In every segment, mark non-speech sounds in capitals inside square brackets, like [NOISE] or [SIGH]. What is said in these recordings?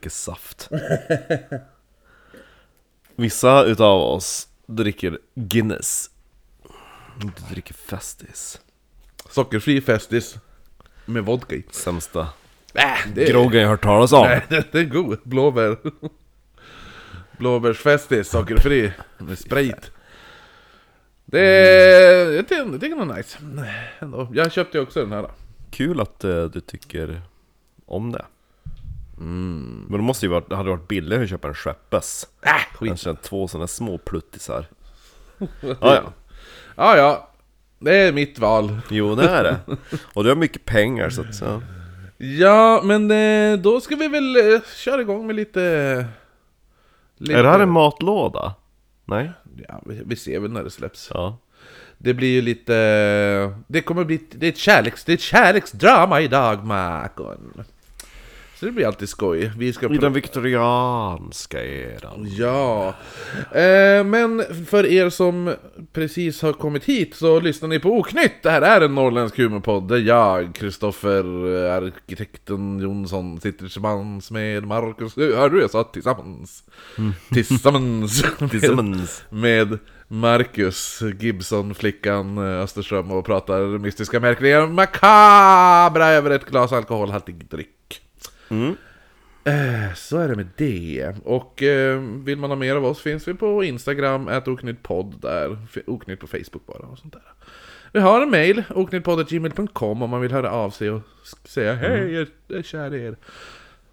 dricker saft? Vissa utav oss dricker Guinness. Du dricker Festis. Sockerfri Festis med vodka i. Sämsta Äh, det är, groggen jag hört talas om. Nej, det är god. Blåbär. Blåbärsfestis, sockerfri, med sprit. Det är, jag tycker, jag tycker det är nice. Ändå. Jag köpte ju också den här. Kul att eh, du tycker om det. Mm. Men det måste ju varit, det hade varit billigare att köpa en Skeppes. Äh, skit. Kanske två sådana små pluttisar. [LAUGHS] Ja, ja. Ja, ja. Det är mitt val. Jo, det är det. Och du har mycket pengar så att, ja. Ja, men eh, då ska vi väl eh, köra igång med lite... lite Är det här en matlåda? Nej? Ja, vi, vi ser väl när det släpps. Ja. Det blir ju lite... Det kommer bli... Det är ett, kärleks, det är ett kärleksdrama idag, Makon. Så det blir alltid skoj. Vi ska... I den viktorianska eran. Ja, eh, men för er som precis har kommit hit så lyssnar ni på Oknytt. Det här är en norrländsk humorpodd där jag, Kristoffer, eh, arkitekten Jonsson, sitter tillsammans med Marcus... Hörde du jag sa tillsammans? [LAUGHS] Tillsammans! Tillsammans. med Marcus Gibson, flickan eh, Österström och pratar mystiska, märkliga, makabra över ett glas alkoholhaltig dryck. Mm. Eh, Så är det med det. Och eh, vill man ha mer av oss finns vi på Instagram, oknyttpodd där. Oknytt på Facebook bara och sånt där. Vi har en mail, oknyttpodd.gmail.com om man vill höra av sig och säga hej, jag är kär i er.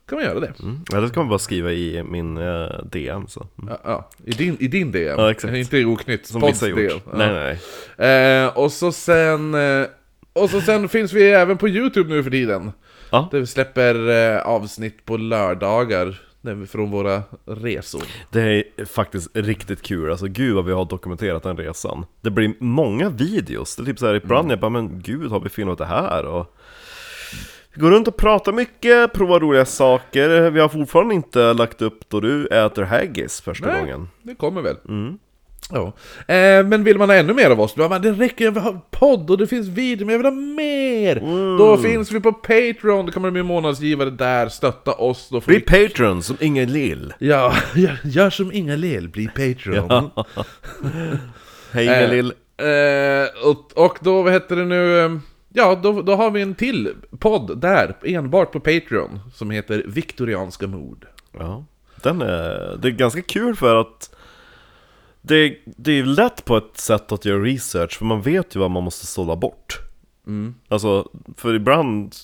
Kan man göra det? Mm. Ja, det ska man bara skriva i min eh, DM så. Mm. Ja, ja, i, din, i din DM. Ja, exakt. Inte i oknytt. Som vissa gjort. Ja. Nej, nej, nej. Eh, och så sen... Eh, och så sen finns vi även på Youtube nu för tiden. Ja. Där vi släpper eh, avsnitt på lördagar. Från våra resor. Det är faktiskt riktigt kul, alltså gud vad vi har dokumenterat den resan Det blir många videos, det är typ såhär ibland jag bara men gud har vi filmat det här? Och vi går runt och pratar mycket, provar roliga saker Vi har fortfarande inte lagt upp då du äter haggis första Nej. gången Det kommer väl. mm. Ja. Eh, men vill man ha ännu mer av oss, då bara, det räcker, jag vill ha podd och det finns video, men jag vill ha mer! Mm. Då finns vi på Patreon, då kan man bli månadsgivare där, stötta oss. Då Bli vi... Patreon som ingen lill Ja, [LAUGHS] gör, gör som Inga Lel, bli Patreon. [LAUGHS] Hej Eh, ingen lill Eh, och, och då, vad heter det nu? eh, Ja, då, då har vi en till podd där, enbart på Patreon, som heter Viktorianska mord. Ja, den är, det är ganska kul för att det, det är lätt på ett sätt att göra research, för man vet ju vad man måste sålla bort. Mm. Alltså, för ibland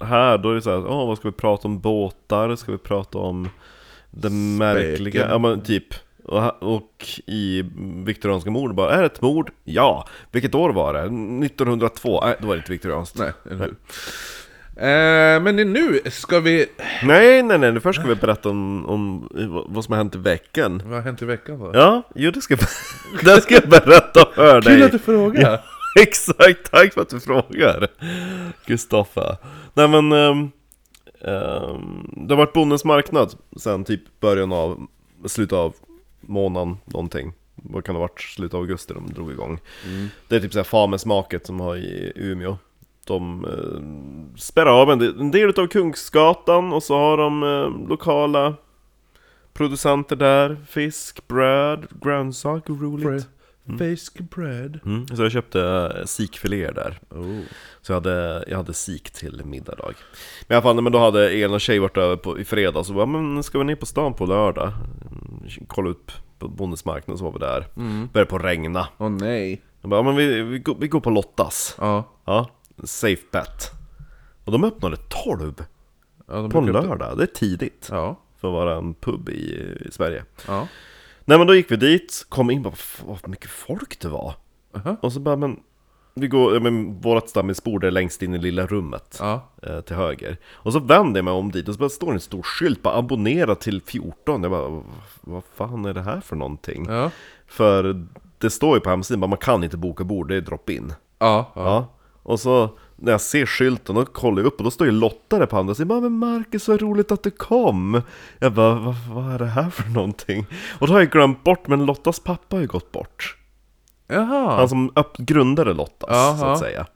här, då är det så här, åh vad ska vi prata om båtar? Ska vi prata om det märkliga? Ja men typ. Och, och i viktorianska mord bara, är det ett mord? Ja! Vilket år var det? 1902? Nej, då var det inte viktorianskt. Nej, eller hur? Eh, men nu ska vi... Nej, nej, nej, först ska vi berätta om, om vad som har hänt i veckan. Vad har hänt i veckan då? Ja, jo det ska, [LAUGHS] det ska jag berätta för dig. Kul att du frågar! [LAUGHS] Exakt, tack för att du frågar Kristoffer Nej men ehm, Det har varit Bondens marknad sen typ början av Slutet av månaden någonting Vad kan det ha varit? Slutet av augusti de drog igång Det är typ såhär Famesmaket som har i Umeå De eh, spärrar av en del, en del utav Kungsgatan och så har de eh, lokala Producenter där, fisk, bröd, grönsaker, roligt Bread. Fisk bread. Mm, så jag köpte uh, sikfiléer där Oh. Så jag hade, jag hade sik till middag idag Men i alla fall, men då hade Elin och tjej varit över på, i fredags Så bara, men ska vi ner på stan på lördag? Mm, Kolla upp på Bondens marknad så var vi där Mm. Började på regna Åh nej. Jag bara, men vi, vi, går, vi går på Lottas Ja. Ja, safe bet Och de öppnade 12 ja på en lördag, det är tidigt Ja. För att vara en pub i, i Sverige Ja. Nej men då gick vi dit, kom in bara, "F- vad mycket folk det var Aha. Och så bara, men vi går, men vårat stammisbord är längst in i lilla rummet Ja. eh, till höger Och så vänder jag mig om dit och så bara står en stor skylt, bara abonnera till 14 Jag bara, vad fan är det här för någonting? Ja. För det står ju på hemsidan, bara, man kan inte boka bord, det är drop-in Ja. ja. Och så när jag ser skylten, då kollar jag upp och då står ju Lotta där på andra sidan Men Marcus, vad roligt att du kom! Jag bara, vad, vad är det här för någonting? Och då har jag glömt bort, men Lottas pappa har ju gått bort Jaha. Han som grundade Lottas, Jaha. så att säga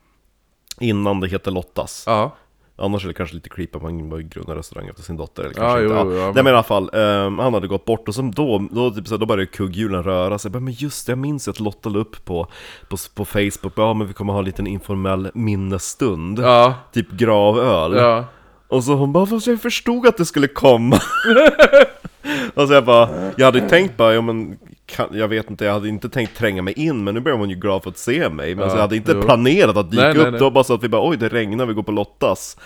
Innan det heter Lottas. Ja. Annars är det kanske lite creepy att man bara grundar restaurang efter sin dotter eller kanske inte. jo, Ja, ja, Nej men- i alla fall, ehm, han hade gått bort och som då, då, typ, så här, då började kugghjulen röra sig. Men just det, jag minns att Lotta la upp på, på, på Facebook, ja men vi kommer ha en liten informell minnesstund. Ja. Typ gravöl. Ja. Och så hon bara, fast jag förstod att det skulle komma. [LAUGHS] och så jag bara, jag hade tänkt bara, ja men jag vet inte, jag hade inte tänkt tränga mig in, men nu börjar hon ju glad för att se mig. Men Ja, så jag hade inte jo. planerat att dyka Nej, upp, nej. det var bara så att vi bara, oj det regnar, vi går på Lottas.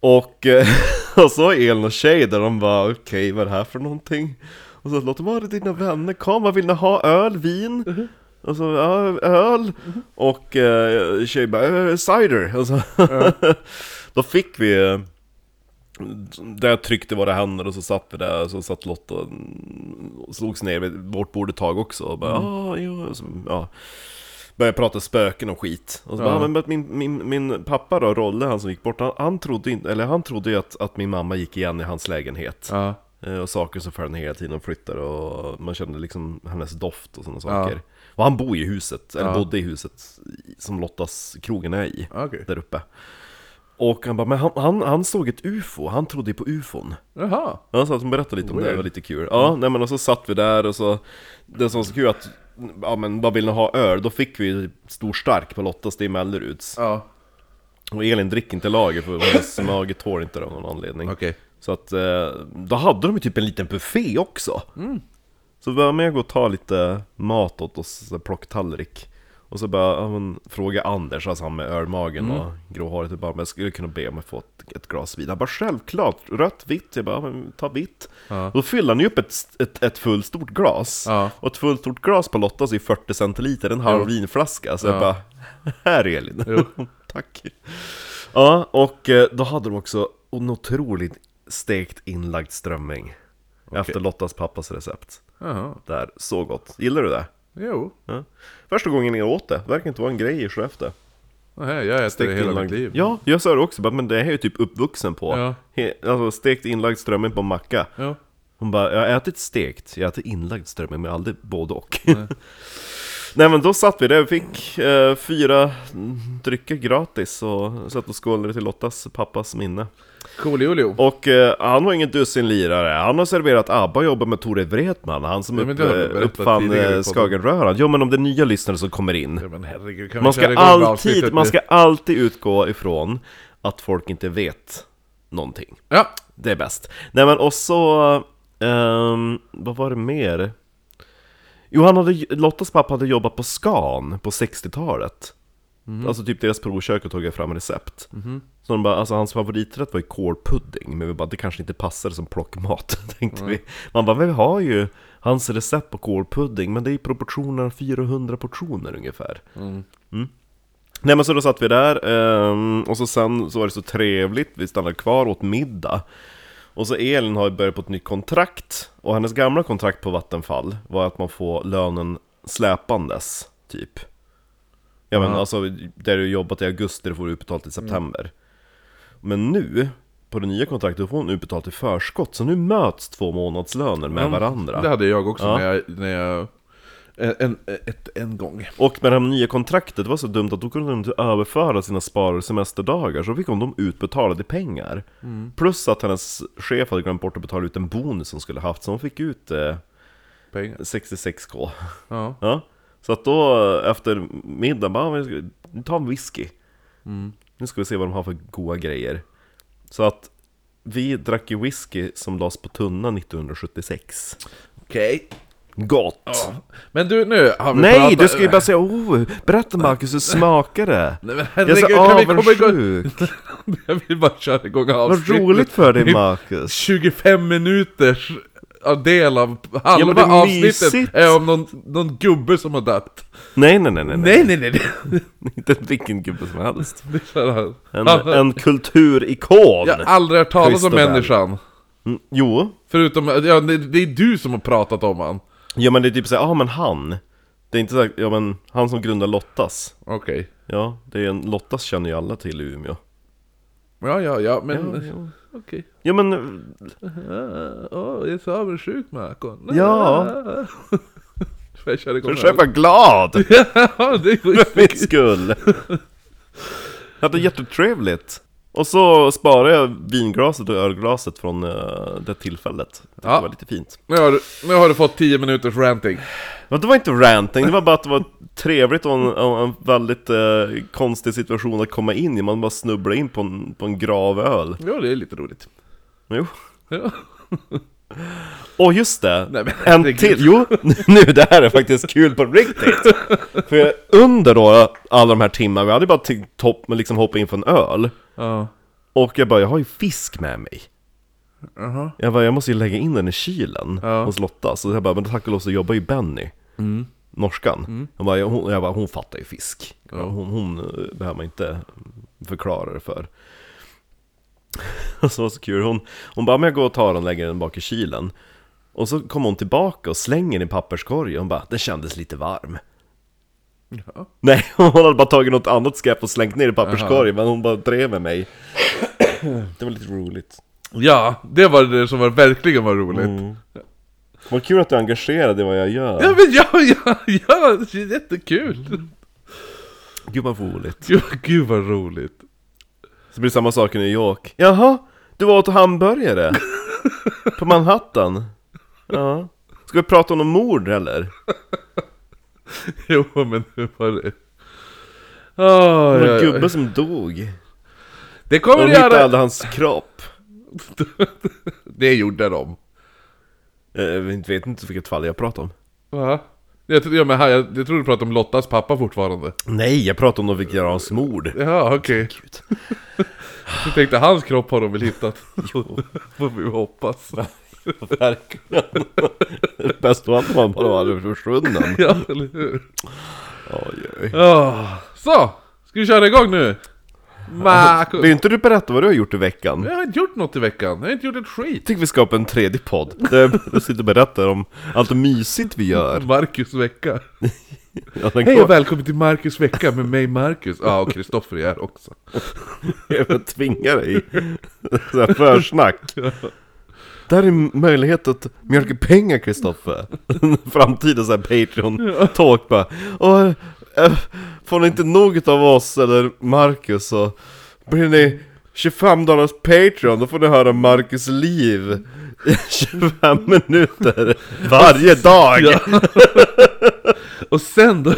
Och, eh, [LAUGHS] och så Elin och tjej där de bara, okej vad är det här för någonting? Och så Lotta, var är dina vänner? Kom, vad vill ni ha? Öl? Vin? Mhm. Och så, ja, öl? Och eh, tjej bara, eh, cider! Och så, [LAUGHS] då fick vi eh, där jag tryckte våra händer och så satt vi där och så satt Lotta och slogs ner vid vårt bord ett tag också och bara ah, jo, och så, ja. Började prata spöken och skit. Och så Ja. bara, "Ah, men min, min, min pappa då, Rolle, han som gick bort, han, han trodde inte, eller han trodde ju att, att min mamma gick igen i hans lägenhet. Ja. Eh, Och saker som följde hela tiden och flyttade och man kände liksom hennes doft och sådana Ja. saker. Och han bor ju i huset, eller Ja. bodde i huset som Lottas krogen är i, Okej. där uppe. Och han bara, men han, han, han såg ett ufo, han trodde ju på ufon. Jaha. Ja, så att hon berättade lite om det, Weird. det var lite kul. Ja, nej men och så satt vi där och så Det som var så kul att Ja men vad vill ni ha öl? Då fick vi stor stark på Lottas, det är Melleruds Ja. Och Elin dricker inte lager för hennes [LAUGHS] mage tål inte det av någon anledning Okej. Så att eh, då hade de ju typ en liten buffé också Så vi var med och gå och ta lite mat åt oss, så här plocktallrik Och så bara, ja, men, fråga Anders, alltså han med ölmagen och gråhåret och bara, men jag skulle kunna be om att få ett, ett glas vin Han bara, självklart, rött, vitt, jag bara, men, ta vitt Ja. Då fyller han ju upp ett, ett, ett fullstort glas Ja. Och ett fullstort glas på Lottas är 40 centiliter, en halv vinflaska Så jag Ja. bara, här Elin, [LAUGHS] tack Ja, och eh, då hade de också en otroligt stekt inlagd strömming Efter Lottas pappas recept Jaha. Där, så gott. Gillar du det? Jo. Ja. Första gången jag åt det, verkar inte vara en grej i Skellefteå Nej, jag äter det hela mitt liv. Ja, jag sa det också, men det här är ju typ uppvuxen på Ja. He- Alltså stekt inlagd strömming på macka Ja. Hon bara, jag har ätit stekt, jag har ätit inlagd strömming men aldrig både och [LAUGHS] Nej men då satt vi där, vi fick eh, fyra drycker gratis och satt och skålade till Lottas pappas minne Coolio. Och eh, han var ingen dussin lirare, han har serverat ABBA och jobbat med Tore Wretman, han som Ja, upp, berättat uppfann eh. Skagenröran Jo men om det är nya lyssnare som kommer in Ja, men herregud, Man ska, alltid, man ska alltid utgå ifrån att folk inte vet någonting Ja. Det är bäst. Nej men och så, ehm, vad var det mer? Jo, han hade, Lottas pappa hade jobbat på Scan på 60-talet. Alltså typ deras provkök och tagit fram recept. Så de bara, alltså hans favoriträtt var ju kålpudding, men vi bara, det kanske inte passar som plockmat, [LAUGHS] tänkte vi. Man bara, vi har ju hans recept på kålpudding, men det är i proportionen 400 portioner ungefär. Mm. Nej men så då satt vi där, ehm, och så sen så var det så trevligt, vi stannade kvar åt middag. Och så Elin har ju börjat på ett nytt kontrakt, och hennes gamla kontrakt på Vattenfall var att man får lönen släpandes, typ. Ja men Ja. alltså, där du jobbat i augusti, får du utbetalt i september. Men nu, på det nya kontraktet, får hon utbetalt i förskott, så nu möts två månadslöner med Ja, varandra. Det hade jag också Ja. när jag... När jag en, ett, en gång. Och med det här nya kontraktet det var så dumt att då kunde de inte överföra sina sparade semesterdagar Så fick hon dem utbetalade i pengar Plus att hennes chef hade glömt bort att betala ut en bonus som skulle haft Så hon fick ut eh, Pengar. 66k Ja. ja. Så att då efter middagen bara, "Vi ska- ta en whisky Nu ska vi se vad de har för goda grejer Så att vi drack ju whisky som lades på tunna 1976 Okej. Gott! Men du, nu har vi Nej, pratat... du ska ju bara säga oh, berätta Marcus, hur smakar det? [LAUGHS] Nej men Jag är så herregud, avundsjuk! [LAUGHS] Jag vill bara köra igång Vad avsnittet. roligt för dig Marcus! 25 minuters del av halva är avsnittet mysigt. är om någon, någon gubbe som har dött. Nej nej nej nej, Nej nej nej. nej. [LAUGHS] Inte vilken gubbe som helst. [LAUGHS] En, en kulturikon! Jag har aldrig hört talas om människan. Mm, jo, Förutom, ja det, det är du som har pratat om han. ja men det är typ såhär, ja men han Det är inte så ja men han som grundade Lottas Okej. Ja, det är en, Lottas känner ju alla till i Umeå Ja ja ja, men... Ja, ja. Okej. Ja men, Åh, oh, jag är så avundsjuk Marcon. Ja. Jag köra igång? ska vara glad! [LAUGHS] Ja, det För min skull! [LAUGHS] Jag hade jättetrevligt. Och så sparade jag vinglaset och ölglaset från eh, det tillfället. Det Ja. var lite fint. Nu har, du, nu har du fått 10 minuters ranting. Men det var inte ranting, det var bara att det var trevligt och en, en väldigt eh, konstig situation att komma in i. Man bara snubblar in på en, på en gravöl. Ja, det är lite roligt. Jo. Ja. [LAUGHS] Och just det, Nej, en till, jo, [LAUGHS] nu det här är faktiskt kul på riktigt! För under då alla de här timmarna, vi hade bara topp, liksom hoppa in på en öl. Ja. Och jag bara, jag har ju fisk med mig. Jaha. Jag bara, jag måste ju lägga in den i kylen Ja. hos Lotta. Så jag bara, men tack och lov så jobbar ju Benny Norskan. Jag bara, hon, jag bara, hon fattar ju fisk. Hon, hon eh, behöver man inte förklara det för. Och [LAUGHS] så var det så kul, hon, hon bara, men jag går och tar den och lägger den bak i kylen Och så kommer hon tillbaka och slänger den i papperskorgen Hon bara, den kändes lite varm Ja. Nej, [LAUGHS] hon hade bara tagit något annat skräp och slängt ner i papperskorgen Men hon bara drev med mig [CLEARS THROAT] Det var lite roligt ja, det var det som var, verkligen var roligt. Mm. Vad kul att du är engagerad i vad jag gör Ja men ja, ja, ja, det är jättekul! Gud vad roligt Gud, gud vad roligt. Så blir det samma sak i New York Jaha, du var åt hamburgare? [LAUGHS] På Manhattan? Ja Ska vi prata om någon mord eller? [LAUGHS] Jo men hur var det? Det Oh, var ja, en gubbe som dog Det kommer De hittade göra! hans kropp [LAUGHS] Det gjorde de. Eh, Jag vet vet inte vilket fall jag pratar om Va? Jag, ja, men här, jag, jag tror du pratar om Lottas pappa fortfarande. Nej, jag pratar om de fick göra hans mord Ja, okej. Du [LAUGHS] tänkte hans kropp har de väl hittat? Får vi hoppas. Verkligen [LAUGHS] Bäst av allt var han bara var försvunnen Ja, eller hur? Oj, oj. Ja, Så! Ska vi köra igång nu? Vill inte du berätta vad du har gjort i veckan? Jag har inte gjort något i veckan, jag har inte gjort ett skit. Jag tycker vi skapar en tredje podd Där du sitter och berättar om allt mysigt vi gör Marcus vecka. [LAUGHS] Jag Hej och välkommen till Marcus vecka med mig Marcus. Ja, och Kristoffer är här också. [LAUGHS] Jag tvingar dig så här försnack Där är möjlighet att mjölka pengar Kristoffer [LAUGHS] Framtida så här Patreon-talk bara och, äh, Får ni inte nog av oss eller Marcus så blir ni 25 dollars Patreon, då får ni höra Marcus liv i [LAUGHS] 25 minuter [LAUGHS] varje dag! Ja. och sen då,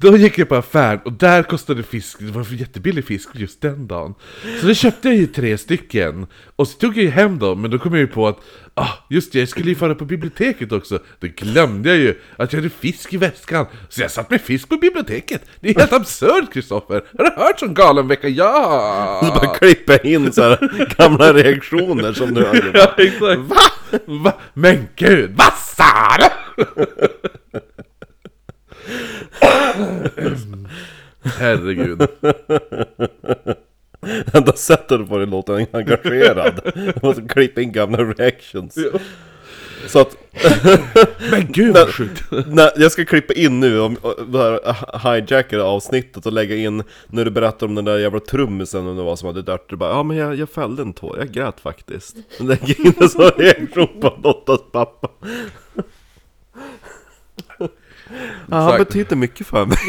då gick jag på affären och där kostade fisk, det var jättebillig fisk just den dagen. Så då köpte jag ju tre stycken. Och så tog jag ju hem dem, men då kom jag ju på att ah, just det, jag skulle ju fara på biblioteket också. Då glömde jag ju att jag hade fisk i väskan. Så jag satt med fisk på biblioteket. Det är helt absurt Kristoffer! Har du hört sån galen vecka? Så Ja! bara klippa in så här gamla reaktioner som du har [LAUGHS] Ja, exakt. Va? Va? Men gud, vad sa du? [LAUGHS] Herregud. [LAUGHS] Enda sättet på det låter engagerad. Man klippa in gamla reactions. Så att, [LAUGHS] Men gud vad sjukt. jag ska klippa in nu om det här hijackade avsnittet och lägga in när du berättar om den där jävla trummisen och det var som hade dött. Du bara, ja men jag, jag fällde en tår, jag grät faktiskt. Lägga in en sån reaktion på Lottas pappa. Ja, han betyder mycket för mig. [LAUGHS]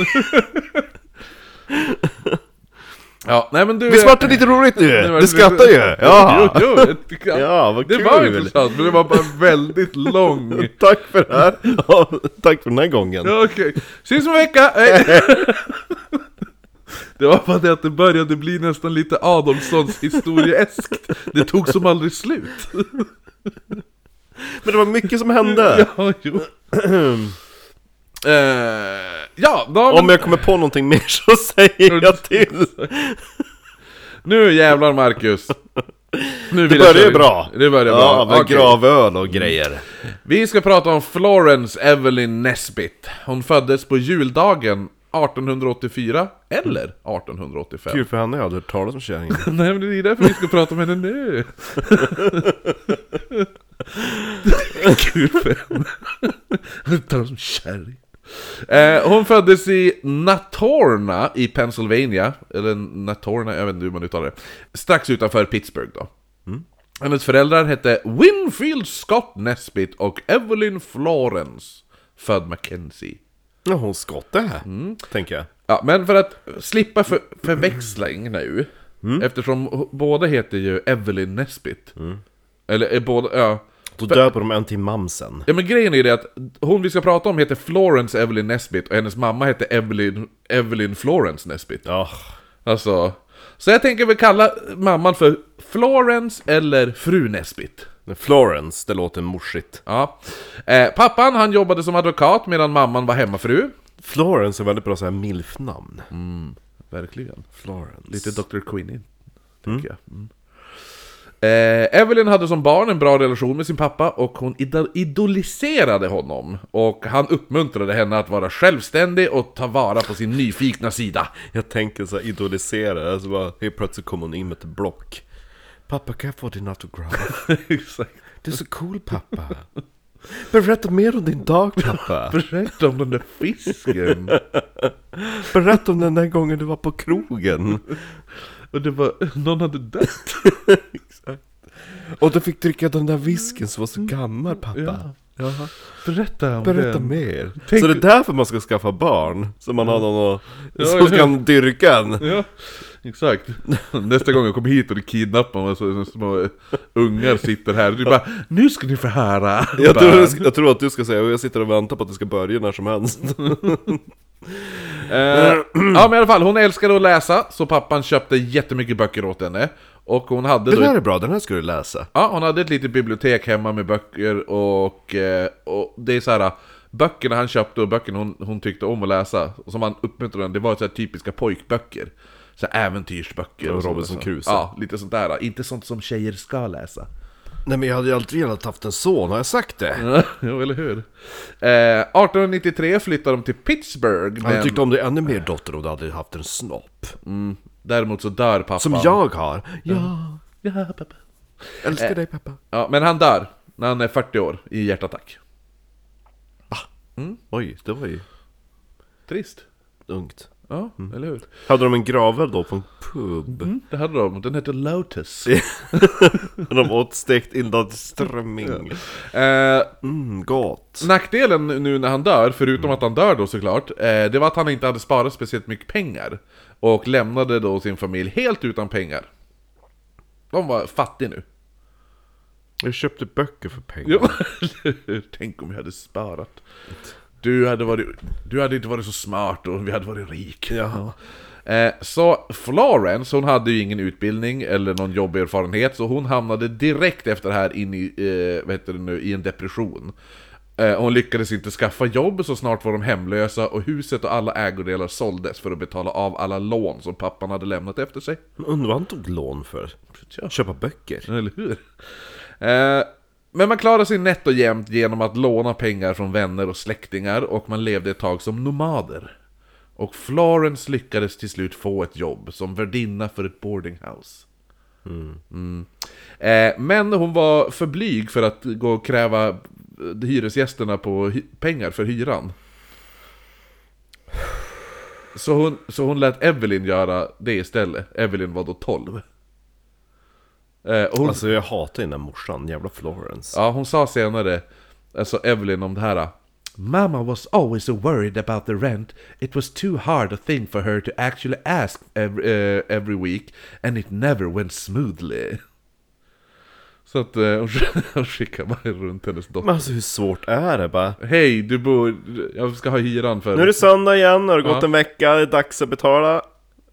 Ja, nej men du... Visst vart det lite roligt nu? [LAUGHS] Det Du skrattar ju! [LAUGHS] Ja! Jo, jo, Ja, vad Det kul! var intressant, men det var bara väldigt lång. Tack för det här! Ja, tack för den här gången! Ja, okej. Syns om en vecka! Hej! Det var bara det att det började bli nästan lite Adolfssons historieeskt. Det tog som aldrig slut. Men det var mycket som hände! Ja, jo. [CLEARS THROAT] Eh, ja, vi- Om jag kommer på någonting mer så [LAUGHS] säger jag till! Nu jävlar Marcus! Nu Det jag börjar ju bra! Det börjar Ja, bra. med Okej. gravöl och grejer. Vi ska prata om Florence Evelyn Nesbit. Hon föddes på juldagen 1884 eller 1885. Kul för henne, jag hade hört talas om kärringen. [LAUGHS] Nej men det är därför vi ska prata om henne nu. [LAUGHS] Kul för henne. Han talar som kärring. Eh, hon föddes i Natorna i Pennsylvania, eller Natorna, jag vet inte hur man uttalar det. Strax utanför Pittsburgh då. Hennes föräldrar hette Winfield Scott Nesbit och Evelyn Florence, född Mackenzie. Ja, hon skotte här, tänker jag. Ja, men för att slippa för, förväxling nu, eftersom h- båda heter ju Evelyn Nesbit. Eller är båda, ja. Då döper de en till mamsen. Ja men grejen är det att hon vi ska prata om heter Florence Evelyn Nesbit och hennes mamma heter Evelyn, Evelyn Florence Nesbit. Ja, Alltså, så jag tänker väl kalla mamman för Florence eller Fru Nesbit. Florence, det låter morsigt. Ja. Eh, pappan han jobbade som advokat medan mamman var hemmafru. Florence är väldigt bra såhär milf-namn. Verkligen. Florence. Lite Dr. Queenie, tänker jag. Mm. Eh, Evelyn hade som barn en bra relation med sin pappa och hon idol- idoliserade honom. Och han uppmuntrade henne att vara självständig och ta vara på sin nyfikna sida. Jag tänker så här idolisera, alltså bara helt plötsligt kommer hon in med ett block. Pappa kan jag få din autograf? [LAUGHS] Exakt. Du är så cool pappa. Berätta mer om din dag pappa. [LAUGHS] Berätta om den där fisken. [LAUGHS] Berätta om den där gången du var på krogen. Och det var, någon hade dött. [LAUGHS] Och du fick dricka den där whiskyn som var så gammal pappa. Ja. Berätta om Berätta den. mer. Tänk- Så det är därför man ska skaffa barn? Så man har någon att, Ja, som eller kan dyrka en. Ja, exakt. Nästa gång jag kommer hit och du kidnappar mig så, så små ungar sitter här. Du bara, nu ska ni få höra. Jag tror, jag tror att du ska säga, och jag sitter och väntar på att det ska börja när som helst. Eh, ja men i alla fall, hon älskade att läsa, så pappan köpte jättemycket böcker åt henne. Och hon hade Den då... här är bra, den här ska du läsa. Ja, hon hade ett litet bibliotek hemma med böcker och, eh, och det är så här. Böckerna han köpte och böckerna hon, hon tyckte om att läsa, och som han uppmuntrade henne, det var så typiska pojkböcker. Så här äventyrsböcker och Robinson. Crusoe. Ja, lite sånt där. Inte sånt som tjejer ska läsa. Nej men jag hade ju aldrig velat haft en son, har jag sagt det? [LAUGHS] jo, eller hur? Eh, 1893 flyttade de till Pittsburgh, Jag men tyckt om det ännu mer dotter om du hade haft en snopp. däremot så dör pappan. Som jag har. Ja, Ja, pappa. älskar dig pappa. Ja, men han dör när han är 40 år i hjärtattack. Oj, det var ju Trist. ungt. Ja, eller hur? Hade de en gravel då på en pub? Mm, det hade de. Den heter Lotus. [LAUGHS] De åt stekt inlandsströmming. Eh, Mm, gott. nackdelen nu när han dör, förutom att han dör då såklart, eh, det var att han inte hade sparat speciellt mycket pengar. Och lämnade då sin familj helt utan pengar. De var fattiga nu. Jag köpte böcker för pengar. [LAUGHS] Tänk om vi hade sparat. Du hade, varit, du hade inte varit så smart och vi hade varit rik. Ja. Eh, så Florence, hon hade ju ingen utbildning eller någon jobberfarenhet, så hon hamnade direkt efter det här in i, eh, vad heter det nu, i en depression. Eh, hon lyckades inte skaffa jobb, så snart var de hemlösa och huset och alla ägodelar såldes för att betala av alla lån som pappan hade lämnat efter sig. Men Undrar vad han tog lån för? Ja. Köpa böcker? Eller hur? Men man klarade sig nätt och jämnt genom att låna pengar från vänner och släktingar och man levde ett tag som nomader. Och Florence lyckades till slut få ett jobb som värdinna för ett boardinghouse. Mm. mm. Eh, men hon var för blyg för att gå och kräva eh, hyresgästerna på hy- pengar för hyran. Så hon, så hon lät Evelyn göra det istället. Evelyn var då 12. Eh, hon, Alltså jag hatar den där morsan, jävla Florence. Ja, hon sa senare, alltså Evelyn om det här. Mama was always so worried about the rent. It was too hard a thing for her to actually ask every, uh, every week. And it never went smoothly. Så att uh, hon sk- [LAUGHS] hon skickade bara runt hennes dotter. Men alltså hur svårt är det bara? Hej, du bor... Jag ska ha hyran för... Nu är det söndag igen, har det gått Ja. en vecka, det är dags att betala.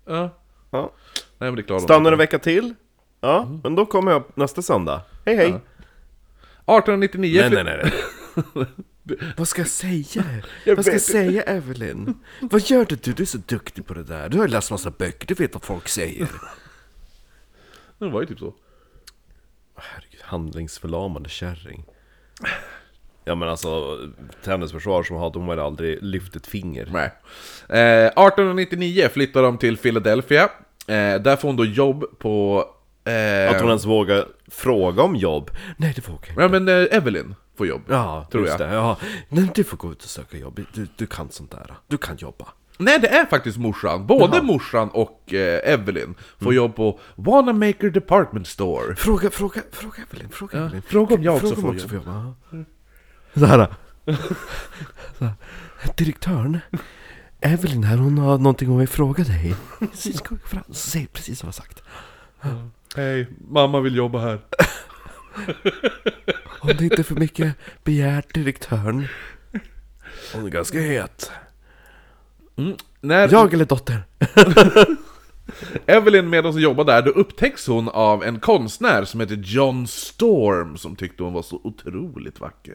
Ja. Ja. Nej men det klarar Stannar en vecka till? Ja, Mm. men då kommer jag nästa söndag. Hej hej! 1899 Nej fly- nej nej. [LAUGHS] Vad ska jag säga? Jag vad ska jag säga Evelyn? Vad gör du? Du är så duktig på det där. Du har ju läst massa böcker, du vet vad folk säger. [LAUGHS] Det var ju typ så. Herregud, handlingsförlamande kärring. Ja men alltså, till hennes försvar så hade hon väl aldrig lyft ett finger. Nej. Eh, 1899 flyttar de till Philadelphia. Eh, där får hon då jobb på... Eh, Att hon ens vågar fråga om jobb. Nej det vågar jag inte. Ja men eh, Evelyn får jobb. Ja, Tror just jag. det. Ja. Nej, du får gå ut och söka jobb. Du, du kan sånt där. Du kan jobba. Nej det är faktiskt morsan. Både Jaha. morsan och eh, Evelyn får jobb på Wanamaker Department Store. Fråga, fråga, fråga Evelyn, fråga Evelyn. fråga om jag också Fråga om får får jobba. Så här. Så här. Direktören. Evelyn här, hon har någonting hon vill fråga dig. [LAUGHS] Ska vi fram? Säg precis vad jag har sagt. Hej, mamma vill jobba här. [LAUGHS] Om det inte är för mycket begärt direktören. Hon är ganska het. När Jag eller dotter? [LAUGHS] Evelyn medan hon jobbar där, då upptäcks hon av en konstnär som heter John Storm som tyckte hon var så otroligt vacker.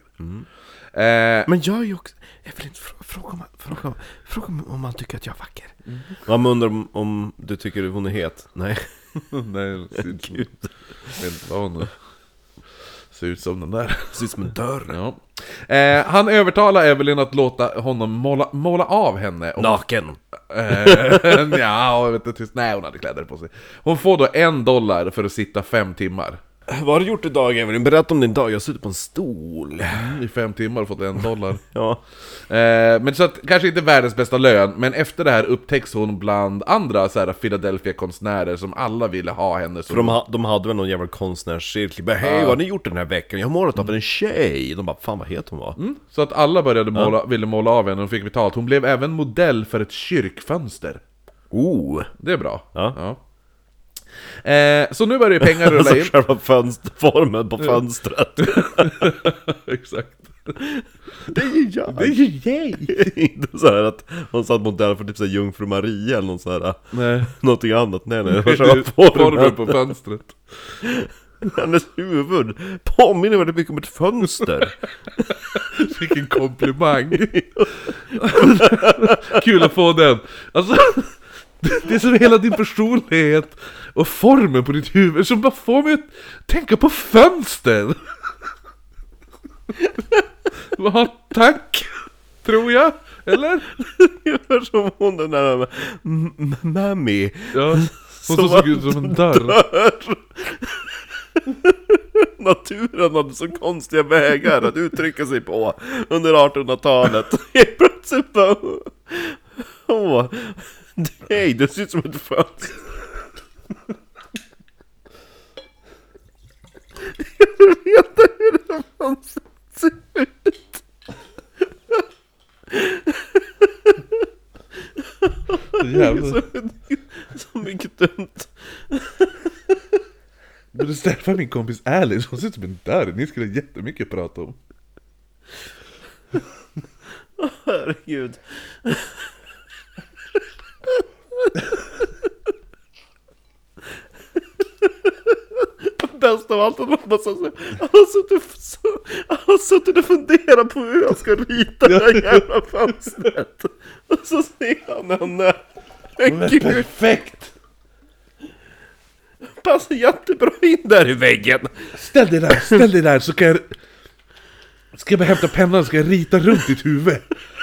Eh, Men jag är ju också... Evelyn, frå- fråga om, fråga, fråga om, man tycker att jag är vacker. Man undrar om, om du tycker hon är het? Nej. [LAUGHS] nej, ser ut som, Gud. jag vet inte vad hon ser ut som den där. Ser ut som en dörr. Ja. Eh, han övertalar Evelyn att låta honom måla, måla av henne. Och, Naken. eh, [LAUGHS] ja, jag vet inte, nej hon hade kläder på sig. Hon får då en dollar för att sitta fem timmar. Vad har du gjort idag Evelyn? Berätta om din dag. Jag sitter på en stol. I fem timmar och fått en dollar. [LAUGHS] Ja. Eh, men så att, kanske inte världens bästa lön, men efter det här upptäcks hon bland andra så här Philadelphia-konstnärer som alla ville ha henne För de, ha, de hade väl någon jävla konstnärscirkel. Bara, Hej, vad har ni gjort den här veckan? Jag har målat av en tjej. De bara, fan vad het hon var. Så att alla började måla, ville måla av henne och fick betalt. Hon blev även modell för ett kyrkfönster. Oh! Det är bra. Ja. Eh, så nu börjar ju pengar rulla Alltså in. själva fönsterformen på fönstret. [LAUGHS] Exakt. Det är ju jag! Det är ju jag! [LAUGHS] Inte så här att hon satt modell för typ såhär Jungfru Maria eller något så här, Nej. någonting annat. Nej nej, [LAUGHS] det var själva Formen formen. på fönstret. Hennes huvud påminner väldigt mycket om ett fönster. Vilken komplimang! Kul att få den! Alltså, [LAUGHS] det är som hela din personlighet och formen på ditt huvud som bara får mig att tänka på fönster! [LAUGHS] Ja, tack! Tror jag, eller? [LAUGHS] Ungefär som hon den där Mammy. Ja, hon Som som såg ut som en dörr. dör. Naturen hade så konstiga vägar att uttrycka sig på under 1800-talet. Helt plötsligt bara... Åh, [LAUGHS] hej, det ser ut som ett fönster. Jag vill veta hur det fönstret ser ut. Jävlar. Så, mycket dumt. Men du träffar min kompis Alice, hon ser ut som en dörr. Ni skulle jättemycket prata om. Herregud. [LAUGHS] Bäst av allt att man bara så, så, han har suttit, så, han har suttit och funderat på hur jag ska rita det här jävla fönstret. Och så ser han henne. Men gud, perfekt! passar jättebra in där i väggen. Ställ dig där, ställ dig där så kan jag... Ska jag bara hämta pennan och ska jag rita runt ditt huvud?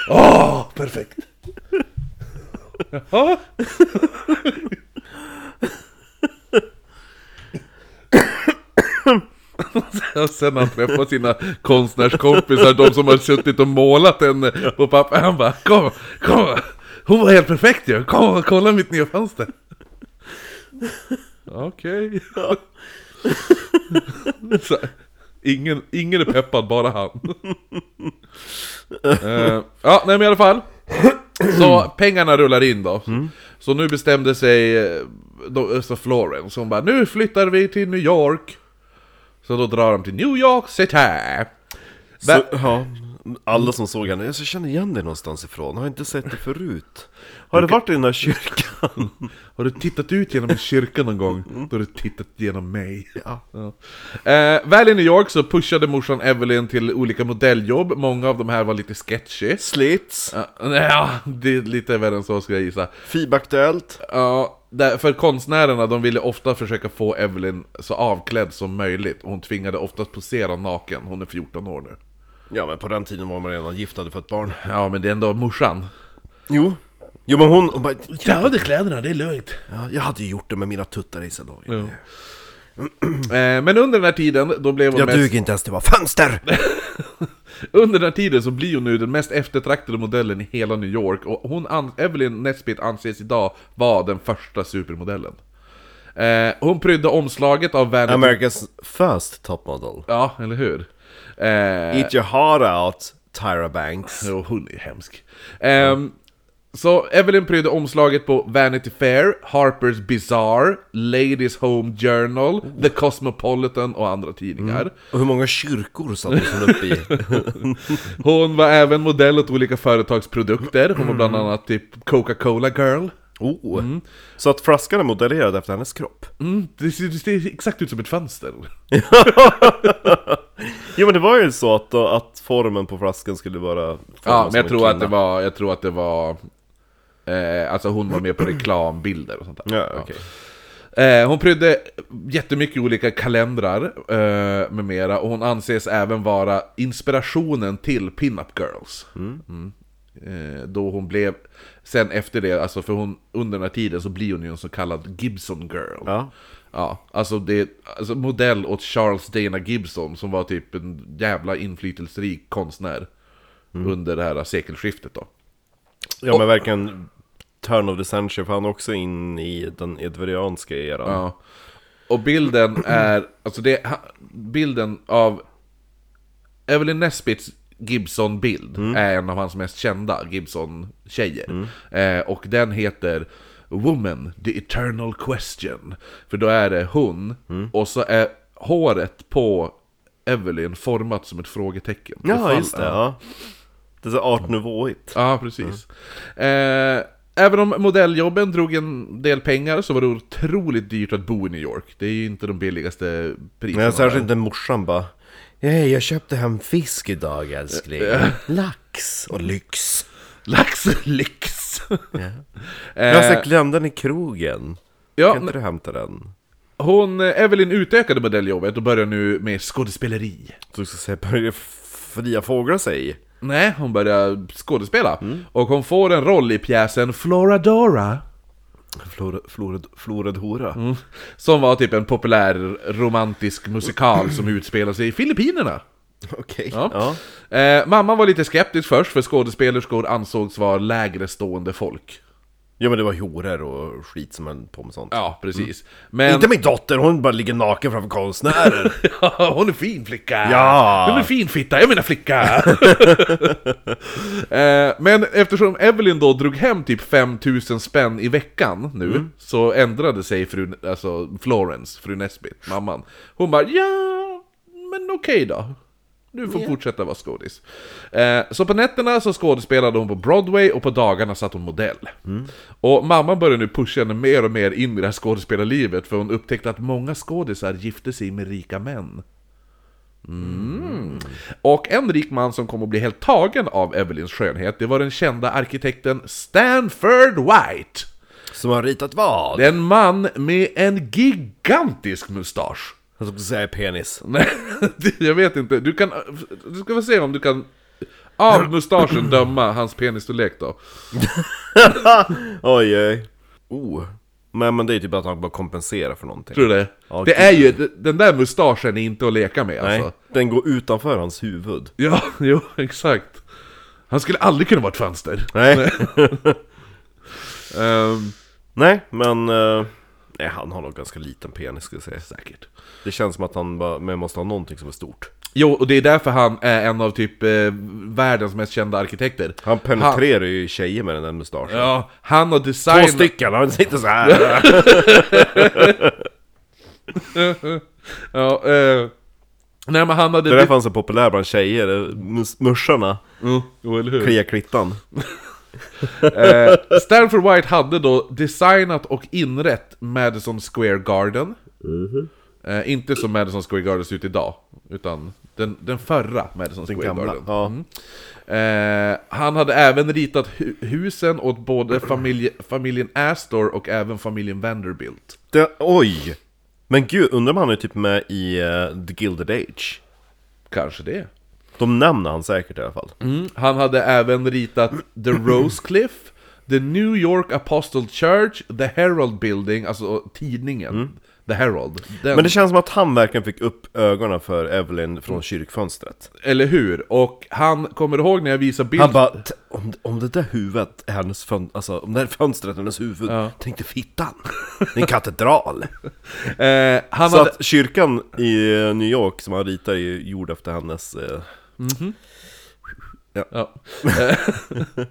Åh, perfekt! Jaha? Och sen han träffar sina konstnärskompisar, de som har suttit och målat henne på papper, han bara Kom, kom! Hon var helt perfekt ju! Kom och kolla mitt nya fönster! Okej. Så, ingen, ingen är peppad, bara han. uh, ja, nej men i alla fall. Så pengarna rullar in då. Så nu bestämde sig eh, då, så Florence, hon bara nu flyttar vi till New York. Så då drar de till New York City. Så, ja, alla som såg henne, jag känner igen dig någonstans ifrån, har inte sett det förut. Har det varit i den här kyrkan? [LAUGHS] Har du tittat ut genom en kyrka någon gång? Då har du tittat genom mig. Ja. Eh, väl i New York så pushade morsan Evelyn till olika modelljobb, många av de här var lite sketchy. Slits, Ja, ja, det är lite värre än så ska jag gissa. FIB-aktuellt. Ja, där, för konstnärerna de ville ofta försöka få Evelyn så avklädd som möjligt. Och hon tvingade oftast posera naken, hon är 14 år nu. Ja men på den tiden var man redan gift och hade fått barn. Ja, men det är ändå morsan. Jo. Jo men hon, hon bara, Ja, det är kläderna, det är lugnt. ja, jag hade ju gjort det med mina tuttar i. Ja. [CLEARS THROAT] Eh, men under den här tiden, då blev hon Jag mest... duger inte ens till att vara fönster! [LAUGHS] Under den här tiden så blir hon nu den mest eftertraktade modellen i hela New York och hon, an- Evelyn Nesbit anses idag vara den första supermodellen. Eh, hon prydde omslaget av Vanity... America's first top model. Ja, eller hur? Eh, Eat your heart out, Tyra Banks. [LAUGHS] jo, hon är hemsk. Ehm, Så Evelyn prydde omslaget på Vanity Fair, Harper's Bazaar, Ladies Home Journal, The Cosmopolitan och andra tidningar. Och hur många kyrkor satt hon upp i? [LAUGHS] Hon var även modell åt olika företagsprodukter, hon var bland annat typ Coca-Cola Girl. Oh. Så att flaskan är modellerad efter hennes kropp? Mm, det, ser, det ser exakt ut som ett fönster. [LAUGHS] Jo men det var ju så att, att formen på flaskan skulle vara Ja, men jag tror, att det var, jag tror att det var... Eh, alltså hon var med på reklambilder och sånt där. Ja, okej. Eh, hon prydde jättemycket olika kalendrar eh, med mera, och hon anses även vara inspirationen till Pinup Girls. Mm. Eh, då hon blev, sen efter det, alltså för hon, under den här tiden så blir hon ju en så kallad Gibson Girl. Ja. Ja, alltså det, alltså modell åt Charles Dana Gibson som var typ en jävla inflytelserik konstnär under det här sekelskiftet då. Ja men verkligen turn of the century, för han är också in i den edvardianska eran. Ja. Och bilden är, alltså det, bilden av Evelyn Nesbits Gibson-bild är en av hans mest kända Gibson-tjejer. Eh, och den heter Woman, the eternal question. För då är det hon, och så är håret på Evelyn format som ett frågetecken. Ja, just det, ja. Det är så art nouveau-igt. Ja, precis. Eh, även om modelljobben drog en del pengar så var det otroligt dyrt att bo i New York. Det är ju inte de billigaste priserna. Men särskilt inte morsan bara Hej, jag köpte hem fisk idag älskling. [LAUGHS] Lax och lyx. Laxlyx! [LAUGHS] Jag glömde den i krogen. ja, Kan inte du hämta den? hon, eh, Evelyn utökade modelljobbet och börjar nu med skådespeleri. Så du ska säga, börjar fria fåglar sig? Nej, hon börjar skådespela. Och hon får en roll i pjäsen Floradora. Florad, florad, florad hora. Som var typ en populär romantisk musikal som utspelar sig i Filippinerna. [LAUGHS] Okej. Ja. Ja. Eh, mamman var lite skeptisk först, för skådespelerskor ansågs vara lägre stående folk. ja men det var horor och skit som höll på med sånt. Ja, precis. Men... Inte min dotter, hon bara ligger naken framför konstnärer. [LAUGHS] hon är fin flicka! Ja. Hon är fin fitta, jag menar flicka! [LAUGHS] eh, men eftersom Evelyn då drog hem typ 5000 spänn i veckan nu, så ändrade sig fru, alltså Florence, fru Nesbit, mamman. Hon bara ja, men okej då. Du får fortsätta vara skådis. Eh, så på nätterna så skådespelade hon på Broadway och på dagarna satt hon modell. Och mamman började nu pusha henne mer och mer in i det här skådespelarlivet för hon upptäckte att många skådisar gifte sig med rika män. Mm. Och en rik man som kom att bli helt tagen av Evelyns skönhet, det var den kända arkitekten Stanford White. Som har ritat vad? Det är en man med en gigantisk mustasch. Jag skulle säga penis. [LAUGHS] Nej, jag vet inte. Du kan... Du ska få se om du kan av mustaschen döma hans penisstorlek då. [LAUGHS] Oj, oj. Oh. Men, men det är typ att han bara kompenserar för någonting. Tror du det? Ja, det är ju... Den där mustaschen är inte att leka med Nej, alltså. den går utanför hans huvud. Ja, [LAUGHS] jo, exakt. Han skulle aldrig kunna vara ett fönster. Nej, Ehm, nej men... eh, nej, han har nog ganska liten penis ska jag säga. säkert. Det känns som att han bara, men måste ha någonting som är stort. Jo, och det är därför han är en av typ eh, världens mest kända arkitekter. Han penetrerar ju tjejer med den där mustaschen. Ja, han har Två designat... stycken, han sitter så här. [LAUGHS] Ja, eh, nej men han hade... Det är därför han är så populär bland tjejer, eh, mus- mursarna. Mm, jo, eller hur? Kliar klittan. [LAUGHS] Eh, Stanford White hade då designat och inrett Madison Square Garden. Eh, inte som Madison Square Garden ser ut idag, utan den, den förra Madison Den Square gamla. Garden. Ja. Eh, han hade även ritat hu husen åt både familje, familjen Astor och även familjen Vanderbilt. Det, oj! Men gud, undrar om han är typ med i eh, The Gilded Age? Kanske det. De nämner han säkert i alla fall. Mm. Han hade även ritat The Rose Cliff, The New York Apostle Church, The Herald Building, alltså tidningen. The Herald. Den, Men det känns som att han verkligen fick upp ögonen för Evelyn från kyrkfönstret. Eller hur? Och han, kommer ihåg när jag visade bild? Han bara, "T- om, om det där huvudet är hennes fönster, alltså om det här fönstret är hennes huvud, Ja. tänk dig fittan! Det är en katedral! [LAUGHS] eh, han Så hade... att kyrkan i eh, New York som han ritar är gjord efter hennes... Eh, Ja. Ja. [LAUGHS]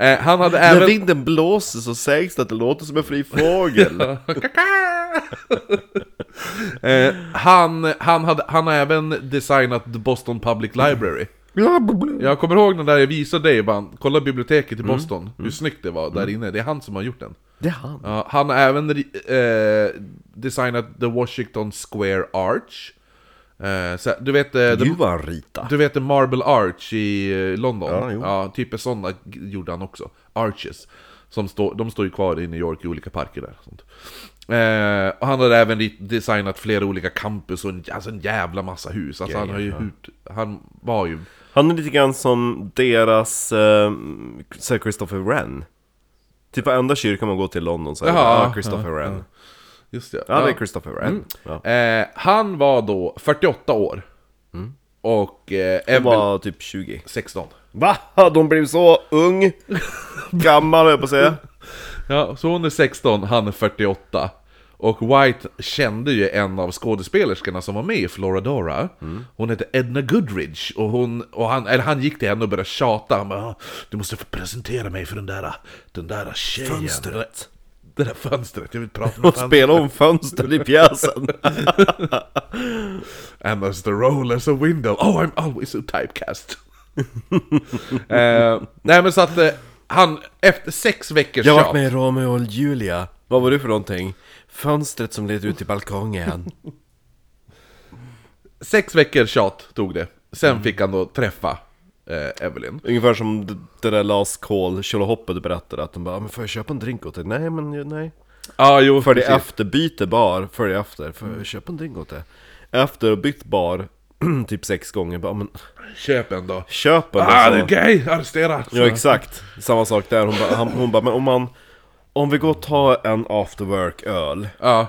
Eh, han hade När även... vinden blåser så sägs det att det låter som en fri fågel. [LAUGHS] [LAUGHS] eh, han, han, hade, han har även designat The Boston Public Library. Jag kommer ihåg när jag visade dig, bara, kolla biblioteket i Boston, hur snyggt det var där inne. Det är han som har gjort den. Det är han. Ja, han har även eh, designat The Washington Square Arch. Eh, så, du vet... Eh, Gud vad han ritar. du vet Marble Arch i eh, London? Ja, ja typ sådana gjorde han också. Arches. Som stå, de står ju kvar i New York i olika parker där. Sånt. Eh, och han har även designat flera olika campus och en, alltså en jävla massa hus. Alltså han har ju hurt, Han var ju... Han är lite grann som deras uh, Sir Christopher Wren. Typ varenda kyrka man går till i London så är det ah, Christopher Wren. Just det. Ja, det är Christopher Wren. Mm. Eh, han var då 48 år. Och eh, Evel var typ 20. 16. Va? De blev så ung? [LAUGHS] Gammal höll jag på att säga. Ja, så hon är 16, han är 48. Och White kände ju en av skådespelerskorna som var med i Floradora. Hon hette Edna Goodridge. Och, hon, och han, eller han gick till henne och började tjata. Han bara, "Ah, du måste få presentera mig för den där, den där tjejen. Fönstret. Det där fönstret, jag vill prata med Och fönstret. spelade om fönster i pjäsen. [LAUGHS] And as the roll as a window, oh I'm always so typecast. [LAUGHS] eh, nej men så att eh, han, efter sex veckors Jag har varit med i Romeo och Julia. Vad var det för någonting? Fönstret som leder ut till balkongen. Sex veckor tjat tog det. Sen fick han då träffa eh, Evelyn. Ungefär som det- det där Last Call, Tjolahoppet berättade att de bara "Ah, men får jag köpa en drink åt dig? Nej men ju- nej Ja, jo, För det precis. efter, byter bar, följ efter, får jag köpa en drink åt dig? Efter och bytt bar, [CLEARS THROAT] typ sex gånger, bara men Köp en då. köp en Ah, alltså. du är gay! Arrestera! Ja exakt, samma sak där, hon bara, han, hon bara men om man Om vi går och tar en after work öl Ja.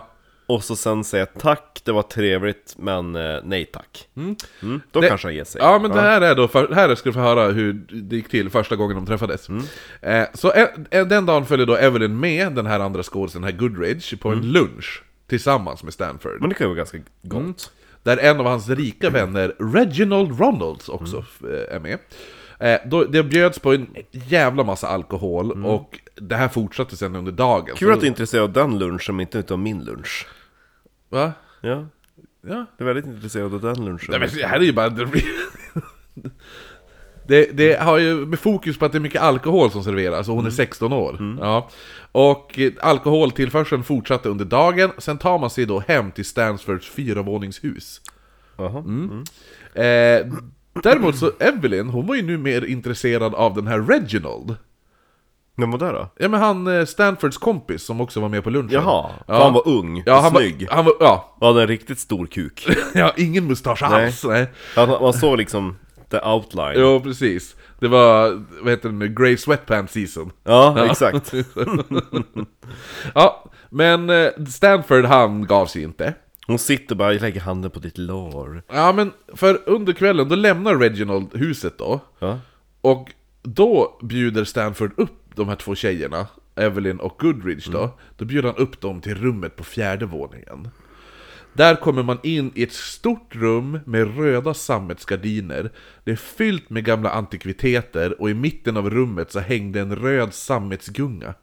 Och så sen säga tack, det var trevligt men eh, nej tack mm. Då Det- kanske han ger sig Ja men det här är då, för, här ska du få höra hur det gick till första gången de träffades. Eh, så en, en, den dagen följde då Evelyn med den här andra skådisen, den här Goodridge, på en lunch tillsammans med Stanford. Men det kan ju vara ganska gott Mm. Där en av hans rika vänner, Reginald Ronalds, också eh, är med. Eh, då, det bjöds på en jävla massa alkohol och det här fortsatte sen under dagen. Kul att du är intresserad av den lunchen men inte utav min lunch Va? Ja, Ja. jag är väldigt intresserad av den lunchen Nej, men det här är ju bara... [LAUGHS] Det, det har ju med fokus på att det är mycket alkohol som serveras och hon är 16 år. Ja. Och eh, alkoholtillförseln fortsatte under dagen, sen tar man sig då hem till Stansfords fyravåningshus. Jaha. Mm. Eh, däremot så Evelyn, hon var ju nu mer intresserad av den här Reginald. Men vad där då? Ja men han eh, Stanfords kompis som också var med på lunchen. Jaha, Ja. han var ung Ja, och han snygg var, han var, ja, Och hade en riktigt stor kuk [LAUGHS] ja, ingen mustasch Nej. alls. Nej. Han, man såg liksom the outline Jo, precis. Det var, vad heter det nu, Grey Sweatpants season. Ja, [LAUGHS] exakt [LAUGHS] Ja, men eh, Stanford han gav sig inte. Hon sitter bara och lägger handen på ditt lår Ja, men för under kvällen, då lämnar Reginald huset då. Ja, Och då bjuder Stanford upp de här två tjejerna, Evelyn och Goodridge då. Då bjuder han upp dem till rummet på fjärde våningen. Där kommer man in i ett stort rum med röda sammetsgardiner. Det är fyllt med gamla antikviteter och i mitten av rummet så hängde en röd sammetsgunga.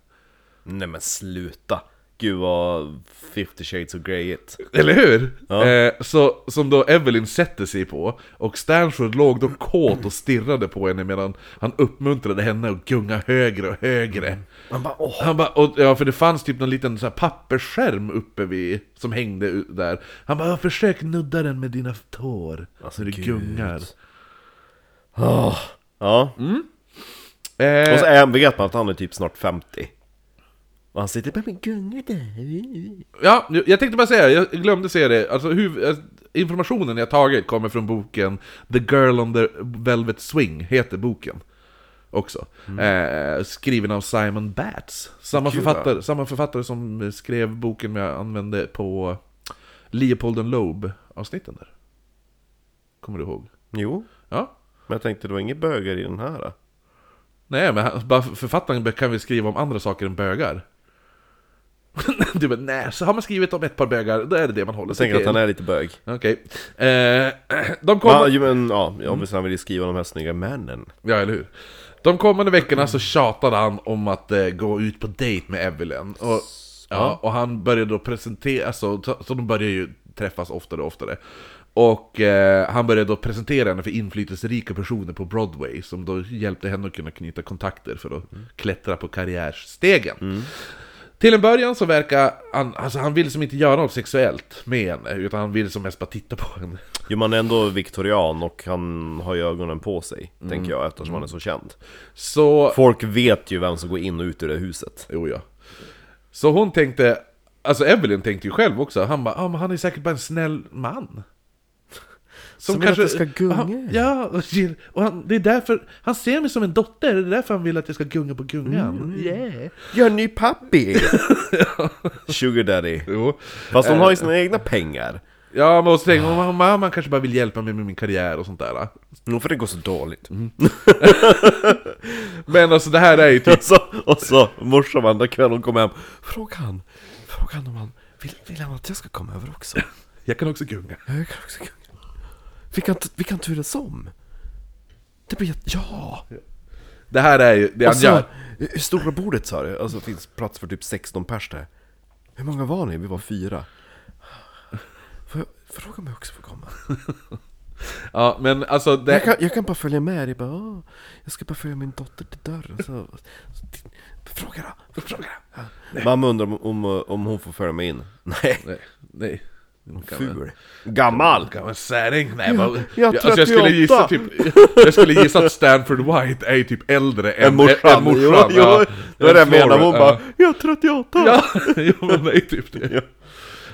nej men sluta Gud vad 50 shades of greyigt Eller hur? Ja. Eh, så, som då Evelyn sätter sig på, och Stanford låg då kåt och stirrade på henne medan han uppmuntrade henne att gunga högre och högre. Man bara åh Han bara, och, ja för det fanns typ någon liten så här pappersskärm uppe vid, som hängde där. Han bara, försök nudda den med dina tår, Alltså, så du gud. gungar. Åh. Ja, Eh, och så är, vet man att han är typ snart 50 Och han sitter bara med gunga där Ja, jag tänkte bara säga, jag glömde säga det, alltså huv, eh, informationen jag tagit kommer från boken The Girl on the Velvet Swing, heter boken. Också. Eh, skriven av Simon Batts. Samma Kul, författare, samma författare som skrev boken jag använde på Leopold and Loeb-avsnitten där. Kommer du ihåg? Jo, Ja. men jag tänkte det var inget bögar i den här då. Nej, men författaren kan väl skriva om andra saker än bögar? [LAUGHS] du bara, nej, så har man skrivit om ett par bögar, då är det det man håller Jag sig tänker att till. han är lite bög. Okej. Eh, [CLEARS THROAT] de kommer... Ja, men ja, obviously han vill ju skriva de här snygga männen. Ja, eller hur? De kommande veckorna så tjatade han om att eh, gå ut på dejt med Evelyn. Och, ja, och han började då presentera, alltså, så, så de börjar ju träffas oftare och oftare. Och eh, han började då presentera henne för inflytelserika personer på Broadway som då hjälpte henne att kunna knyta kontakter för att klättra på karriärstegen. Till en början så verkar han, alltså han vill som inte göra något sexuellt med henne, utan han vill som mest bara titta på henne. Jo man är ändå viktorian och han har ju ögonen på sig, Mm. tänker jag, eftersom han är så känd. Så... Folk vet ju vem som går in och ut ur det huset. Jo, ja. Så hon tänkte, alltså Evelyn tänkte ju själv också, han bara, ah, men han är säkert bara en snäll man. Som vill att jag ska gunga. Han, ja, och, han, det är därför, han ser mig som en dotter, det är därför han vill att jag ska gunga på gungan. Mm. Yeah. Gör en ny pappi! [LAUGHS] Sugar daddy. Jo. Fast hon har ju sina egna pengar. Ja, men och så tänkte hon, "Ah, mamma man kanske bara vill hjälpa mig med min karriär och sånt där. Nog för det går så dåligt. [LAUGHS] Men alltså det här är ju typ, Och [LAUGHS] så, och så morsan varenda kväll hon kommer hem. Fråga han, fråga han om han vill, vill han att jag ska komma över också? jag kan också gunga. Ja, Jag kan också gunga. Vi kan, vi kan turas om. Det blir jätte... Ja! Det här är ju det han så, gör. hur stora bordet sa du? Alltså det finns plats för typ 16 pers där. Hur många var ni? Vi var fyra. Får jag fråga om jag också får komma? [LAUGHS] Ja, men alltså det... Jag kan, jag kan bara följa med. Jag, bara, "Åh, jag ska bara följa min dotter till dörren. Så, så, fråga då, fråga då. Ja. Mamma undrar om, om, om hon får följa med in. Nej, Nej, nej. Ful. Gammal! Gammal säring? Nej, bara, jag alltså jag skulle 38. gissa typ, jag skulle gissa att Stanford White är typ äldre än morsan. än morsan jo, ja. det var det jag menade. Hon bara, jag är 38! Ja, [LAUGHS] jo men det är typ det.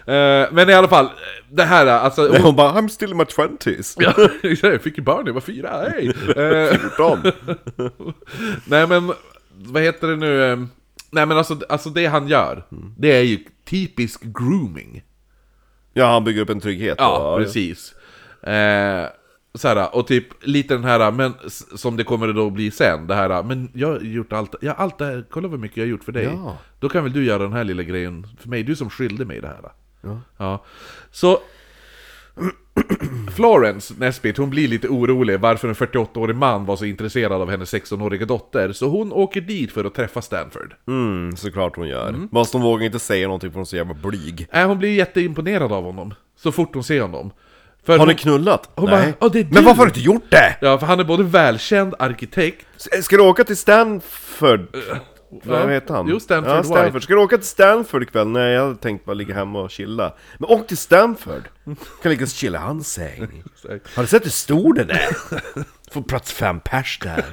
Eh, men i alla fall, det här alltså... Nej, hon bara, I'm still in my twenties. Ja, [LAUGHS] jag fick ju barn när jag var fyra, hej! 14. [LAUGHS] nej men, vad heter det nu? eh, Nej men alltså, alltså det han gör, det är ju typisk grooming. Ja, han bygger upp en trygghet. Ja, och- precis. Eh, så här, och typ lite den här, men som det kommer då bli sen, det här, men jag har gjort allt, ja, allt det här, kolla vad mycket jag har gjort för dig. Ja. Då kan väl du göra den här lilla grejen för mig, du som skyldig mig det här. Ja. Ja. Så [CLEARS THROAT] Florence Nesbit, hon blir lite orolig varför en 48-årig man var så intresserad av hennes 16-åriga dotter, så hon åker dit för att träffa Stanford. Mm, såklart hon gör. Mm. Fast hon vågar inte säga någonting för hon är så jävla blyg. Äh, hon blir jätteimponerad av honom, så fort hon ser honom. För Har hon, ni knullat? hon bara, "Ja, det är Men du." varför har du inte gjort det? Ja, för han är både välkänd arkitekt, S- Ska du åka till Stanford? Vad heter han? Jo, Stanford ja, White. Stanford. Ska du åka till Stanford ikväll? Nej, jag hade tänkt bara ligga hemma och chilla. Men åk till Stanford! Kan ligga och chilla i hans säng. Har du sett hur stor den är? Får plats fem pers där.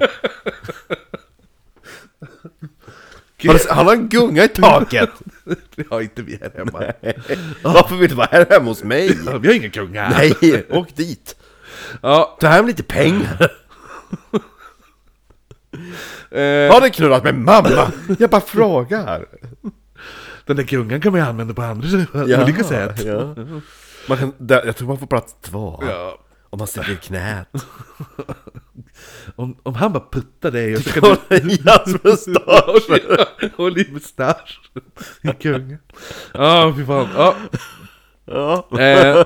Han har en gunga i taket! [LAUGHS] det har inte vi här hemma. Varför vill du vara här hemma hos mig? Ja, Vi har ingen här. Nej, åk dit! Ja, Ta hem lite pengar! [LAUGHS] eh, Har du knullat med mamma? Jag bara frågar! den där gungan kan man ju använda på andra olika sätt. Ja. Man kan, där, jag tror man får plats två. Ja. Om man sitter i knät. Om, om han bara puttar dig och så kan du... Jas mustasch! Håll i mustasch. Kungen. Ja, fy fan. Ja. Ja. Eh,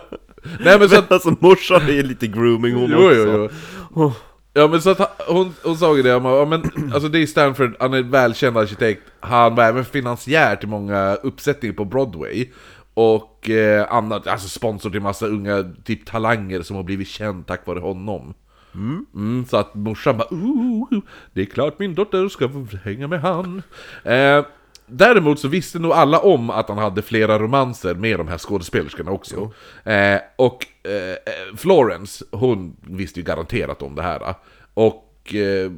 nej men så att... Alltså morsan är lite grooming hon Jo, också. jo, jo. Ja men så att hon, hon sa ju det, om, ja, men [CLEARS THROAT] alltså det är Stanford, han är en välkänd arkitekt, han var även finansiär till många uppsättningar på Broadway. Och eh, annat, alltså sponsor till massa unga typ talanger som har blivit känd tack vare honom. Mm, så att morsan bara "Ooh, det är klart min dotter ska hänga med han. Eh, däremot så visste nog alla om att han hade flera romanser med de här skådespelerskorna också. Eh, och eh, Florence, hon visste ju garanterat om det här. Och eh,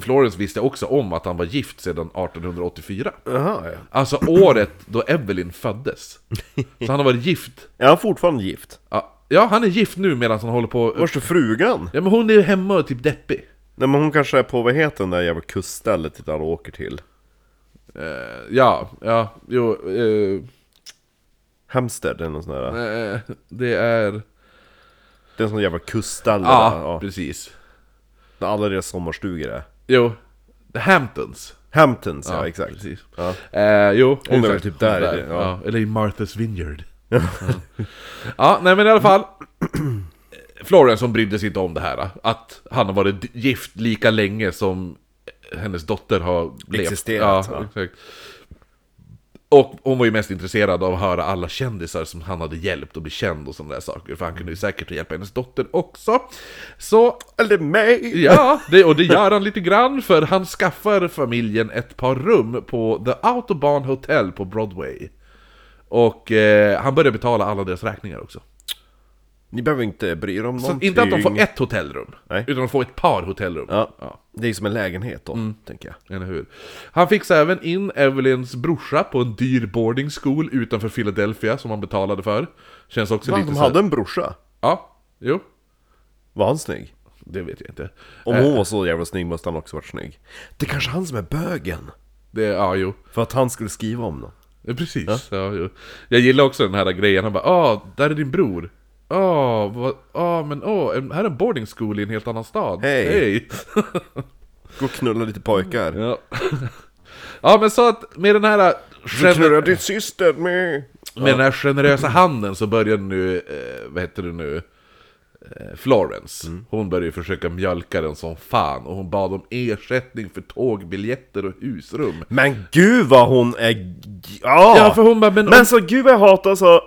Florence visste också om att han var gift sedan 1884. Jaha, ja. Alltså året då Evelyn föddes. Så han har varit gift. Är han fortfarande gift? Ja, Ja, han är gift nu medan han håller på... Var står frugan? Ja men hon är hemma och typ deppig. Nej men hon kanske är på, vad heter den där jävla kuststället där han åker till? Eh, ja, ja, jo, eh, Hemstead eller något sånt där. eh, det är... Det är en sån jävla kustställe Ja, där. Ja. precis. Där alla deras sommarstugor är. Jo, The Hamptons. Hamptons, ja, exakt. Precis. Ja. Eh, jo, Hon är väl typ där Där, det, ja. Eller i Martha's Vineyard. [LAUGHS] Ja. ja, nej men i alla fall. Florence hon brydde sig inte om det här. Att han har varit gift lika länge som hennes dotter har levt. Existerat, Ja, ja. Och hon var ju mest intresserad av att höra alla kändisar som han hade hjälpt att bli känd och sådana där saker. För han kunde ju säkert hjälpa hennes dotter också. Så Eller mig! Ja, det, och det gör han lite grann för han skaffar familjen ett par rum på The Autobahn Hotel på Broadway. Och eh, han börjar betala alla deras räkningar också. Ni behöver inte bry er om Så någonting. inte att de får ett hotellrum, Nej. utan de får ett par hotellrum. Ja. Ja, Det är som en lägenhet då, Mm. tänker jag. eller hur? Han fixade även in Evelyns brorsa på en dyr boarding school utanför Philadelphia som han betalade för. Känns också Va, lite de så hade en brorsa? Ja, jo. Var han snygg? Det vet jag inte. Om Eh, hon var så jävla snygg måste han också varit snygg. Det är kanske han som är bögen. Det, ja, jo. För att han skulle skriva om dem. Ja, precis. Ja? jo. Jag gillar också den här grejen, han bara ah, där är din bror. Ah, vad, ah men åh, en- här är en boarding school i en helt annan stad. Hej. Hej. Gå och knulla lite pojkar. ja. [LAUGHS] ja, men så att med den här Du gener- knullar din syster med! med den här generösa handen så började nu, eh, vad heter det nu, eh, Florence. Hon började försöka mjölka den som fan och hon bad om ersättning för tågbiljetter och husrum. Men gud vad hon är... Ja! Ja, för hon bara, men, Men så gud vad jag hatar så...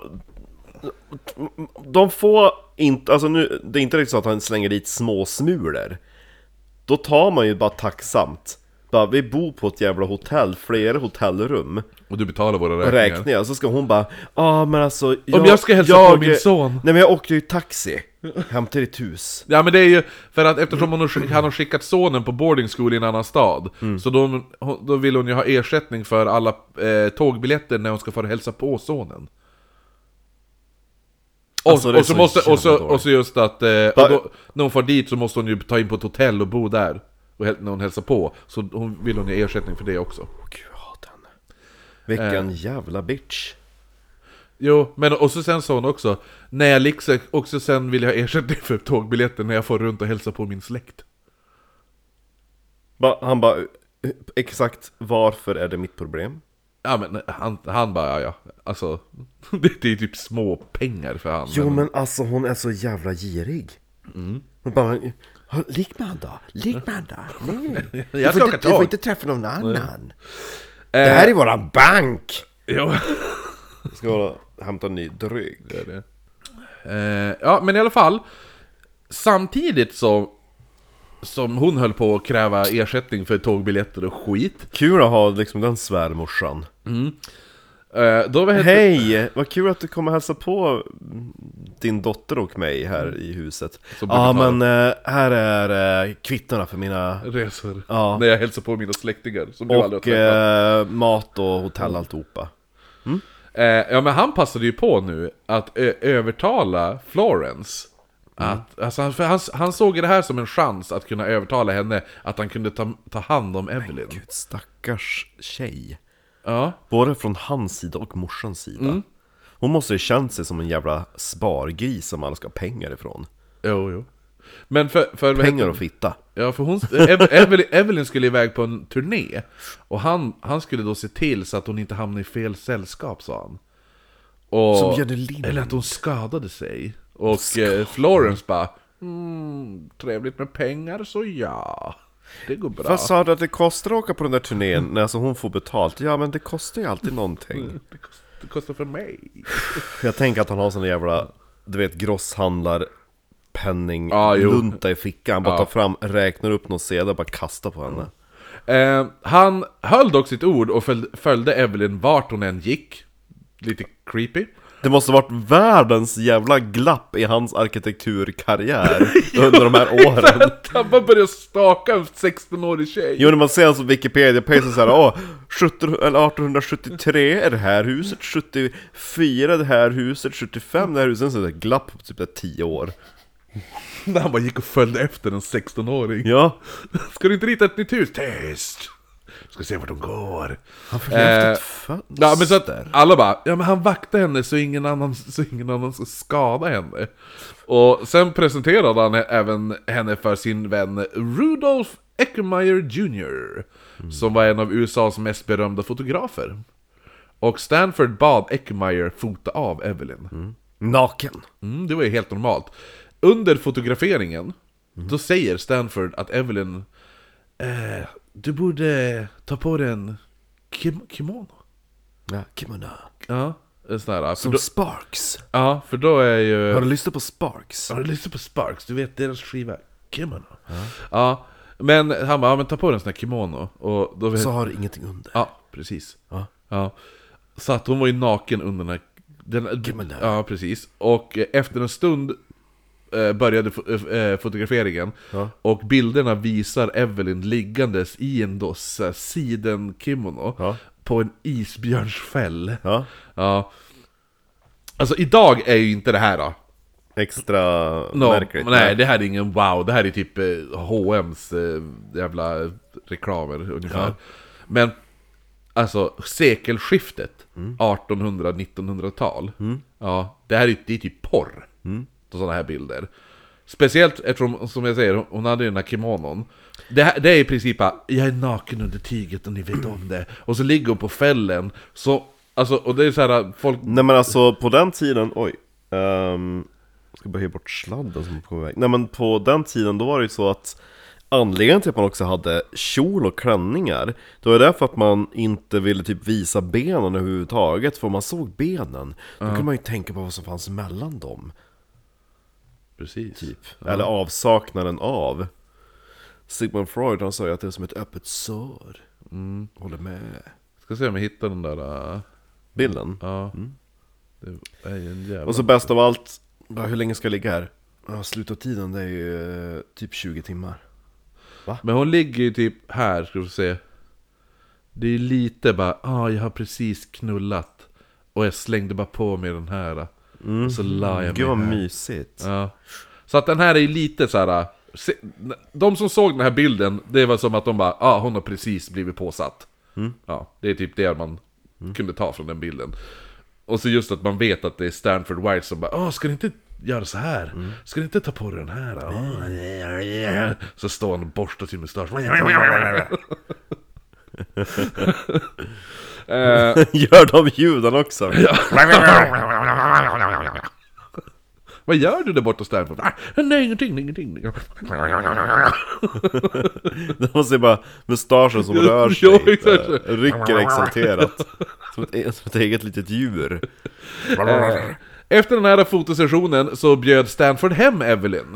De får inte, alltså nu, det är inte riktigt så att han slänger dit små smulor. Då tar man ju bara tacksamt. Bara, vi bor på ett jävla hotell, flera hotellrum. och du betalar våra räkningar. räkningar, så ska hon bara Ja men alltså Om jag ska hälsa på min son. Nej men jag åkte ju taxi hem till ditt hus Ja men det är ju för att eftersom hon har, han har skickat sonen på boarding school i en annan stad Mm. Så då, då vill hon ju ha ersättning för alla eh, tågbiljetter när hon ska få hälsa på sonen och, Alltså, och, så så måste, och, så, och så just att, eh, då, när hon får dit så måste hon ju ta in på ett hotell och bo där. Och, när hon hälsar på. Så hon vill hon ju ersättning för det också. Åh gud jag hatar henne. Vilken Eh. jävla bitch. Jo, men och så sen sa hon också När jag liksom, också sen vill jag ha ersättning för tågbiljetter när jag får runt och hälsa på min släkt. Ba, Han bara Exakt varför är det mitt problem? Ja men han, han bara, ja ja, alltså [LAUGHS] det, det är typ små pengar för han Jo men alltså hon är så jävla girig. Mm. Hon bara "Ha, Lik med han då, lik med han då? Nej. [LAUGHS] Du Jag får, ska inte, du får inte träffa någon annan. Det Eh, här är våran bank! Jo, Ska vara, hämta en ny dryck. Det är det. Eh, Ja men i alla fall Samtidigt så Som hon höll på att kräva ersättning för tågbiljetter och skit. Kul att ha liksom den svärmorsan. Eh, Då var Hej! Vad kul att du kommer hälsa på din dotter och mig här i huset. Ja brukar men eh, här är eh, kvittorna för mina resor. Ja. När jag hälsar på mina släktingar som du aldrig Och eh, mat och hotell alltihopa. Eh, ja men han passade ju på nu att ö- övertala Florence att, alltså han, för han, han såg det här som en chans att kunna övertala henne att han kunde ta, ta hand om Evelyn. Gud stackars tjej Ja, Både från hans sida och morsans sida Hon måste ju känt sig som en jävla spargris som alla ska ha pengar ifrån jo jo. Men för, för Pengar och fitta Ja, för hon, Ev- [LAUGHS] Evelyn, Evelyn skulle iväg på en turné Och han, han skulle då se till så att hon inte hamnade i fel sällskap, sa han. Och, Som Jenny Lind. Eller att hon skadade sig. Och eh, Florence bara mm, Trevligt med pengar, så ja. Det går bra. Vad sa du att det kostar att åka på den där turnén när alltså hon får betalt? Ja men det kostar ju alltid någonting [LAUGHS] Det kostar, det kostar för mig. [LAUGHS] Jag tänker att han har sån jävla, du vet grosshandlar penning, jo. lunta i fickan, Han bara Ja. tar fram, räknar upp någon sedel och bara kastar på henne Eh, han höll dock sitt ord och föl- följde Evelyn vart hon än gick. Lite creepy. Det måste varit världens jävla glapp i hans arkitekturkarriär [LAUGHS] under de här åren han bara började staka en 16-årig tjej. Jo när man ser hans Wikipedia-page så såhär, åh, 17, eller 1873 är det här huset, 74 det här huset, 75 det här huset, så är det glapp på typ där 10 år [LAUGHS] När han bara gick och följde efter en 16-åring. Ja, [LAUGHS] Ska du inte rita ett nytt hus? Tyst! Ska se vart de går. han efter Eh, ett fönster Ja men så att alla bara, ja men han vaktar henne så ingen annan, så ingen annan ska skada henne. Och sen presenterade han även henne för sin vän Rudolf Eckermeyer Jr. som var en av USAs mest berömda fotografer. Och Stanford bad Eckmeyer fota av Evelyn. Naken. Mm, det var ju helt normalt. Under fotograferingen, då säger Stanford att Evelyn eh, Du borde ta på dig en kim- kimono. Ja, kimono. Ja, en sån här. Som då, Sparks. ja, för då är ju... Har du lyssnat på Sparks? Har du lyssnat på Sparks? Du vet deras skiva Kimono? Ja. men han bara, ja, men ta på dig en sån här kimono. Och då vet, Så har du ingenting under. Ja, precis. Ja. Ja. Så att hon var ju naken under den här... Den, Kimono. ja, precis. Och efter en stund började fo- eh, fotograferingen. Ja. Och bilderna visar Evelyn liggandes i en då sidenkimono. Ja. På en isbjörnsfäll. Ja. Ja. Alltså idag är ju inte det här då. Extra No, märkligt. nej, det här är ingen wow, det här är typ eh, H&M's eh, jävla reklamer ungefär. Men alltså sekelskiftet, Mm. 1800-1900-tal, ja, det här är, det är typ porr. Mm. Sådana här bilder. Speciellt eftersom, som jag säger, hon hade ju den här kimonon. Det, här, det är i princip bara, jag är naken under tyget och ni vet om det. Och så ligger hon på fällen, så, alltså, och det är så här, folk... Nej men alltså på den tiden, oj um, Ska bara ge bort sladden som är på väg Nej men på den tiden då var det ju så att Anledningen till att man också hade kjol och klänningar Det var därför att man inte ville typ visa benen överhuvudtaget För om man såg benen Då kunde man ju tänka på vad som fanns mellan dem Precis. typ Eller avsaknaden av Sigmund Freud han sa ju att det är som ett öppet sår Mm. Håller med Ska se om jag hittar den där... äh, Bilden Ja. Det är en jävla... Och så bäst av allt, bara, hur länge ska jag ligga här? Ja, tiden det är ju eh, typ 20 timmar Men hon ligger ju typ här, ska vi se. Det är lite bara, ah jag har precis knullat. Och jag slängde bara på mig den här. Och så la jag Gud vad mig här. mysigt Ja. Så att den här är lite så här. se- De som såg den här bilden, det var som att de bara, ah hon har precis blivit påsatt. Ja, det är typ det man kunde ta från den bilden. Och så just att man vet att det är Stanford White som bara, ah ska du inte göra så här? Ska du inte ta på dig den här? Ah, Så står han och borstar sin mustasch. [LAUGHS] Eh, Gör de ljuden också? [LAUGHS] Vad gör du där borta Stanford? Ah, nej, ingenting, ingenting. [LAUGHS] De ser bara mustaschen som rör sig, Ja, exakt. eh, rycker exalterat som ett, som ett eget litet djur Efter den här fotosessionen så bjöd Stanford hem Evelyn.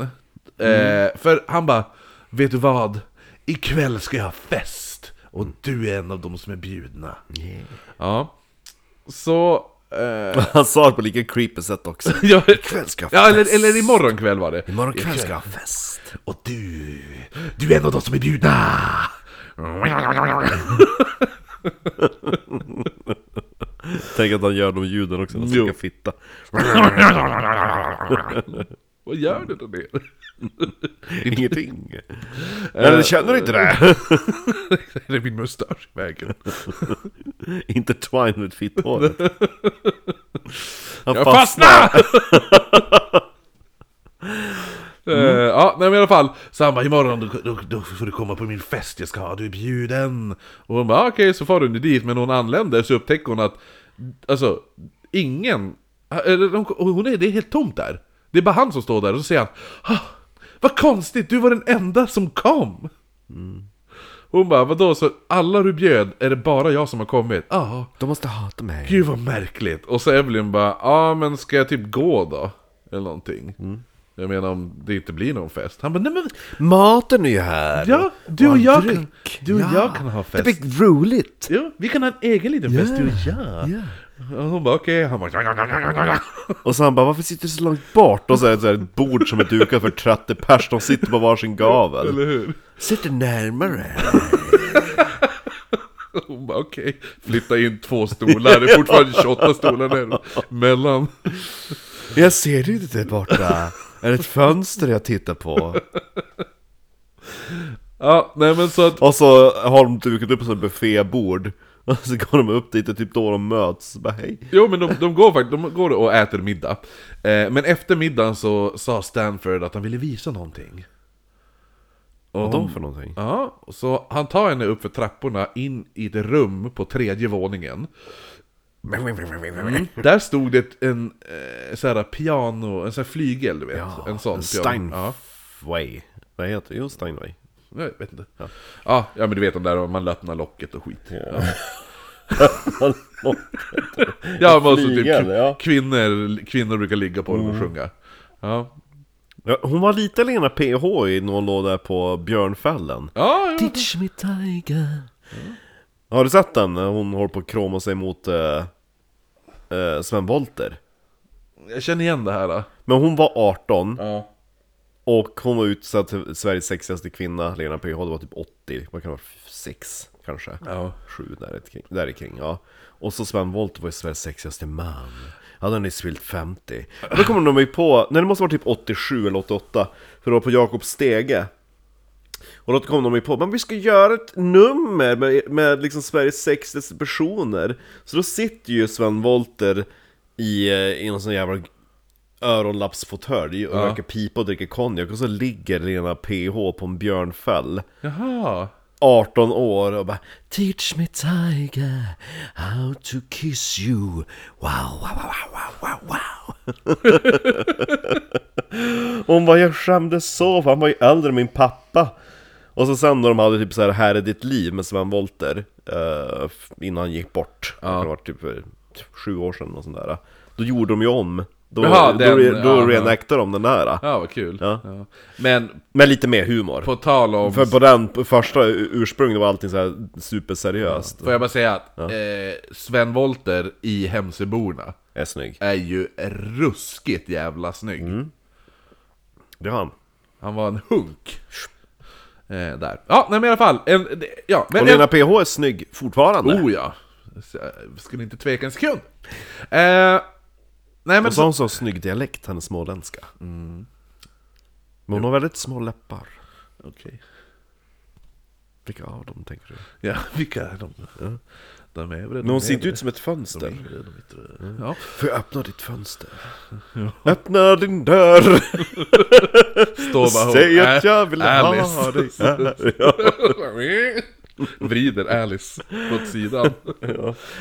Eh, för han bara, vet du vad? Ikväll ska jag ha fest. Och du är en av de som är bjudna. Ja. Så... Eh, [LAUGHS] Han sa det på lika creepy sätt också. [LAUGHS] Ja, Ikväll ska ja, eller, eller imorgon kväll var det. Imorgon kväll ska jag ha fest. Och du, du är en av de som är bjudna! [LAUGHS] Tänk att han gör de ljuden också han ska fitta Vad gör du där nere? [LAUGHS] Ingenting [LAUGHS] Eller känner du inte det? [LAUGHS] Det är min mustasch i vägen. Intertwined med fitthåret Han Jag fastnar! fastnar! Eh, ja, men i alla fall. Så han bara, imorgon då, då, då får du komma på min fest jag ska ha, du är bjuden. Och hon bara, "Ah, okej, så far hon dit. Men när hon anländer så upptäcker hon att, alltså, ingen, eller de, och hon är, det är helt tomt där. Det är bara han som står där och så säger han, ah, vad konstigt, du var den enda som kom. Hon bara, vadå, så alla du bjöd, är det bara jag som har kommit? Ja. De måste hata mig Gud vad märkligt. Och så Evelyn bara, ja men ska jag typ gå då? Eller någonting. Jag menar om det inte blir någon fest. Han bara, nej men Maten är ju här! Ja, du och en jag kan- dryck. du och jag kan ha fest. Det blir roligt! ja, vi kan ha en egen liten fest du och jag. Ja. Och hon bara, okej. Han bara, Och så han bara, varför sitter du så långt bort? Och så är det så här ett bord som är dukat för 30 pers, de sitter på varsin gavel eller hur? Sitter närmare Hon bara, okej. Flytta in två stolar, det är fortfarande 28 stolar där mellan. Jag ser det inte där borta Är det ett fönster jag tittar på? Ja, nej men så att, Och så har de dukat upp ett buffébord [LAUGHS] Och så går de upp dit och typ då de möts bara hej Jo men de, de går faktiskt, de går och äter middag. Eh, men efter middagen så sa Stanford att han ville visa någonting. Vadå för någonting? Ja, så han tar henne upp för trapporna in i ett rum på tredje våningen. Där stod det en eh, så här piano, en sån här flygel du vet. en sån piano. Ja, Steinway. Vad heter det? Jo, Steinway. Jag vet inte. Ja. ja, men du vet de där man öppnar locket och skit. Ja, ja [LAUGHS] men alltså typ ja. kvinnor, kvinnor brukar ligga på dem och sjunga. Ja, Ja, hon var lite Lena PH i när hon låg där på Björnfällen. ja, ja. Teach me tiger. Har du sett den? Hon håller på att kroma sig mot eh, eh, Sven Wollter. jag känner igen det här. Då. Men hon var 18 Ja. Och hon var utsatt till Sveriges sexigaste kvinna, Lena PH, det var typ 80, vad kan vara, 6 kanske? Ja. 7 där, kring, där kring, ja. Och så Sven Wollter var ju Sveriges sexigaste man. Ja, den är fyllt 50. Och då kommer de ju på, nej det måste vara typ 87 eller 88, för det var på Jakobs stege. Och då kom de ju på, men vi ska göra ett nummer med, med liksom Sveriges sexigaste personer. Så då sitter ju Sven Wollter i, eh, i någon sån jävla öronlappsfåtölj och Ja. röker pipa och dricker konjak och så ligger Lena PH på en björnfäll Jaha. 18 år och bara Teach me tiger how to kiss you Wow, wow, wow, wow, wow, wow [LAUGHS] Hon bara, jag skämdes så för han var ju äldre än min pappa Och så sen när de hade typ så här Här är ditt liv med Sven Wollter eh, Innan han gick bort Ja. Det var typ för sju år sedan och sånt där Då gjorde de ju om Då, Jaha, då, den- då, ja, ja. de den där Ja, vad kul. Ja. Men Med lite mer humor på tal om... För på den första ursprunget var allting så här superseriöst Får jag bara säga att eh, Sven Wollter i Hemsöborna Är snygg är ju ruskigt jävla snygg. Mm. Det har han Han var en hunk. Eh, där. Ja, nej men i alla fall. En, det- ja, men Och Lena PH är snygg fortfarande Oh ja. Jag Skulle inte tveka en sekund. Eh, nej men Och så har hon så snygg dialekt, hennes småländska Men hon har väldigt små läppar Okej. Vilka av dem tänker du? Ja, [LAUGHS] vilka är de? De är Men hon ser inte ut som ett fönster De yngre, de yttre. Ja. Får jag öppna ditt fönster? Öppna din dörr! [LAUGHS] Står bara Säg att jag vill ha Alice. dig här ja. [LAUGHS] [LAUGHS] Vrider Alice åt sidan. [LAUGHS]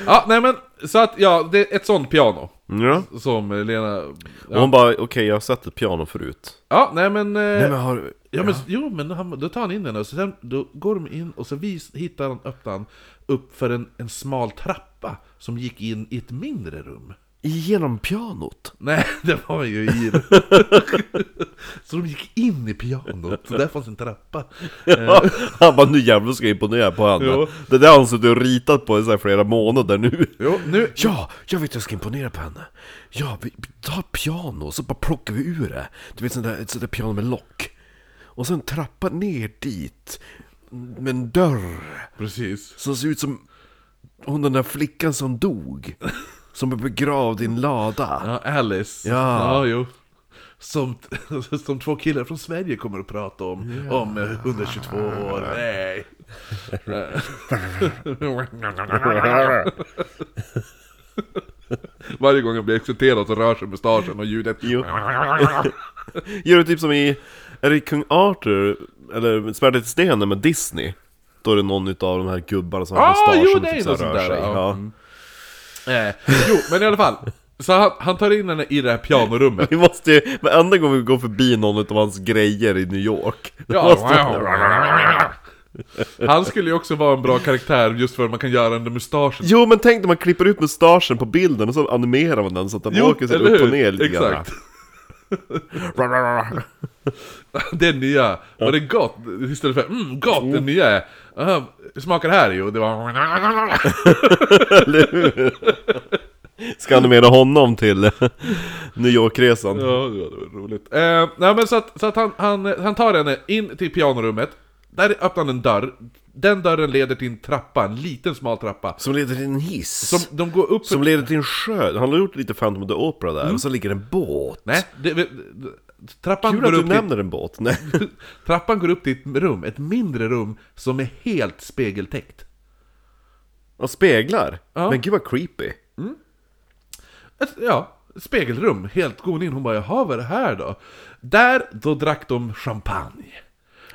ja. nej men, så att ja, det är ett sånt piano. ja. Som Lena... Och Ja, hon bara, okej jag har sett ett piano förut ja nej men... eh, Nej men har Ja, men, jo, men han, då tar han in den och så sen, då går de in och så vis, hittar han, öppnar han upp för en, en smal trappa som gick in i ett mindre rum. Genom pianot? Nej, [LAUGHS] det var ju i Så de gick in i pianot, så där fanns en trappa. Han bara, nu jävlar ska jag imponera på henne Jo. Det där har han suttit och ritat på i så här flera månader nu Jo, nu... Ja, jag vet jag ska imponera på henne Ja, vi tar piano så bara plockar vi ur det Du vet sånt där, sånt där piano med lock Och sen trappa ner dit Med en dörr Precis. Som ser ut som hon den där flickan som dog Som är begravd i en lada Ja, Alice. Ja. ja jo. Som, [LAUGHS] som två killar från Sverige kommer att prata om om eh, 122 år. Nej. [LAUGHS] Varje gång jag blir exciterad så rör sig mustaschen och ljudet. Jo. Gör det typ som i, är det Kung Arthur, eller Svärdet i stenen med Disney? Då är det någon utav de här gubbarna som har Ah, mustasch jo, som typ så rör sig. ja. Ja. Mm. Eh, jo, men i alla fall. Så han, han tar in henne i det här pianorummet. Vi måste ju, varenda gång vi går förbi någon av hans grejer i New York då måste Ja. Han skulle ju också vara en bra karaktär just för att man kan göra den där mustaschen. Jo men tänk när man klipper ut mustaschen på bilden och så animerar man den så att den åker så eller upp och ner lite Exakt. Det nya, var det gott? Istället för mm, gott, det nya är "Aha, hur smakar det här? Jo, det var... Ska animera honom till New York-resan? Ja, det var roligt. Eh, nej men så att, så att han, han, han tar henne in till pianorummet, där öppnar han en dörr, den dörren leder till en trappa, en liten smal trappa. Som leder till en hiss Som de går upp Som leder till en sjö, han har gjort lite Phantom of the Opera där, och så ligger en båt Nej, det, det, trappan, Kul går att du upp till, nämner en båt, nej [LAUGHS] trappan går upp till ett rum, ett mindre rum som är helt spegeltäckt. Och speglar, Ja. men gud vad creepy Ett, ja, ett spegelrum, helt god in. Hon bara 'Jaha, vad är det här då?' Där, då drack de champagne.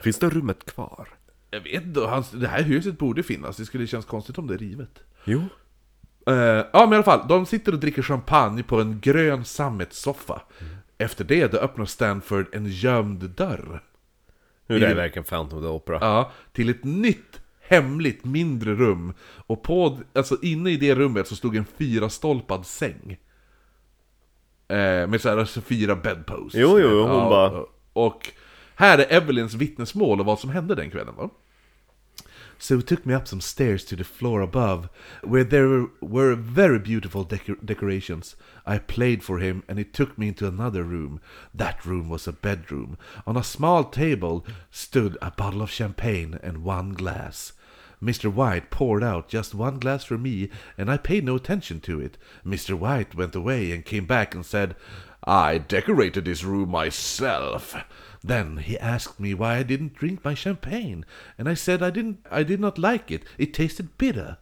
Finns det rummet kvar? Jag vet inte, hans, det här huset borde finnas, det skulle kännas konstigt om det är rivet. Jo. Eh, ja men i alla fall, de sitter och dricker champagne på en grön sammetssoffa. Efter det, då öppnar Stanford en gömd dörr. Nu är det verkligen Phantom of the Opera. Ja, till ett nytt hemligt mindre rum. Och på, alltså inne i det rummet så stod en fyrastolpad säng. Eh, med så här, alltså fyra bedposts. Jo, jo, jo, hon bara- Och här är Evelyns vittnesmål och vad som hände den kvällen då. So he took me up some stairs to the floor above, where there were very beautiful decor- decorations. I played for him, and he took me into another room. That room was a bedroom. On a small table stood a bottle of champagne and one glass. Mr. White poured out just one glass for me, and I paid no attention to it. Mr. White went away and came back and said, I decorated this room myself. Then he asked me why I didn't drink my champagne, and I said I didn't I did not like it. It tasted bitter.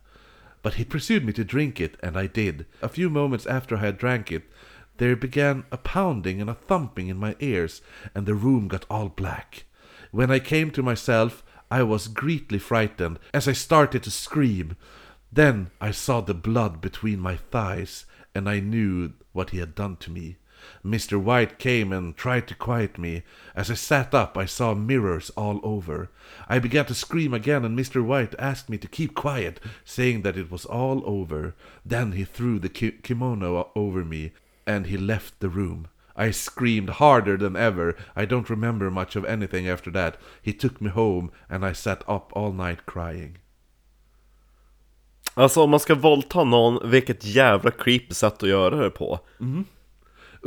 But he pursued me to drink it, and I did. A few moments after I had drank it, there began a pounding and a thumping in my ears, and the room got all black. When I came to myself, I was greatly frightened as I started to scream. Then I saw the blood between my thighs, and I knew what he had done to me. Mr. White came and tried to quiet me. As I sat up, I saw mirrors all over. I began to scream again, and Mr. White asked me to keep quiet, saying that it was all over. Then he threw the ki- kimono over me, and he left the room. I screamed harder than ever. I don't remember much of anything after that. He took me home, and I sat up all night crying. Alltså om man ska våldta någon, vilket jävla creepy sätt att göra det på. Mm-hmm.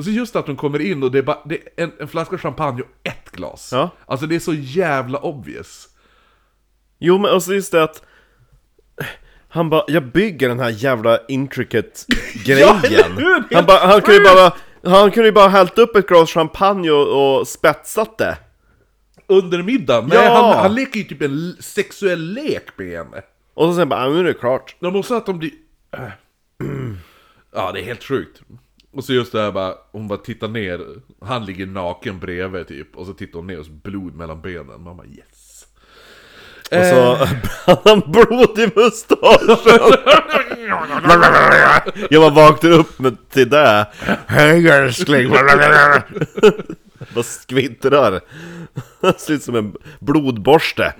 Och så just att de kommer in och det är, bara, det är en, en flaska champagne och ett glas. Ja. Alltså det är så jävla obvious. Jo men alltså just det att Han bara, jag bygger den här jävla intricate [LAUGHS] grejen hur? Han, bara, han kunde ju bara Han kunde ju bara hällt upp ett glas champagne och, och spetsat det Under middagen. Nej, Ja. han, han leker ju typ en sexuell lek med henne. Och så sen bara, "Ah, nu är det klart De måste att de blir... Äh. [CLEARS THROAT] Ja, det är helt sjukt. Och så just det här bara, hon bara tittar ner, han ligger naken bredvid typ, och så tittar hon ner och så blod mellan benen. Man bara yes. Och så hade han blod i mustaschen. Jag bara vaknar upp med till det. Hej älskling. Bara skvittrar. Ser ut som en blodborste.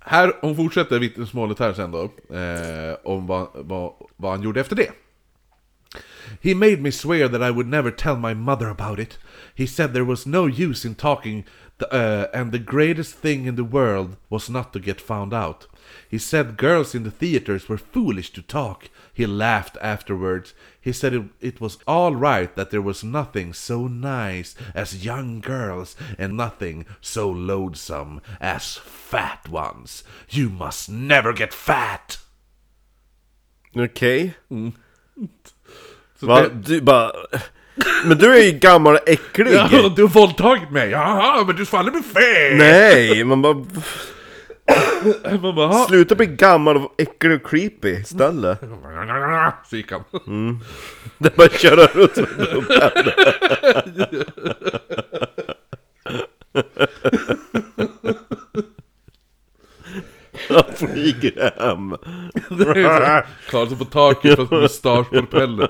Här, hon fortsätter vittnesmålet här sen då, eh, om vad, vad, vad han gjorde efter det. He made me swear that I would never tell my mother about it. He said there was no use in talking, the, uh, and the greatest thing in the world was not to get found out. He said girls in the theaters were foolish to talk. He laughed afterwards. He said it, it was all right that there was nothing so nice as young girls and nothing so loathsome as fat ones. You must never get fat! Okej [LAUGHS] Så Va? det- Du bara Men du är ju gammal och äcklig Ja, du har våldtagit mig! Jaha, men du aldrig bli fet! Nej, man bara [COUGHS] Man bara, "Ha." Sluta bli gammal och äcklig och creepy istället [COUGHS] Så gick han. Det är bara köra runt som en Han [LAUGHS] flyger hem Klarar sig på taket fast mustaschpropeller.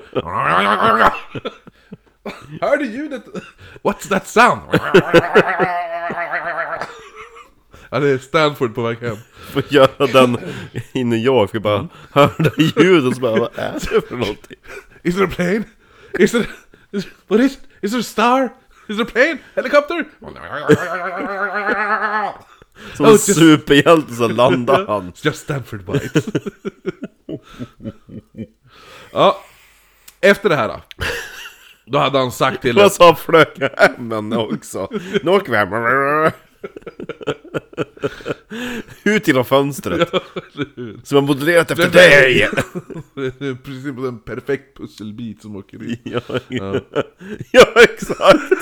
Hör du ljudet? What's that sound? Ja, det är Stanford på väg hem. Får göra den i New York och bara höra ljud och så bara vad är det för någonting? Is it a plane? Is it... Is, what is... Is it a star? Is it a plane? Helicopter? Som Oh, en just- superhjälte så landar han [LAUGHS] just Stanford White. [LAUGHS] ja, efter det här då. Då hade han sagt till [LAUGHS] Och så flög hem henne också Nu åker vi hem Ut genom fönstret Som har modellerat efter dig! Precis som en perfekt pusselbit som åker in. Ja, ja exakt!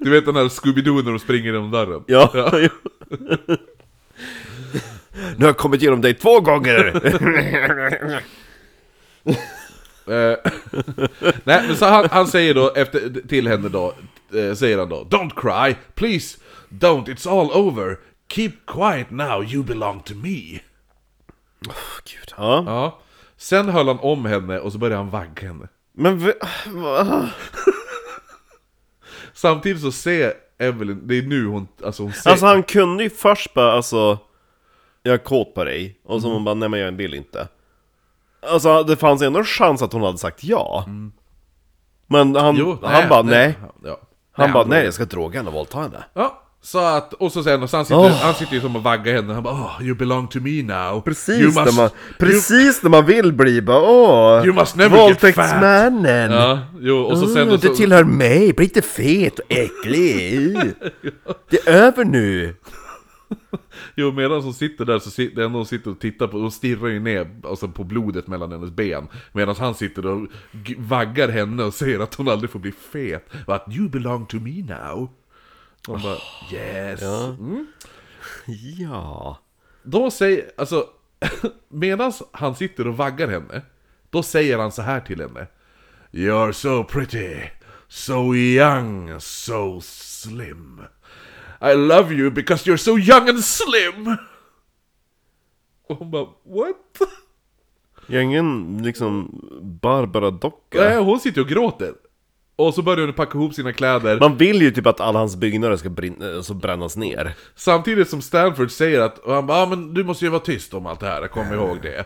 Du vet den här Scooby-Doo när de springer genom dörren? Ja, ja. Nu har jag kommit igenom dig två gånger! Eh, [LAUGHS] Nej, men så han, han säger då efter, till henne då, eh, säger han då Don't cry, please, don't, it's all over Keep quiet now, you belong to me. Gud. Ja. Ja. Sen höll han om henne och så började han vagga henne. Men v- va? Samtidigt så ser Evelyn, det är nu hon, alltså hon ser... Alltså han kunde ju först bara alltså Jag är kåt på dig, och så hon bara nej men jag vill inte. Alltså det fanns ändå en chans att hon hade sagt ja. Men han, Jo, han bara nej, Ja. Han Nej, bara han- nej jag ska droga henne och våldta henne. Ja, så att, och så sen, och så han sitter, Åh. han sitter ju som och vaggar henne, han bara oh, you belong to me now. Precis, you must, när man, precis när man vill bli bara åh You must never get Våldtäktsmannen! Ja, jo, och så sen... Åh, Och så, du tillhör mig, bli inte fet och äcklig! [LAUGHS] Det är över nu! jo, medan hon sitter där så sitter, hon sitter och tittar på, och stirrar ju ner alltså, på blodet mellan hennes ben. Medan han sitter och vaggar henne och säger att hon aldrig får bli fet. Att you belong to me now. Hon bara yes. Mm. [LAUGHS] Ja... Då säger, alltså, [LAUGHS] medan han sitter och vaggar henne, då säger han så här till henne. You're so pretty, so young, so slim. I love you because you're so young and slim! Och hon bara, what? Jag är ingen liksom Barbara-docka Nej, hon sitter och gråter. Och så börjar hon packa ihop sina kläder. Man vill ju typ att alla hans byggnader ska brinna, alltså brännas ner Samtidigt som Stanford säger att, han bara, ah, men du måste ju vara tyst om allt det här, kom ihåg det.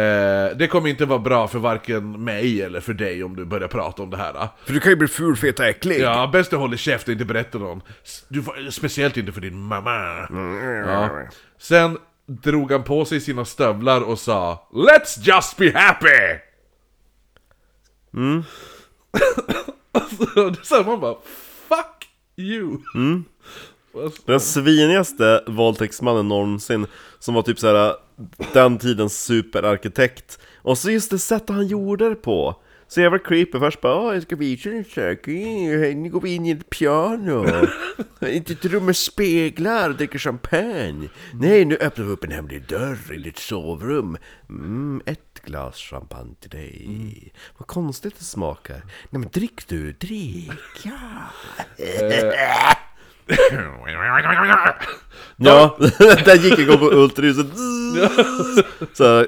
Eh, det kommer inte vara bra för varken mig eller för dig om du börjar prata om det här. För du kan ju bli ful, fet och äcklig Ja, bäst du håller käft och inte berättar någon. Du, får- speciellt inte för din mamma. Ja. Sen drog han på sig sina stövlar och sa Let's just be happy! Mm. [COUGHS] [LAUGHS] så här, man bara Fuck you! [LAUGHS] Den svinigaste våldtäktsmannen någonsin Som var typ såhär Den tidens superarkitekt. Och så just det sättet han gjorde det på Så jävla creepy, först bara Åh, jag ska visa en sak, Eh, nu går vi in i ett piano. [LAUGHS] Inte ett rum med speglar och dricker champagne. Nej, nu öppnar vi upp en hemlig dörr i ditt sovrum. Mm, Ett glas champagne till dig. Vad konstigt det smakar. Nej men drick du, drick, [LAUGHS] ja. Ja, [LAUGHS] där gick igång på ultraljuset Så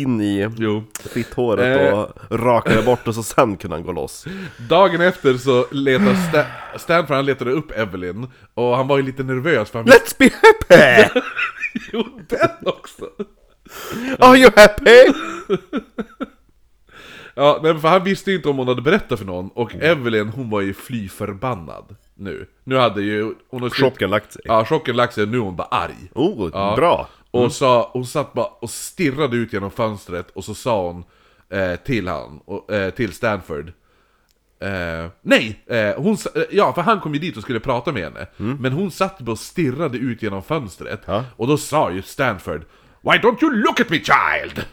in i Jo. fitthåret Eh. och rakade bort och så sen kunde han gå loss Dagen efter så letar Sta Stanford, han letade upp Evelyn Och han var ju lite nervös för han Let's be happy! [LAUGHS] Jo, den också! Are you happy? Ja, nej, för han visste ju inte om hon hade berättat för någon Och Evelyn, hon var ju fly förbannad nu Nu hade ju... Hon Chocken lagt sig Ja, chocken lagt sig, nu är hon bara arg Oh, Ja. bra! Och sa, hon satt bara och stirrade ut genom fönstret och så sa hon eh, till han, och, eh, till Stanford eh, Nej! Eh, hon, eh, ja, för han kom ju dit och skulle prata med henne Men hon satt bara och stirrade ut genom fönstret Ja. Och då sa ju Stanford Why don't you look at me child?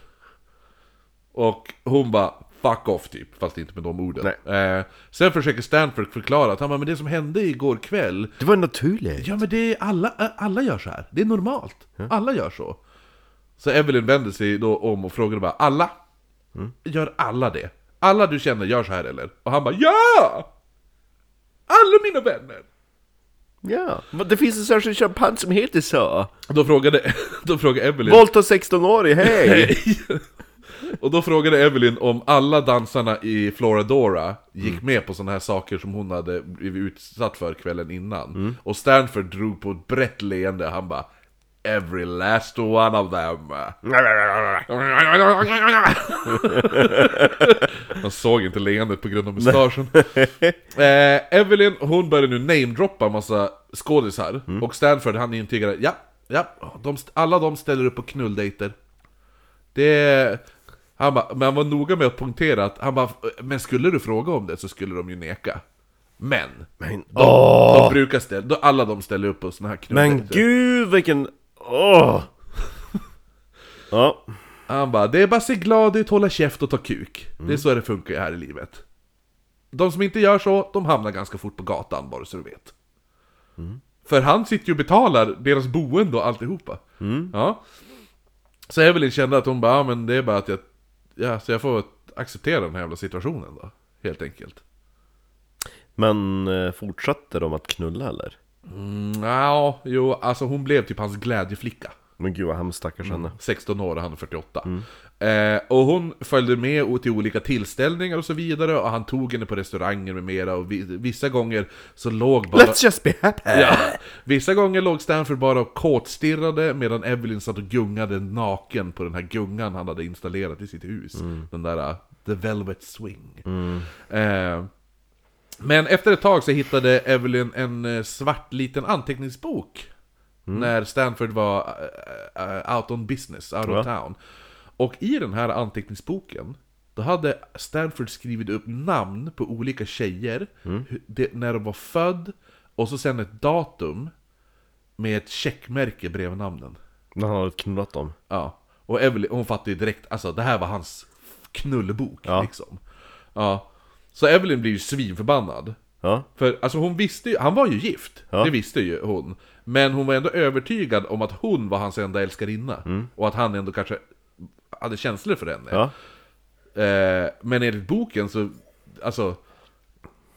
Och hon bara Fuck off typ, fast inte med de orden eh, Sen försöker Stanford förklara att han bara, men det som hände igår kväll Det var naturligt Ja men det är alla, ä- alla gör så här. Det är normalt. Alla gör så. Så Evelyn vänder sig då om och frågar bara Alla? Gör alla det? Alla du känner gör så här eller? Och han bara Ja! Alla mina vänner! Ja, men det finns en särskild champagne som heter så Då frågade, [LAUGHS] då frågade Evelyn Volta 16-årig, hej! [LAUGHS] Och då frågade Evelyn om alla dansarna i Floradora gick med på sådana här saker som hon hade blivit utsatt för kvällen innan. Och Stanford drog på ett brett leende, han bara Every last one of them. [LAUGHS] Han såg inte leendet på grund av mustaschen. eh, Evelyn, hon började nu namedroppa massa skådisar. Och Stanford, han intygade, ja, ja, de, alla de ställer upp på knulldejter. Det... Han bara, men han var noga med att poängtera att, han bara, men skulle du fråga om det så skulle de ju neka. Men, Men, de, de brukar ställa, de, alla de ställer upp på såna här knulldejter. men gud vilken... Åh! [LAUGHS] Ja, Han bara, det är bara se glad ut, hålla käft och ta kuk. Det är så det funkar här i livet. De som inte gör så, de hamnar ganska fort på gatan, bara så du vet. För han sitter ju och betalar deras boende och alltihopa. Ja. Så Evelyn kände att hon bara, ja, men det är bara att jag, ja, så jag får acceptera den här jävla situationen då. Helt enkelt. men eh, fortsatte de att knulla eller? Mm, ja, jo, alltså hon blev typ hans glädjeflicka. Men gud vad hemskt stackars henne. 16 år och han är 48. Eh, och hon följde med till olika tillställningar och så vidare, och han tog henne på restauranger med mera, och vi, vissa gånger så låg bara... Let's just be happy! Ja. Vissa gånger låg Stanford bara och kåtstirrade medan Evelyn satt och gungade naken på den här gungan han hade installerat i sitt hus. Den där uh, The Velvet Swing. Eh, men efter ett tag så hittade Evelyn en eh, svart liten anteckningsbok. När Stanford var eh, eh, out on business, out of Ja. town. Och i den här anteckningsboken, då hade Stanford skrivit upp namn på olika tjejer, hur- det, när de var född, och så sen ett datum med ett checkmärke bredvid namnen. När han hade knullat dem. Ja. Och Evelyn, hon fattade ju direkt, alltså det här var hans knullebok Ja. liksom. Ja. Så Evelyn blir ju svinförbannad. Ja. För alltså hon visste ju, han var ju gift, Ja. det visste ju hon. Men hon var ändå övertygad om att hon var hans enda älskarinna. Och att han ändå kanske hade känslor för henne. Ja. Eh, men enligt boken så, alltså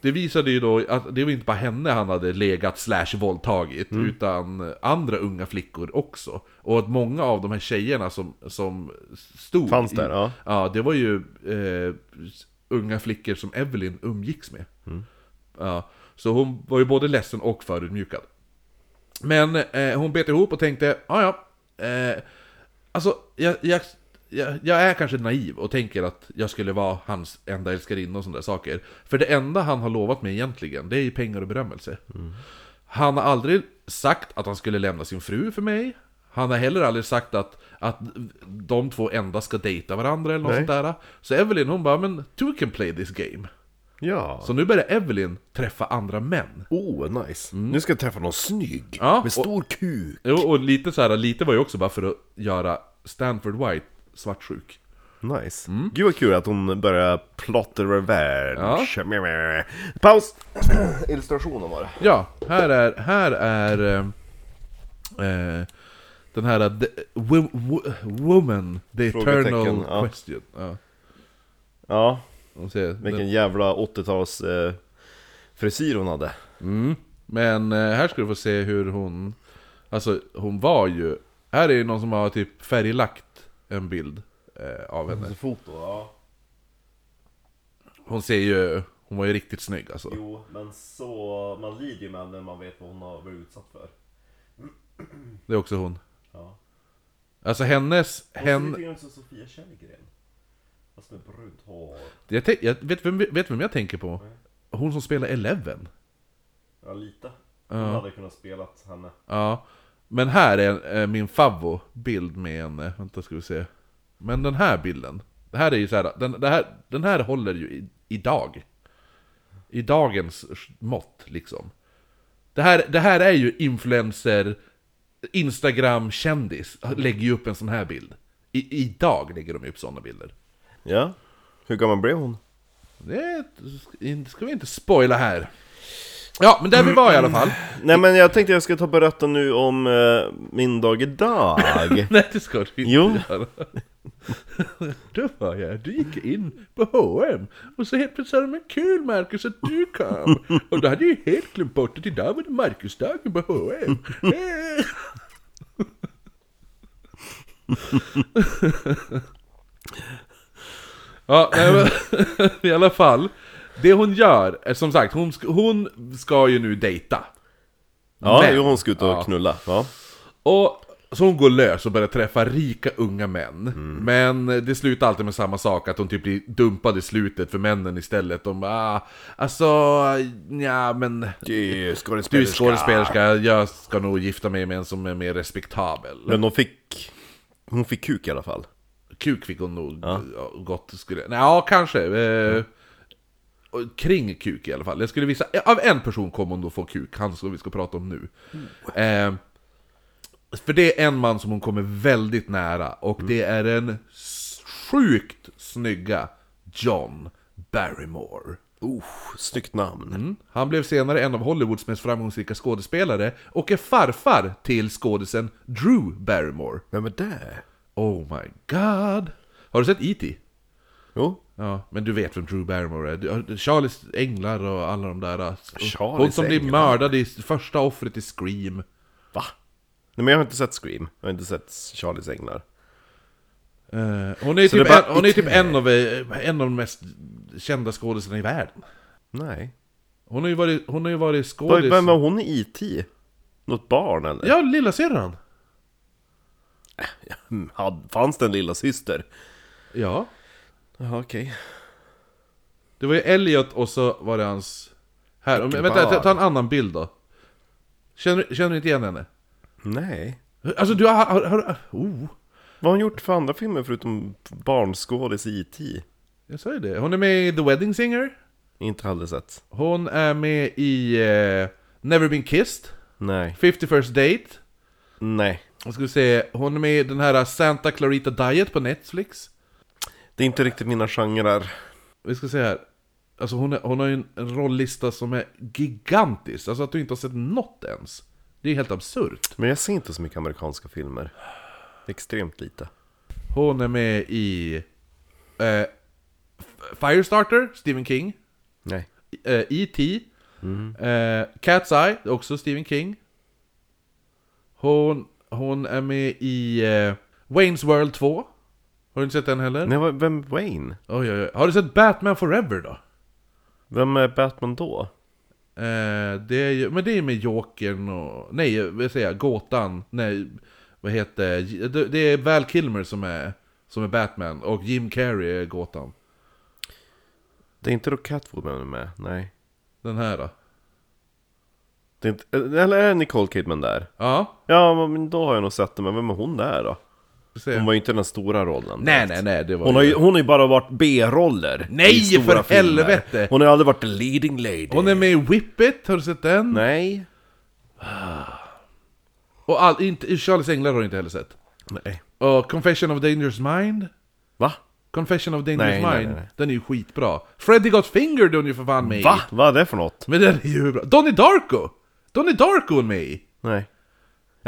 Det visade ju då att det var inte bara henne han hade legat slash våldtagit Utan andra unga flickor också Och att många av de här tjejerna som, som stod Fanns där, i, ja. Ja, det var ju eh, unga flickor som Evelyn umgicks med Ja, så hon var ju både ledsen och förödmjukad Men eh, hon bet ihop och tänkte, ja ja eh, Alltså, jag, jag, jag, jag är kanske naiv och tänker att jag skulle vara hans enda älskarinna och sådana där saker För det enda han har lovat mig egentligen, det är ju pengar och berömmelse Han har aldrig sagt att han skulle lämna sin fru för mig Han har heller aldrig sagt att, att de två enda ska dejta varandra eller något Nej. sånt där Så Evelyn hon bara, men two can play this game Ja. Så nu börjar Evelyn träffa andra män Oh, nice. Nu ska jag träffa någon snygg. Mm. Ja, med stor kuk. Jo, och lite så här, lite var ju också bara för att göra Stanford White svartsjuk. Nice. Mm. Gud vad kul att hon börjar plotta revenge. Paus! [CLEARS THROAT] Illustrationen var det. Ja, här är, här är eh, eh, den här uh, the, wo, wo, Woman, the eternal ja. question. Ja, Ja, och se, vilken den, jävla 80-tals eh, frisyr hon hade. mm, men eh, här ska du få se hur hon, alltså hon var ju, här är ju någon som har typ färglagt en bild eh, av henne. Foto, ja. Hon ser ju, hon var ju riktigt snygg alltså. Jo, men så... Man lider ju med när man vet vad hon har varit utsatt för. [CLEARS THROAT] Det är också hon. Ja. Alltså hennes, Hon ser ut som Sofia Källgren. Fast med brunt hår. Jag, tänk- jag vet, vem, vet vem jag tänker på? Hon som spelar Eleven. Ja, lite. Hon hade kunnat spelat henne. Ja. Men här är eh, min favvo-bild med henne. Vänta ska vi se. Men den här bilden. Det här är ju så här, den, här, den här håller ju i, idag. I dagens mått liksom. Det här, det här är ju influencer, Instagram-kändis, lägger ju upp en sån här bild. I, idag lägger de upp såna bilder. Ja. Hur gammal blev hon? Det ska vi inte spoila här. Ja, men där vi var i alla fall. Nej men jag tänkte jag ska ta och berätta nu om eh, min dag idag. [LAUGHS] Nej, det ska du inte Jo. göra. [LAUGHS] Då var jag, du gick in på H&M och så helt plötsligt sa de, men kul Marcus att du kom. Och då hade jag ju helt glömt bort att idag var det Marcusdagen på H&M. Eh. [LAUGHS] Ja, nej, men, i alla fall. Det hon gör, är som sagt, hon hon ska ju nu dejta. Ja, Men- jo, hon ska ut och knulla. Ja. Och så hon går lös och börjar träffa rika unga män. Mm. Men det slutar alltid med samma sak, att hon typ blir dumpad i slutet för männen istället. De bara, ah, alltså, ja men... Du är skådespelerska. Du är skådespelerska, jag ska nog gifta mig med en som är mer respektabel. Men de fick... Hon fick kuk i alla fall. Kuk fick hon nog ja. gott skulle... Nej, ja, kanske. Eh, och kring kuk i alla fall. Jag skulle visa... Av en person kommer hon då få kuk, han som vi ska prata om nu. Eh, för det är en man som hon kommer väldigt nära, och det är den sjukt snygga John Barrymore. Oh, snyggt namn. Mm. Han blev senare en av Hollywoods mest framgångsrika skådespelare, och är farfar till skådisen Drew Barrymore. Vem är det? Oh my god! Har du sett E.T.? Jo. Ja, men du vet vem Drew Barrymore är. Du- Charlies Änglar och alla de där. Charlies Hon som blir Änglar? mördad i första offret i Scream. Va? Nej men jag har inte sett Scream, jag har inte sett Charlies Änglar Eh, hon är typ, det bara en, hon är typ en, av, eh, en av de mest kända skådespelarna i världen. Nej Hon har ju varit, hon har ju varit Vad- skådis... Vem var hon i IT? Något barn eller? Ja, lilla syrran. Mm, hade- Fanns det en lilla syster? Ja. Jaha okej Det var ju Elliot och så var det hans... Här, om, vänta, ta, barn. ta en annan bild då. Känner, känner du inte igen henne? Nej Alltså du har... har, har oh, Vad har hon gjort för andra filmer förutom barnskådis i IT? jag sa ju det. Hon är med i The Wedding Singer. Inte aldrig sett Hon är med i eh, Never Been Kissed. Nej 50 First Date. Nej Jag ska se, hon är med i den här Santa Clarita Diet på Netflix. Det är inte riktigt mina genrer Vi ska se här. Alltså hon, är, hon har ju en, rolllista som är gigantisk. Alltså att du inte har sett något ens. Det är helt absurt. Men jag ser inte så mycket amerikanska filmer Extremt lite Hon är med i eh, Firestarter, Stephen King. Nej Eh, E.T. Eh, Cat's Eye, också Stephen King. Hon, hon är med i eh, Wayne's World 2. Har du inte sett den heller? Nej, vad- vem Wayne? Oj, oj, oj. Har du sett Batman Forever då? Vem är Batman då? Eh, det är ju, men det är med Jokern och... Nej, vad säger jag? Gåtan. Nej, vad heter... Det, det är Val Kilmer som är, som är Batman och Jim Carrey är Gåtan. Det är inte då Catwoman med? Nej Den här då. det är inte, Eller är Nicole Kidman där? Ja, Ja, men då har jag nog sett det, men vem är hon där då? Hon var ju inte den stora rollen Nej, nej, nej, det var Hon har ju, hon har ju bara varit B-roller Nej, i stora för helvete! Hon har aldrig varit en leading lady Hon är med i Whip It, har du sett den? Nej Och all, inte, Charlies Änglar har du inte heller sett. Nej Och Confession of Dangerous Mind? Va? Confession of Dangerous Nej, Mind, nej, nej. den är ju skitbra. Freddy Got Fingered är hon ju för fan med i. Va? Vad är det för något? Men den är ju bra. Donnie Darko! Donnie Darko är hon med i. Nej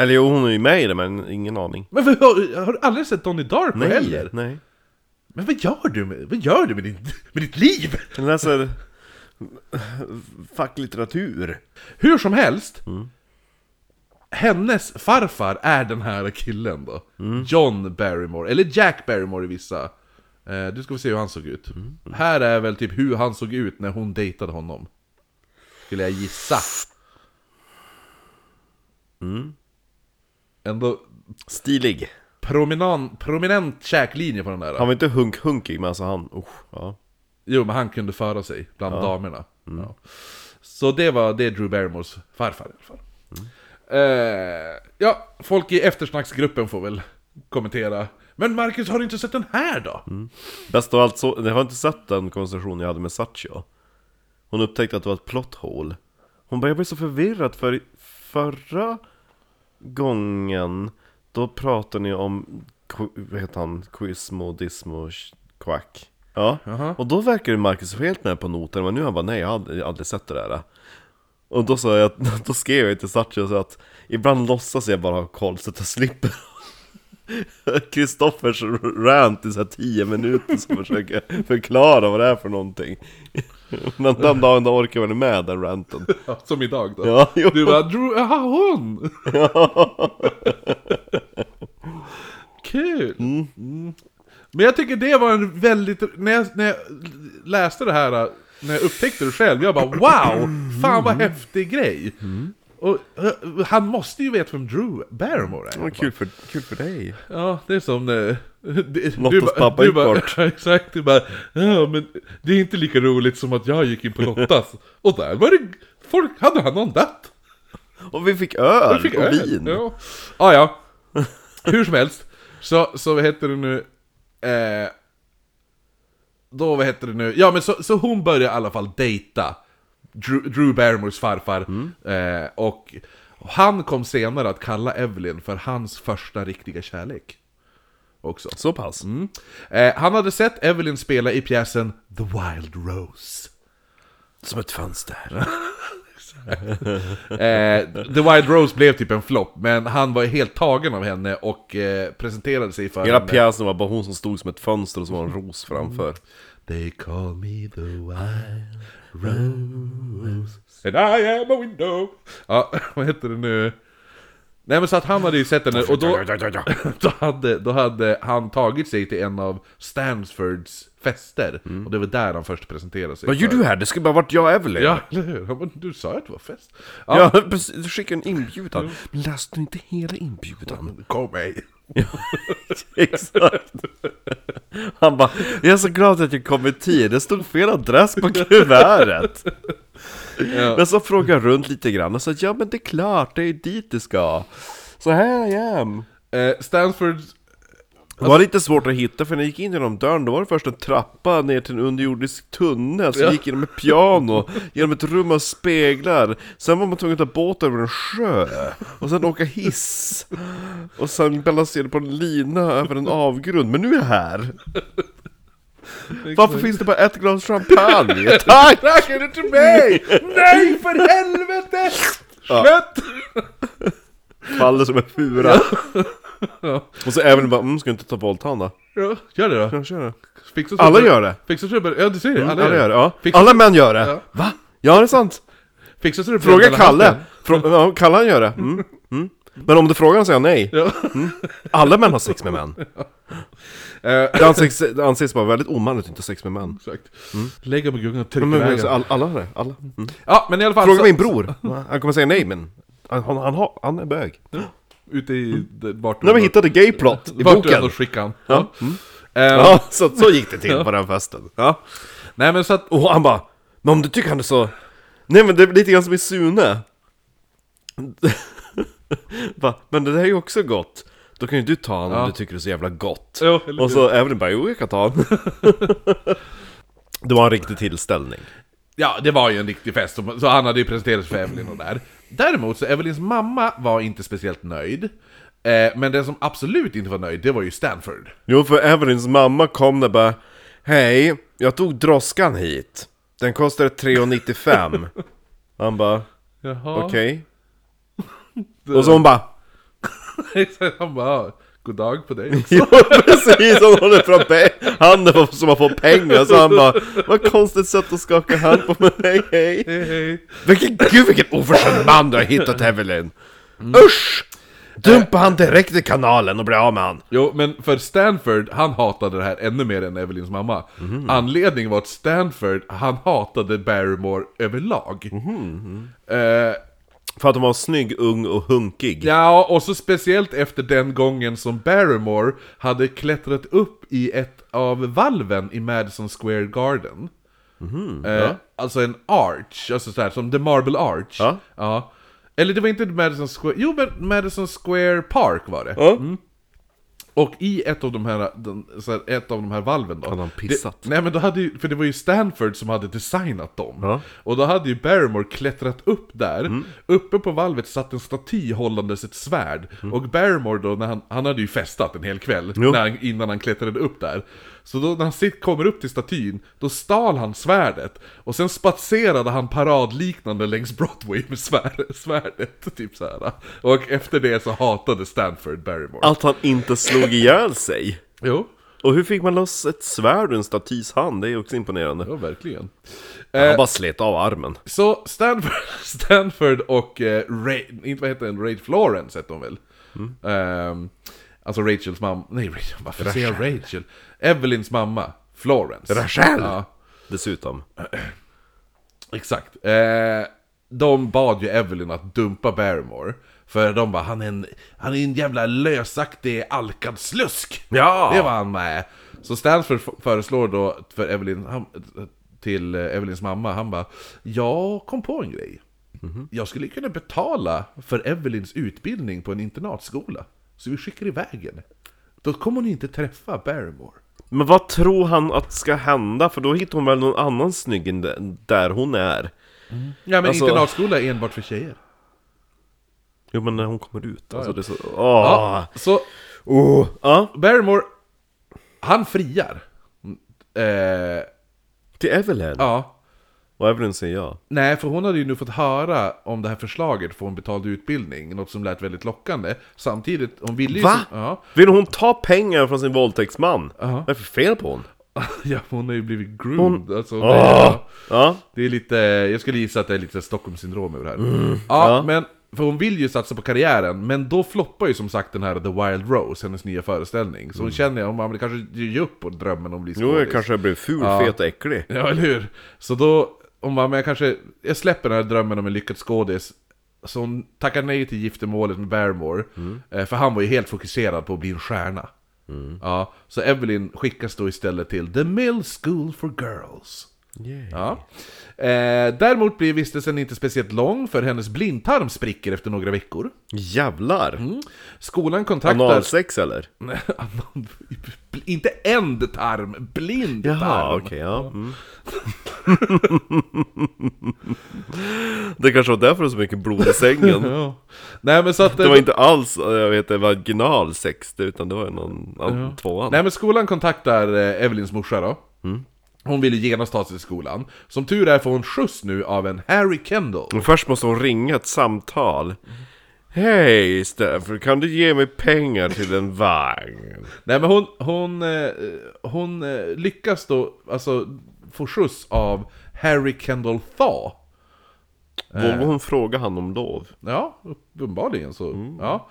Eller jo, hon är ju med i det, men ingen aning Men vad- har, har du aldrig sett Donnie Darko Nej, heller? nej Men vad gör du med, vad gör du med, din, med ditt liv? Jag läser facklitteratur Hur som helst, Mm. hennes farfar är den här killen då. Mm. John Barrymore, eller Jack Barrymore i vissa. Eh, du ska få se hur han såg ut. Mm. Här är väl typ hur han såg ut när hon dejtade honom. Skulle jag gissa. Mm. Ändå Stilig prominent, prominent käklinje på den där. Han var inte hunk-hunkig, men alltså han, usch, ja Jo, men han kunde föra sig bland damerna. Ja. Så det var det är Drew Barrymores farfar i alla fall. Eh, ja, folk i eftersnacksgruppen får väl kommentera. Men Marcus, har du inte sett den här då? Bäst av allt så, jag har inte sett den konversationen jag hade med Satcho Hon upptäckte att det var ett plot hole Hon bara, jag blev så förvirrad för i förra gången Då pratade ni om, vad heter han, Quizmo, Dismo, Quack. Ja, Jaha. och då verkar ju Marcus helt med på noten Men nu han bara, nej jag har aldrig, har aldrig sett det där. Och då sa jag, [LAUGHS] då skrev jag till så att Ibland låtsas jag bara ha koll så att jag slipper [LAUGHS] Kristoffers rant i så här 10 minuter som försöker förklara vad det är för någonting [LAUGHS] Men den dagen då orkar man med den ranten [LAUGHS] Ja, som idag då. Ja, jo. Du bara, Drew, jaha hon! Kul! Mm. Men jag tycker det var en väldigt, när jag, när jag läste det här, när jag upptäckte det själv, jag bara wow! Fan vad häftig grej! Och eh, han måste ju veta vem Drew Barrymore är. Vad kul för, kul för dig Ja, det är som... Eh, det, Lottas pappa gick bort. [LAUGHS] Exakt, du bara ja men det är inte lika roligt som att jag gick in på Lottas. Och där var det... Folk, hade han någon dött? Och vi fick öl Jag fick och öl. vin Ja. Ah, ja. Hur som helst. Så, så vad heter det nu? Eh, då, vad heter det nu? Ja, men så, så hon börjar i alla fall dejta Drew, Drew Barrymores farfar. Eh, och han kom senare att kalla Evelyn för hans första riktiga kärlek. Också. Så pass? Eh, han hade sett Evelyn spela i pjäsen The Wild Rose. Som ett fönster [LAUGHS] Eh, The Wild Rose blev typ en flopp, men han var helt tagen av henne och eh, presenterade sig för Hela henne. pjäsen var bara hon som stod som ett fönster och så var en ros framför They call me the wild rose And I am a window Ja, [LAUGHS] vad heter det nu? Nej men så att han hade ju sett henne och då, [LAUGHS] då, hade, då hade han tagit sig till en av Stansfords fester Och det var där han först presenterade sig Vad gör du här? Det skulle bara varit jag och Evelyn. Ja, eller hur? Du sa att det var fest Ja, [LAUGHS] precis. Du skickade en inbjudan. Men läste du inte hela inbjudan? Kom mig [LAUGHS] Exakt. Han bara, jag är så glad att jag kom i tid. Det stod fel adress på kuvertet. Ja. Men så frågade jag runt lite grann och sa, ja men det är klart, det är dit du ska. Så här är jag. eh, Stanford Det var lite svårt att hitta för när jag gick in genom dörren då var det först en trappa ner till en underjordisk tunnel Så Ja. gick genom ett piano, genom ett rum av speglar Sen var man tvungen att ta båt över en sjö Och sen åka hiss Och sen balansera på en lina över en avgrund Men nu är jag här Varför finns det bara ett glas champagne? [LAUGHS] Tack! Tack, är det till mig? Nej för helvete! Slut! Faller som en fura Och så även bara, mm, ska du inte ta våldtan då? Ja, gör det då. Ja, kör det Fixa Alla gör det! Fixa trubbel, ja du ser det, alla, Alla gör det, ja Fixa, Alla män gör det! Ja. Va? Ja det är sant! fixa trubbel Fråga mellan Kalle! halsen. Frå ja, Kalle han gör det. Mm. Mm. Men om du frågar han säger han nej. Ja. Alla män har sex med män. Eh, Det anses, det anses vara väldigt omanligt att inte ha sex med män. Exakt. Lägga på gungan och Men, men, iväg så den. all, alla har det. Alla. Mm. Ja, men i alla fall Fråga så, min bror. Han kommer säga nej men han, han, han, har, han är bög. Ute i det- vart har vi hittat the gay plot i vart boken. ändå skickade han. Ja. Eh, Ja, så, så gick det till på den festen. Ja. Nej men så att, Och han bara, men om du tycker han är så... Nej men det är lite grann som i Sune. [LAUGHS] Va? Men det där är ju också gott. Då kan ju du ta honom Ja. om du tycker det är så jävla gott. Jo, och så även bara, jo jag kan ta honom. [LAUGHS] det var en riktig tillställning. ja det var ju en riktig fest, så- så han hade ju presenterat sig för Evelyn och där. Däremot så Evelyns mamma var inte speciellt nöjd. Eh, men den som absolut inte var nöjd, det var ju Stanford. Jo, för Evelyns mamma kom där bara Hej, jag tog droskan hit. Den kostade 3,95. Han bara, Jaha. okej. [LAUGHS] Och så hon bara [LAUGHS] han bara, "Ah, god dag på dig. [LAUGHS] Ja precis, han håller fram handen som att få pengar så han bara Vad konstigt sätt att skaka hand på mig, hej Hej hej. Vilken, gud vilken oförskämd man du har hittat Evelyn Usch! Dumpa han direkt i kanalen och bli av med han Jo, men för Stanford, han hatade det här ännu mer än Evelyns mamma. Anledningen var att Stanford, han hatade Barrymore överlag. Eh, För att de var snygg, ung och hunkig ja, och så speciellt efter den gången som Barrymore hade klättrat upp i ett av valven i Madison Square Garden. eh, Alltså en arch, alltså såhär som The Marble Arch. Ja. ja. Eller det var inte Madison Square, jo men Madison Square Park var det. Ja. Och i ett av de här, den, här, ett av de här valven då Hade han pissat? Det, nej men då hade ju, för det var ju Stanford som hade designat dem Ja. Och då hade ju Barrymore klättrat upp där Mm. Uppe på valvet satt en staty hållandes ett svärd Och Barrymore då, när han, han hade ju festat en hel kväll när han, Innan han klättrade upp där Så då när han sitt, kommer upp till statyn Då stal han svärdet. Och sen spatserade han paradliknande längs Broadway med svär, svärdet Typ så här. Och efter det så hatade Stanford Barrymore. Att han inte slog ihjäl sig. Jo, Och hur fick man loss ett svärd ur en statys hand? Det är också imponerande. Ja verkligen. Han bara slet av armen. Så Stanford, [LAUGHS] Stanford och eh, Ray, inte vad heter den, Raid Florence hette hon väl? Ehm, alltså Rachels mamma, nej Rachel, varför säger jag Rachel? Evelyns mamma, Florence. Rachel! Ja, Dessutom [CLEARS THROAT] exakt. Eh, de bad ju Evelyn att dumpa Barrymore. För de bara, han är en, han är en jävla lösaktig alkad slusk. Ja! Det var han med. Så Stanford f- föreslår då för Evelyn, han, till eh, Evelyns mamma, han bara Jag kom på en grej. Jag skulle kunna betala för Evelyns utbildning på en internatskola. Så vi skickar iväg henne. Då kommer hon inte träffa Barrymore. Men vad tror han att ska hända? För då hittar hon väl någon annan snygg än där- hon är Ja men Alltså- internatskola är enbart för tjejer. Jo men när hon kommer ut, alltså ja. det är så... Åh! Ja, så Oh. Ja, Barrymore, han friar. Eh, till Evelyn. ja. Och Evelyn säger ja. Nej, för hon hade ju nu fått höra om det här förslaget få en betald utbildning, något som lät väldigt lockande. Samtidigt, hon ville ju... Va? Ja. Vill hon ta pengar från sin våldtäktsman? Ja. Vad är det för fel på hon? [LAUGHS] Ja, hon har ju blivit groomed. Alltså, det, Åh! Ja, det är lite, jag skulle gissa att det är lite Stockholmssyndrom över det här. Ja, ja. men, för hon vill ju satsa på karriären, men då floppar ju som sagt den här The Wild Rose, hennes nya föreställning. Så hon känner att man vill kanske ge upp på drömmen om att bli jo jag skådis. kanske blev ful, Ja. fet och äcklig. Ja, eller hur? Så då, om man, men jag kanske, jag släpper den här drömmen om en lyckad skådis. Så hon tackar nej till giftermålet med Barrymore, eh, för han var ju helt fokuserad på att bli en stjärna. Ja, så Evelyn skickas då istället till The Mill School for Girls. Ja. Eh, däremot blir vistelsen inte speciellt lång, för hennes blindtarm spricker efter några veckor. Jävlar! Skolan kontaktar... Analsex eller? [LAUGHS] inte ändtarm, blindtarm! Jaha, okej, ja. Mm. det kanske var därför det var så mycket blod i sängen. [LAUGHS] Ja. Nej men så att... Det var inte alls, jag vet inte, vaginalsex, det, utan det var någon annan tvåan. Nej men skolan kontaktar eh, Evelyns morsa då. Hon vill ju genast ta sig till skolan. Som tur är får hon skjuts nu av en Harry Kendall. Men först måste hon ringa ett samtal. Hej Stafford, kan du ge mig pengar till en vagn? Nej men hon, hon, eh, hon eh, lyckas då alltså få skjuts av Harry Kendall Thaw. Vågar hon fråga han om lov? Ja, uppenbarligen så. Ja.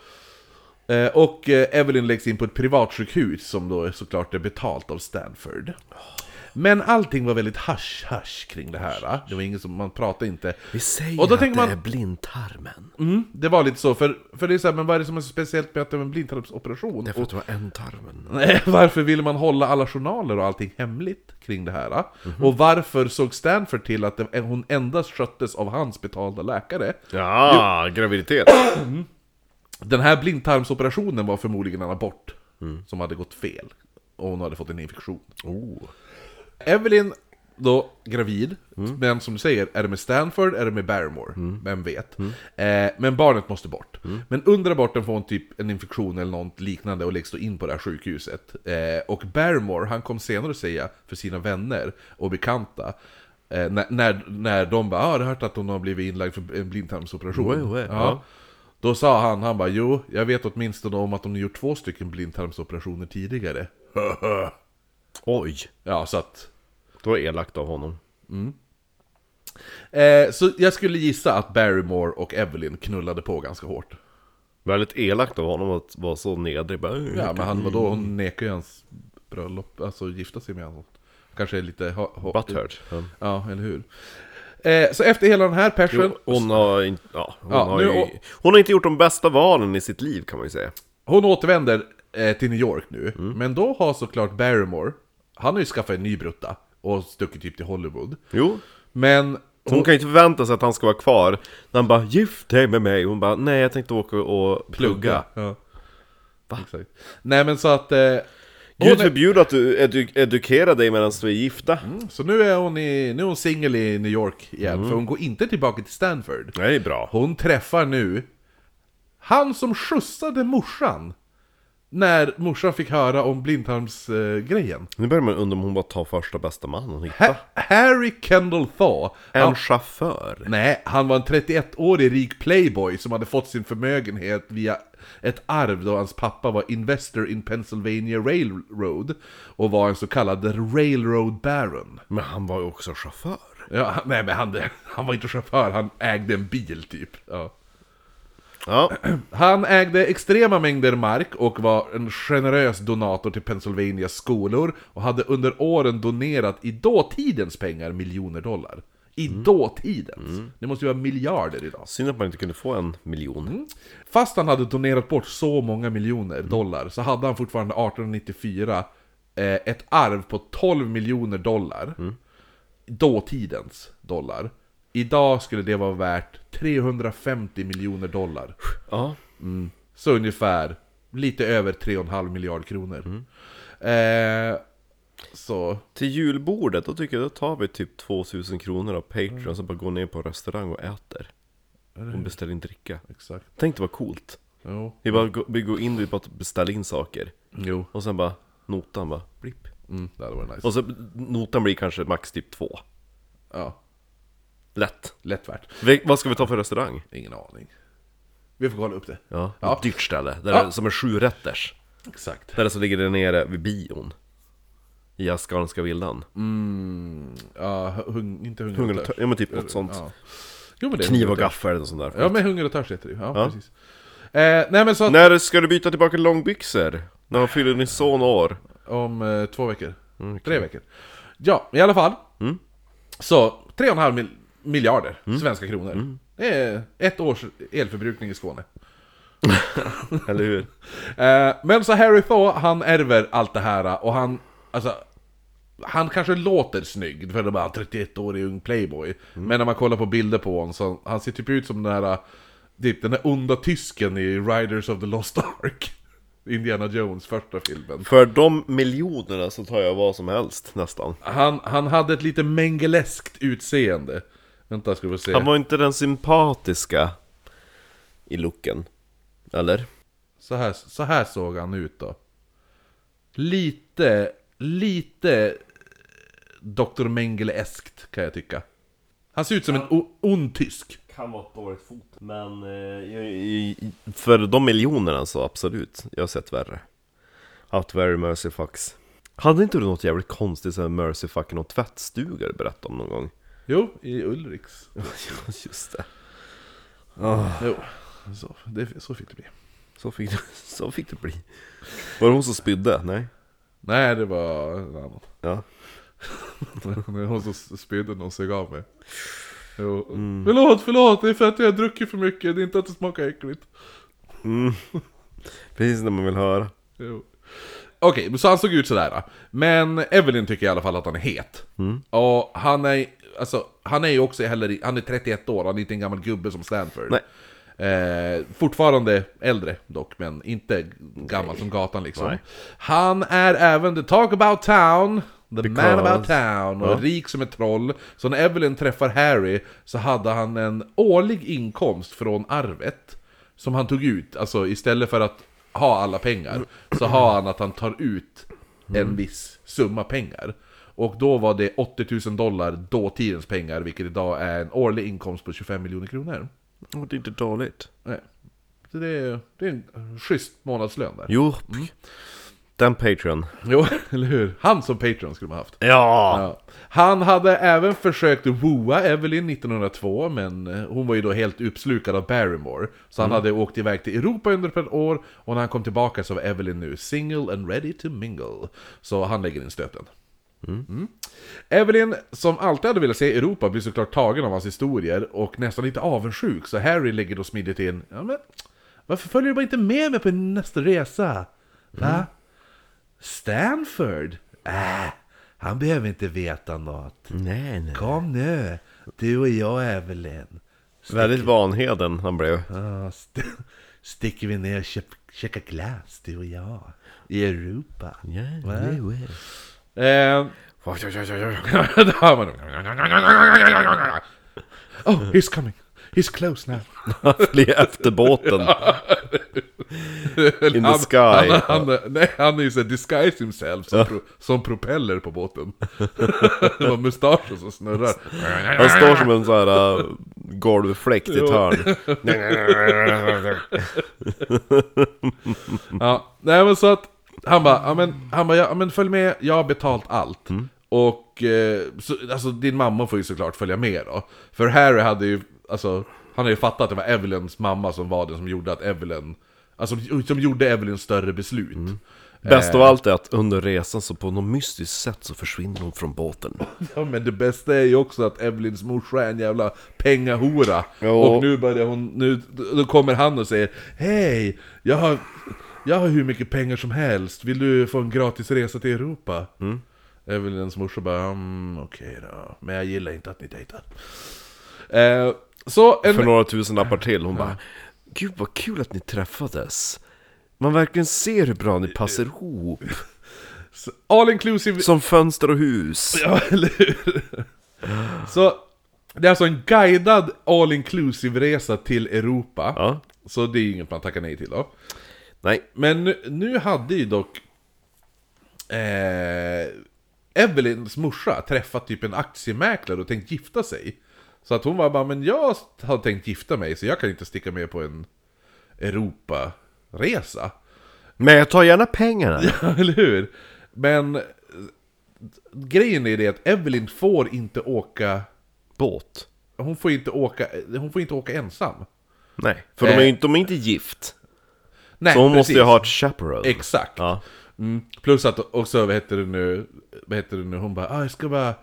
Eh, Och eh, Evelyn läggs in på ett privatsjukhus som då är såklart är betalt av Stanford. Men allting var väldigt hush-hush kring det här. Det var ingen som, man pratade inte. Vi säger Och då att det man- är blindtarmen. Mm, det var lite så, för, för det är så här, men vad är det som är så speciellt med att det var en blindtarmsoperation? Därför Och, att det var ändtarmen. [LAUGHS] nej, varför ville man hålla alla journaler och allting hemligt kring det här? Och varför såg Stanford till att det, hon endast sköttes av hans betalda läkare? Ja, graviditet. Den här blindtarmsoperationen var förmodligen en abort som hade gått fel. Och hon hade fått en infektion. Oh. Evelyn, då gravid, men som du säger, är det med Stanford, är det med Barrymore? Vem vet? Eh, men barnet måste bort. Men under aborten får hon typ en infektion eller något liknande och läggs då in på det här sjukhuset. Eh, och Barrymore, han kom senare att säga för sina vänner och bekanta, eh, när, när, när de bara ah, “Har hört att hon har blivit inlagd för en blindtarmsoperation?” Oj, oj, ja. ja. Då sa han, han bara “Jo, jag vet åtminstone om att hon har gjort två stycken blindtarmsoperationer tidigare”. [LAUGHS] [LAUGHS] Oj. Ja, så att... Det var elakt av honom. Eh, så jag skulle gissa att Barrymore och Evelyn knullade på ganska hårt. Väldigt elakt av honom att vara så nedrig. Bara, Ja, men han var då hon nekade ju hans bröllop, alltså gifta sig med honom. Kanske är lite... Butthurt. Ja. Ja, eller hur? Eh, så efter hela den här. Jo, hon har inte, ja, hon, Ja, har nu- ju, hon har inte gjort de bästa valen i sitt liv kan man ju säga. Hon återvänder eh, till New York nu, Mm. men då har såklart Barrymore, han har ju skaffat en ny brutta och stuckit typ till Hollywood. Jo, Men... hon kan ju inte förvänta sig att han ska vara kvar. När han bara 'Gift dig med mig' Hon bara 'Nej jag tänkte åka och plugga' Ja. Exakt. Nej men så att... Eh, Gud är, förbjude att du edu edukerar dig medan du är gifta. så nu är hon, i, nu är hon singel i New York igen, för hon går inte tillbaka till Stanford. Är bra. Hon träffar nu han som skjutsade morsan när morsan fick höra om blindtarmsgrejen. Nu börjar man undra om hon bara tar första bästa man hon hittar. Ha- Harry Kendall Thaw. En Han, chaufför. nej, han var en 31-årig rik playboy som hade fått sin förmögenhet via ett arv då hans pappa var investor in Pennsylvania Railroad och var en så kallad Railroad Baron. Men han var ju också chaufför. Ja, nej men han, han var inte chaufför, han ägde en bil typ. Ja. Ja, Han ägde extrema mängder mark och var en generös donator till Pennsylvanias skolor och hade under åren donerat i dåtidens pengar miljoner dollar. I dåtidens! Det måste ju vara miljarder idag. synd att man inte kunde få en miljon. Fast han hade donerat bort så många miljoner dollar så hade han fortfarande 1894 eh, ett arv på 12 miljoner dollar. Dåtidens dollar. Idag skulle det vara värt 350 miljoner dollar. Ja. Så ungefär lite över 3,5 miljard kronor. Eh, så... Till julbordet, då tycker jag då tar vi typ 2000 kronor av Patreon så bara går ner på restaurang och äter. Och beställer in dricka. Exakt. Tänk det var coolt. Jo. Vi bara går, vi går in, bara beställer in saker. Jo. Och sen bara, notan bara, blipp. Mm, det hade varit nice. Och så notan blir kanske max typ två. Ja, Lätt. lätt värt. Vi, vad ska vi ta för restaurang? Ingen aning. Vi får kolla upp det. Ja, Ja. ett dyrt ställe. Där Ja. det, som en sjurätters. Exakt. Där det som ligger där nere vid bion. I Askanska villan. Mm, ja, hung, inte hunger, Hunger och och törst. tör- ja men typ något sånt. Ja. Jo, är Kniv och gaffel eller sånt där. Ja, men hunger och törst heter det. Ja, Ja. precis. Eh, nej men så att När ska du byta tillbaka långbyxor? När fyller din son år? om eh, två veckor. Mm, Tre veckor. Ja, i alla fall. Mm. Så, 3,5 mil miljarder svenska kronor. Det är ett års elförbrukning i Skåne. [LAUGHS] Eller hur? [LAUGHS] Eh, men så Harry Thaw, han ärver allt det här och han, alltså han kanske låter snygg för att bara 31-årig ung playboy. Men när man kollar på bilder på honom så han ser typ ut som den här, typ den där onda tysken i Riders of the Lost Ark. [LAUGHS] Indiana Jones första filmen. För de miljonerna så tar jag vad som helst nästan. Han, han hade ett lite mengeleskt utseende. Vänta ska vi se. Han var inte den sympatiska i looken. Eller? Så, här, så här såg han ut då. Lite, lite Dr. Mengele-eskt kan jag tycka. Han ser ut som en ond tysk. Kan vara ett dåligt foto. Men eh, för de miljonerna så absolut. Jag har sett värre. Haft very mercy fucks. Hade inte du något jävligt konstigt som mercy fuck i någon tvättstuga du berättade om någon gång? Jo, i Ulriks. [LAUGHS] Ja, just det. Jo, så, det, så fick det bli. Så fick, det, [LAUGHS] så fick det bli. Var det hon som spydde? Nej? Nej, det var en annan. Ja. [LAUGHS] Det var hon som spydde när hon sög av mig. Jo. Förlåt, förlåt, det är för att jag har druckit för mycket, det är inte att det smakar äckligt. Mm. Precis när man vill höra. Jo. Okej, så han såg ut sådär. Men Evelyn tycker i alla fall att han är het. Och han är, alltså, han är ju också heller, han är 31 år, han är inte en gammal gubbe som Stanford. Nej. Eh, fortfarande äldre dock, men inte gammal som gatan liksom. Nej. Han är även the talk about town, the man Because- about town, och Ja. rik som ett troll. Så när Evelyn träffar Harry så hade han en årlig inkomst från arvet. Som han tog ut, alltså istället för att ha alla pengar, så har han att han tar ut en viss summa pengar. Och då var det 80 000 dollar, dåtidens pengar, vilket idag är en årlig inkomst på 25 miljoner kronor. Och det är inte dåligt. Nej. Så det är, det är en schysst månadslön där. Jo. Den Patreon. Jo, [LAUGHS] eller hur? Han som Patreon skulle man haft. Ja! Ja. Han hade även försökt wooa Evelyn 1902, men eh, hon var ju då helt uppslukad av Barrymore. Så han hade åkt iväg till Europa under ett år, och när han kom tillbaka så var Evelyn nu single and ready to mingle. Så han lägger in stöten. Mm. Evelyn, som alltid hade velat se Europa, blir såklart tagen av hans historier och nästan lite avundsjuk, så Harry lägger då smidigt in ja, men, Varför följer du bara inte med mig på nästa resa? Va? Stanford? Äh, han behöver inte veta något. Nej, nej. Kom nu, du och jag Evelyn. Väldigt Vanheden han blev. Ja, st- [LAUGHS] sticker vi ner och käkar glass, du och jag. I Europa. Ja, Va? Eh, Oh, he's coming. He's close now. [LAUGHS] Han flyger efter båten. In the han, sky. Han, han, nej, han är ju såhär disguise himself som, pro, som propeller på båten. [LAUGHS] Det var mustaschen som snurrar. Han står som en sån här uh, golvfläkt i ett hörn. [LAUGHS] Ja, nej men så att han bara, ja men, han bara, ja, men följ med, jag har betalt allt. Och, eh, så, alltså din mamma får ju såklart följa med då. För Harry hade ju, alltså, han hade ju fattat att det var Evelyns mamma som var den som gjorde att Evelyn, alltså som gjorde Evelyn större beslut. Bäst av allt är att under resan så på något mystiskt sätt så försvinner hon från båten. [LAUGHS] Ja men det bästa är ju också att Evelyns morsa är en jävla pengahora. Jo. Och nu börjar hon, nu, då kommer han och säger Hej, jag har, jag har hur mycket pengar som helst, vill du få en gratis resa till Europa? Mm. Evelyns morsa bara, mm, okej då, men jag gillar inte att ni dejtar. Eh, så en... För några tusen lappar till. Hon bara Gud vad kul att ni träffades. Man verkligen ser hur bra ni passar ihop. All inclusive... Som fönster och hus. [LAUGHS] Ja, eller hur? Så, det är alltså en guidad all inclusive resa till Europa. Ja. Så det är inget man tackar nej till då. Nej. Men nu, nu hade ju dock eh, Evelyns morsa träffat typ en aktiemäklare och tänkt gifta sig. Så att hon var bara, men jag har tänkt gifta mig så jag kan inte sticka med på en Europa-resa. Men jag tar gärna pengarna. [LAUGHS] Eller hur? Men grejen är det att Evelyn får inte åka, Båt? hon får inte åka, hon får inte åka ensam. Nej, för de är Eh. ju inte, de är inte gift. Nej, Så hon måste ju precis. ha ett chaperone. Exakt. Ja. Mm. Plus att också, vad heter det nu, vad heter det nu, hon bara ah, jag ska bara,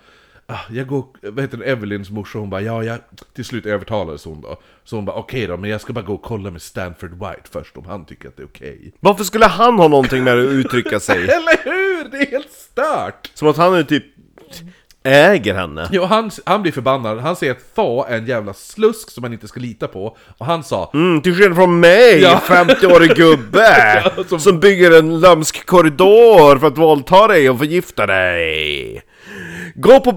ah, jag går, vad heter det, Evelyns morsa, hon bara ja, jag, till slut övertalades hon då. Så hon bara okej då, men jag ska bara gå och kolla med Stanford White först om han tycker att det är okej. Varför skulle han ha någonting med att uttrycka sig? [LAUGHS] Eller hur? Det är helt stört! Som att han är typ äger henne. Jo, han, han blir förbannad, han säger att Thaw är en jävla slusk som man inte ska lita på. Och han sa Mm, till skillnad från mig, Ja. 50-årig gubbe! [LAUGHS] Ja, som- som... bygger en lömsk korridor för att våldta dig och förgifta dig! Gå på...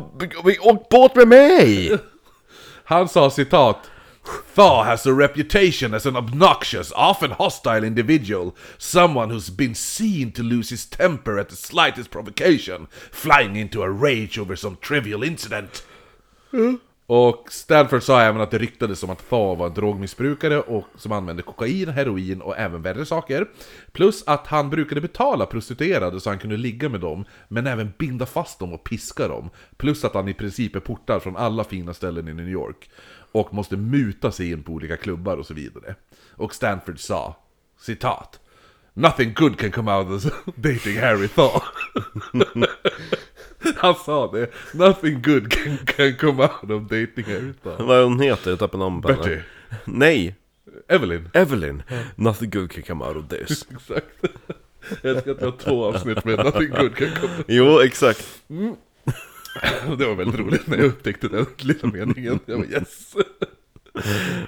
Åk båt med mig! Han sa citat Thaw has a reputation as an obnoxious, often hostile individual, someone who's been seen to lose his temper at the slightest provocation, flying into a rage over some trivial incident. Och Stanford sa även att det ryktades om att Thaw var en drogmissbrukare och som använde kokain, heroin och även värre saker. Plus att han brukade betala prostituerade så han kunde ligga med dem, men även binda fast dem och piska dem. Plus att han i princip är portad från alla fina ställen i New York. Och måste muta sig in på olika klubbar och så vidare. Och Stanford sa, citat Nothing good can come out of [LAUGHS] dating Harry Thaw. [LAUGHS] Han sa det. Nothing good can, can come out of dating Harry Thaw. Vad hon heter? Jag tappade namn på. Betty. Nej! Evelyn. Evelyn. Nothing good can come out of this. [LAUGHS] Exakt. Jag älskar att vi har två avsnitt med Nothing good can come Jo, exakt. [LAUGHS] Det var väldigt roligt när jag upptäckte den [LAUGHS] lilla meningen. Jag var yes. [LAUGHS]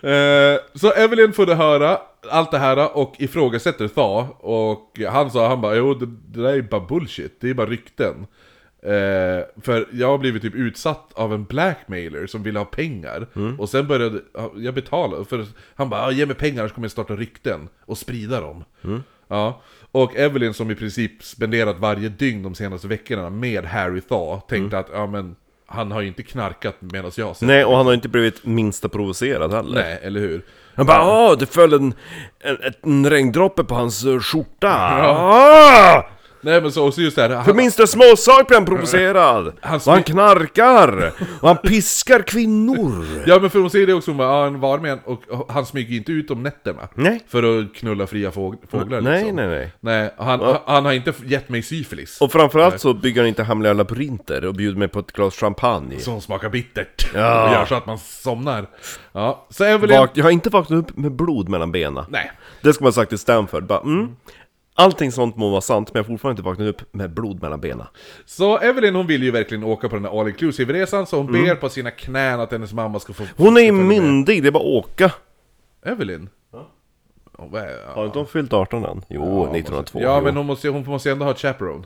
Eh, Så Evelyn får höra allt det här och ifrågasätter Thaw Och han sa, han bara jo det, det där är bara bullshit, det är bara rykten. Eh, För jag har blivit typ utsatt av en blackmailer som ville ha pengar. Och sen började, ja, jag betala för Han bara, "Ja, ge mig pengar så kommer jag starta rykten och sprida dem. Ja, och Evelyn som i princip spenderat varje dygn de senaste veckorna med Harry Thaw tänkte att, ja men han har ju inte knarkat medan jag har sett Nej, och han har inte blivit minsta provocerad heller. Nej, eller hur? Han bara åh, det föll en, en, en regndroppe på hans eh, skjorta. Ah! Nej men så också just det här, För han, minsta småsak blir han provocerad. [LAUGHS] Han och han knarkar. Och han piskar kvinnor. [LAUGHS] Ja men för hon säger det också, hon bara, ja, en varmen och och han smyger inte ut om nätterna Nej. För att knulla fria fåg, fåglar Nej, liksom nej, nej. Nej, han, han har inte gett mig syfilis Och framförallt så bygger han inte hemliga labyrinter och bjuder mig på ett glas champagne. Som smakar bittert Ja. [LAUGHS] och gör så att man somnar Ja, så Evelyn... Vak- jag har inte vaknat upp med blod mellan benen. Nej, Det ska man ha sagt till Stanford. Bara, mm. Allting sånt må vara sant, men jag har fortfarande inte vaknat upp med blod mellan benen. så Evelyn hon vill ju verkligen åka på den här all inclusive resan Så hon ber på sina knän att hennes mamma ska få Hon är ju myndig, det är bara att åka. Evelyn? Ja. vad är- Har inte hon fyllt 18 än? Jo, 1902. Ja jo. men hon måste, hon måste ju ändå ha ett chaperone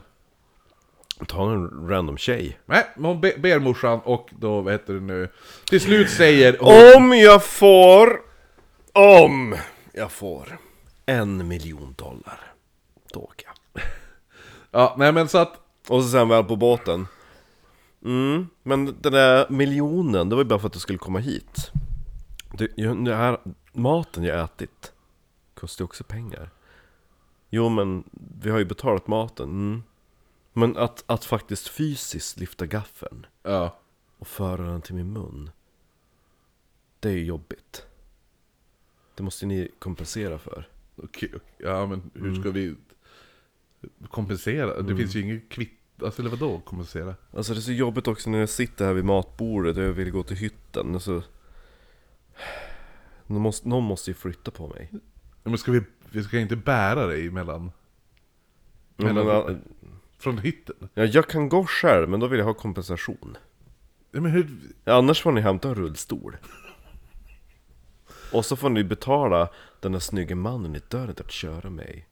Ta en random tjej. Nej, men hon be, ber morsan och då, vad heter det nu Till slut säger hon Om jag får... Om jag får en miljon dollar. Jag. Ja, nej men så att Och så sen väl på båten. Mm, men den där miljonen, det var ju bara för att du skulle komma hit. Ju- den här maten jag ätit kostar ju också pengar. Jo men, vi har ju betalat maten. Mm. Men att, att faktiskt fysiskt lyfta gaffeln Ja, och föra den till min mun. Det är ju jobbigt. Det måste ni kompensera för. okej, okej. ja men hur ska vi kompensera? Det finns ju inget kvitt, alltså eller vadå kompensera? Alltså det är så jobbigt också när jag sitter här vid matbordet och jag vill gå till hytten. Alltså, någon, måste, någon måste ju flytta på mig. Men ska vi, vi ska inte bära dig mellan, Ja, mellan men, ja, från hytten? ja, jag kan gå själv, men då vill jag ha kompensation. Ja, men hur, Ja, annars får ni hämta en rullstol. Och så får ni betala den där snygga mannen i dörren att köra mig.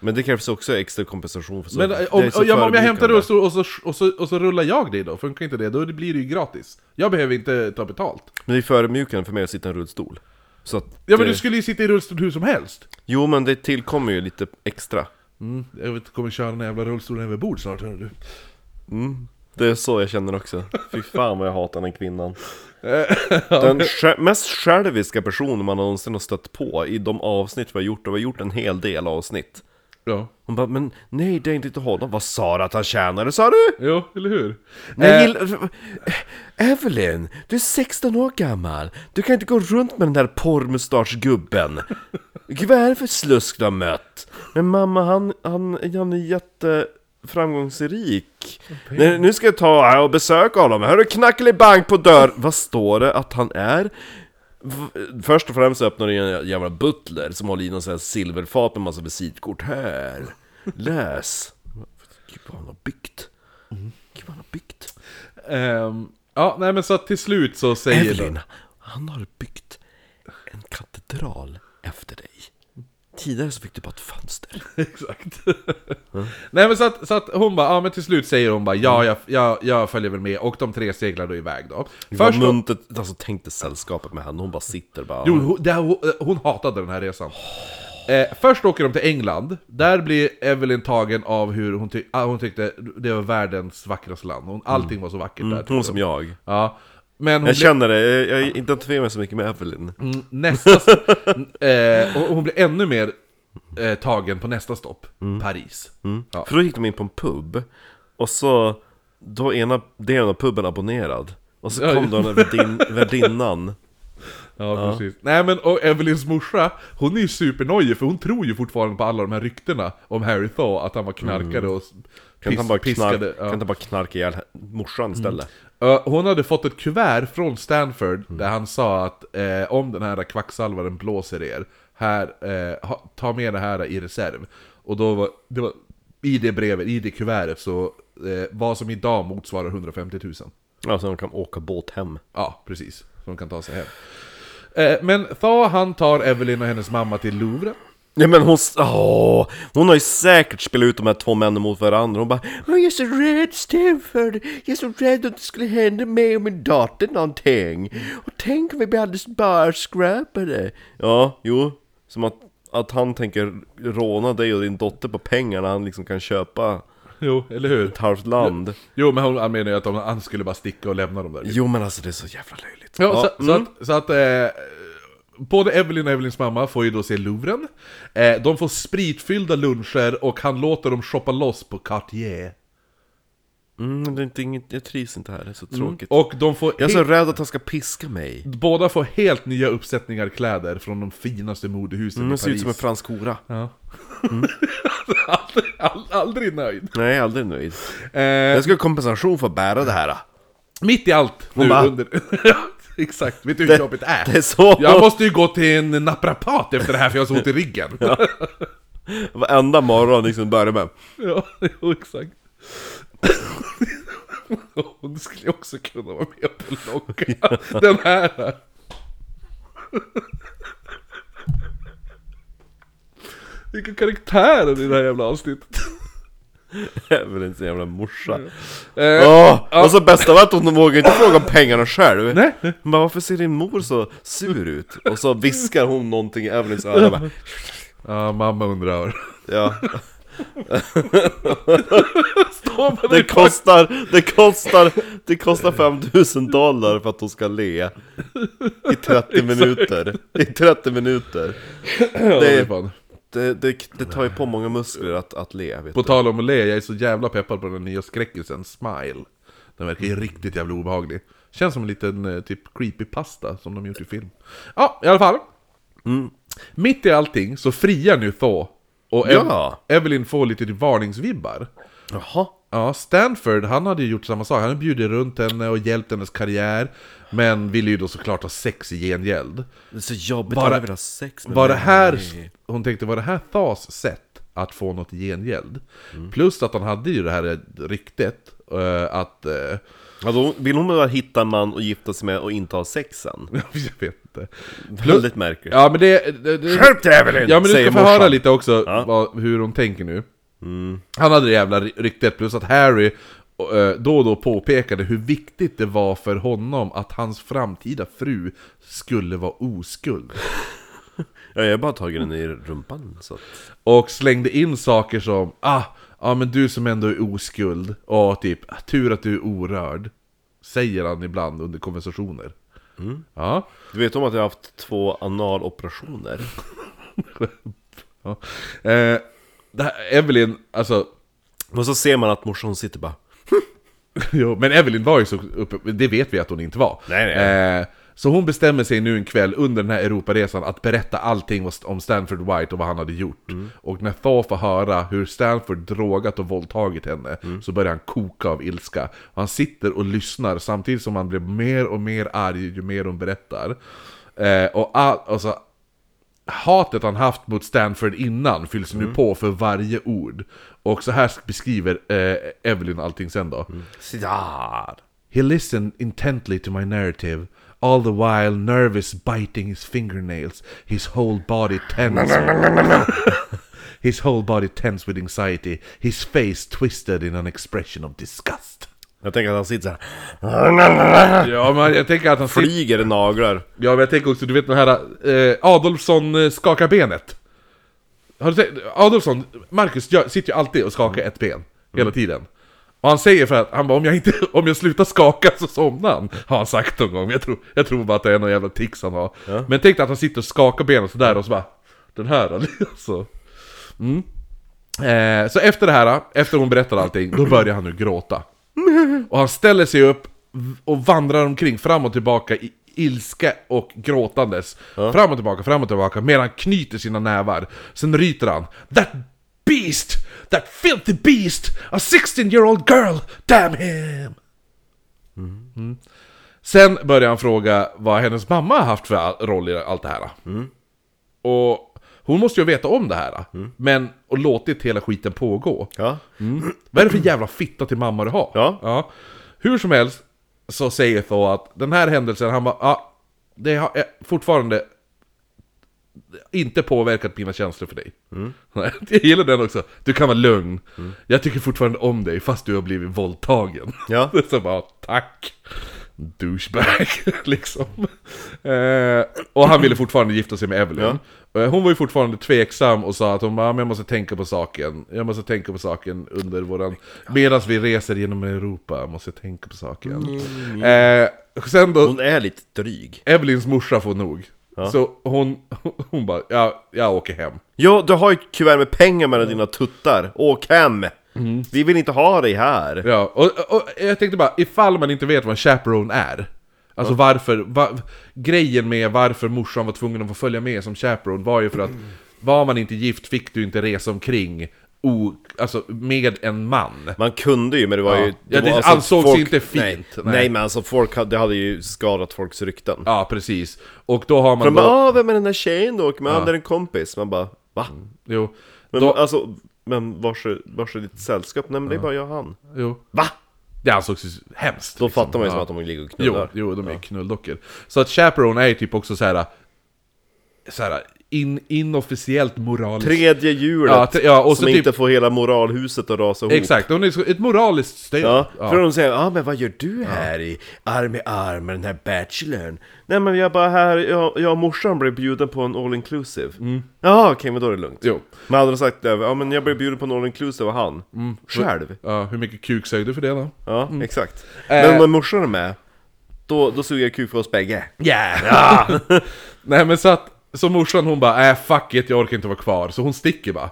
Men det krävs också extra kompensation för så. Men det om, så ja, men om jag hämtar rullstol och så, och, så, och så rullar jag dig då, funkar inte det? Då blir det ju gratis Jag behöver inte ta betalt Men det är förödmjukande för mig att sitta i en rullstol. Så att, Ja men eh, du skulle ju sitta i rullstol hur som helst Jo men det tillkommer ju lite extra. mm, Jag vet, kommer köra den jävla rullstolen över bord snart hör du Mm, det är så jag känner också. Fy fan vad jag hatar den kvinnan. [LAUGHS] Den mest själviska personen man någonsin har stött på i de avsnitt vi har gjort, och vi har gjort en hel del avsnitt. Ja. Hon bara, men nej det är inte till honom. Vad sa du att han tjänade sa du? Jo, eller hur? Nej, Eh, gill- Evelyn, du är 16 år gammal. Du kan inte gå runt med den där porrmustaschgubben. Gud vad är det för slusk du har mött? Men mamma, han, han, han är jätteframgångsrik. Nej, nu ska jag ta och besöka honom. Hörru, knackelibank på dörr. Vad står det att han är? Först och främst öppnar det en jävla butler som håller i någon sån här silverfat med massa visitkort. Här, läs. Gud vad han har byggt. Gud vad han har byggt. ehm, ja, nej men så till slut så säger Evelyn, han har byggt en katedral efter dig. Tidigare så fick du bara ett fönster. [LAUGHS] Exakt. Nej men så att, så att hon bara, ja men till slut säger hon bara ja jag, jag, jag följer väl med och de tre seglar då iväg då. Först Först då, muntet, alltså tänk dig sällskapet med henne, hon bara sitter bara... jo, hon, det, hon, hon hatade den här resan. Eh, först åker de till England, där blir Evelyn tagen av hur hon, ty ah, hon tyckte det var världens vackraste land. Hon, allting var så vackert där. hon som jag. Ja. Men Jag känner det, jag, jag identifierar mig så mycket med Evelyn. Mm, nästa... [LAUGHS] eh, och hon blir ännu mer eh, tagen på nästa stopp, Paris. Ja. För då gick de in på en pub, och så... Då ena delen av puben abonnerad. Och så Ja, kom ja. då den värdin, [LAUGHS] värdinnan. Ja, precis. Nej men, och Evelyns morsa, hon är ju supernojig för hon tror ju fortfarande på alla de här ryktena om Harry Thaw, att han var knarkare och Mm. Kan han bara, piskade. knark, ja. kan han bara knarka ihjäl morsan istället? Uh, Hon hade fått ett kuvert från Stanford Mm. där han sa att eh, om den här kvacksalvaren blåser er, här, eh, ha, ta med det här i reserv. Och då var, det var i det brevet, i det kuvertet så, eh, vad som idag motsvarar 150 000. Ja, så de kan åka båt hem. Ja, precis. Så de kan ta sig hem. Eh, men Thaw han tar Evelyn och hennes mamma till Louvre. Ja men hon, åh, hon har ju säkert spelat ut de här två männen mot varandra, hon bara Åh jag är så rädd Stanford, jag är så rädd att det skulle hända mig och min dotter någonting. Och tänk om vi blir alldeles barskrapade Ja, jo, som att, att han tänker råna dig och din dotter på pengar när han liksom kan köpa Jo, eller hur? ett halvt land. Jo, men hon han menar ju att de, han skulle bara sticka och lämna dem där. Jo men alltså det är så jävla löjligt. Ja, så, så mm. att, så att eh, både Evelyn och Evelyns mamma får ju då se Louvren. Eh, de får spritfyllda luncher och han låter dem shoppa loss på Cartier. mm, det är inte inget, jag trivs inte här, det är så tråkigt Och de får Jag är så rädd att han ska piska mig båda får helt nya uppsättningar kläder från de finaste modehusen mm, i Det ser ut Paris. som en fransk hora Ja. [LAUGHS] aldrig, ald- aldrig nöjd. Nej, aldrig nöjd Eh, Jag ska ha kompensation för att bära det här mitt i allt nu bara- under... [LAUGHS] Ja, Exakt, vet du hur jobbigt det är? Det är så! Jag måste ju gå till en naprapat efter det här för jag har så ont i ryggen. Ja, Varenda morgon liksom börjar med jo, exakt. Hon skulle ju också kunna vara med på locka. Den här. Vilka karaktärer i det här jävla avsnittet. [LAUGHS] Evelyn sin jävla morsa Eh, Åh! Och så bästa var att hon vågar inte fråga om pengarna själv Nej. Hon bara 'Varför ser din mor så sur ut?' Och så viskar hon någonting i Evelyns öra bara, Ja, mamma undrar. Ja, det kostar, det kostar, det kostar 5000 dollar för att hon ska le I 30 [LAUGHS] minuter I 30 minuter Ja, det är det, det, det, tar ju på många muskler att, att le, vet På du tal om att le, jag är så jävla peppad på den nya skräckisen Smile. Den verkar ju riktigt jävla obehaglig. Känns som en liten eh, typ creepypasta som de gjort i film. Ja, i alla fall. Mitt i allting så friar nu Thaw. Och Ev- Ja. Evelyn får lite varningsvibbar. Jaha Ja, Stanford, han hade ju gjort samma sak. Han hade bjudit runt henne och hjälpt hennes karriär. Men ville ju då såklart ha sex i är så jobbigt, Bara- alla vill ha sex med Var det mig. här, hon tänkte, var det här Thas sätt att få något i gengäld? Plus att han hade ju det här ryktet, eh, att... eh, Alltså, vill hon bara hitta en man och gifta sig med och inte ha sex sen? [LAUGHS] jag vet inte. Väldigt märkligt Ja men det... det, det Skärp dig Evelyn! ja men du ska få höra lite också Ja. vad, hur hon tänker nu. Han hade det jävla ry- ryktet, plus att Harry eh, då och då påpekade hur viktigt det var för honom att hans framtida fru skulle vara oskuld. [LAUGHS] Ja, jag har bara tagit den i rumpan så. Och slängde in saker som ah, ja men du som ändå är oskuld, och typ "Ah, tur att du är orörd. Säger han ibland under konversationer. Ja. Du vet om att jag har haft två analoperationer? [LAUGHS] ja. Eh, det här, Evelyn, alltså Och så ser man att morsan sitter bara Jo, men Evelyn var ju så uppe, det vet vi att hon inte var. Nej, nej. Eh, så hon bestämmer sig nu en kväll under den här Europaresan att berätta allting om Stanford White och vad han hade gjort. Och när Thor får höra hur Stanford drogat och våldtagit henne så börjar han koka av ilska. Han sitter och lyssnar samtidigt som han blir mer och mer arg ju mer hon berättar. Eh, och all, alltså, hatet han haft mot Stanford innan fylls nu på för varje ord. Och så här beskriver eh, Evelyn allting sen då. Citar! He listened intently to my narrative, all the while nervous biting his fingernails, his whole body tense. [LAUGHS] his whole body tense with anxiety, his face twisted in an expression of disgust. Jag tänker att han sitter såhär Ja men jag tänker att han sitter... Flyger naglar Ja men jag tänker också, du vet den här eh, Adolfsson eh, skakar benet. Har du sett? Adolfsson, Marcus gör, sitter ju alltid och skakar ett ben. Hela tiden. Och han säger för att, han bara om jag inte, om jag slutar skaka så somnar han. Har han sagt någon gång. Jag tror, jag tror bara att det är någon jävla tics han har. Men tänk dig att han sitter och skakar benen sådär och så bara, den här [LAUGHS] alltså. Mm. Eh, så efter det här, efter hon berättar allting, då börjar han nu gråta. Och han ställer sig upp och vandrar omkring fram och tillbaka i ilska och gråtandes. Fram och tillbaka, fram och tillbaka, medan han knyter sina nävar. Sen ryter han. That beast! That filthy beast! A 16 year old girl! Damn him! Mm. Sen börjar han fråga vad hennes mamma har haft för roll i allt det här. Och hon måste ju veta om det här. Men, och låtit hela skiten pågå. Ja Vad är det för jävla fitta till mamma du har? Ja. Hur som helst så säger Thor att den här händelsen, han bara, ja, det har eh, fortfarande inte påverkat mina känslor för dig. Nej, [LAUGHS] Jag gillar den också. Du kan vara lugn. Jag tycker fortfarande om dig fast du har blivit våldtagen. Ja. [LAUGHS] så bara, tack. Douchebag, [LAUGHS] liksom. Eh, och han ville fortfarande gifta sig med Evelyn. Eh, Hon var ju fortfarande tveksam och sa att hon bara, "Ja, men jag måste tänka på saken. Jag måste tänka på saken under våran... Medan vi reser genom Europa, måste jag tänka på saken. Eh, sen då, Hon är lite dryg Evelyns morsa får nog. Så hon, hon bara, ja, jag åker hem. Ja, du har ju ett kuvert med pengar mellan dina tuttar Åk hem! Vi vill inte ha dig här Ja, och, och jag tänkte bara, ifall man inte vet vad en chaperone är Alltså varför, va, grejen med varför morsan var tvungen att få följa med som chaperone var ju för att Var man inte gift fick du inte resa omkring o, alltså med en man Man kunde ju, men det var Ja. ju... Ja, det var ansågs inte fint. Nej, Nej. nej. men alltså folk hade, det hade ju skadat folks rykten Ja, precis. Och då har man bara då, ah, vem är den där tjejen åker med? Ja. det är en kompis Man bara, va? jo, Men då, alltså, men vars är, vars är ditt sällskap? Nej men det är bara jag och han jo, Va? Det ansågs ju hemskt Då liksom. fattar man ju som Ja. att de ligger och Jo, knullar jo, de är knulldockor. Så att chaperone är ju typ också så här, så här in, inofficiellt moraliskt. Tredje hjulet, Ja, tre- ja, och som typ- inte får hela moralhuset att rasa ihop Exakt, hon är ett moraliskt stöd. Ja, Ja. för de säger ah, men vad gör du här i arm i arm med den här bachelorn? Nej men jag är bara här, jag, jag och morsan blev bjuden på en all inclusive Ja okej men då är det lugnt Jo. Men hade de sagt det, ja men jag blev bjuden på en all inclusive av han Själv? Ja, hur mycket kuk sög du för det då? Ja, exakt Eh. Men om morsan är med Då, då suger jag kuk för oss bägge Yeah! [LAUGHS] Nej men så att, så morsan hon bara äh fuck it, jag orkar inte vara kvar. Så hon sticker bara.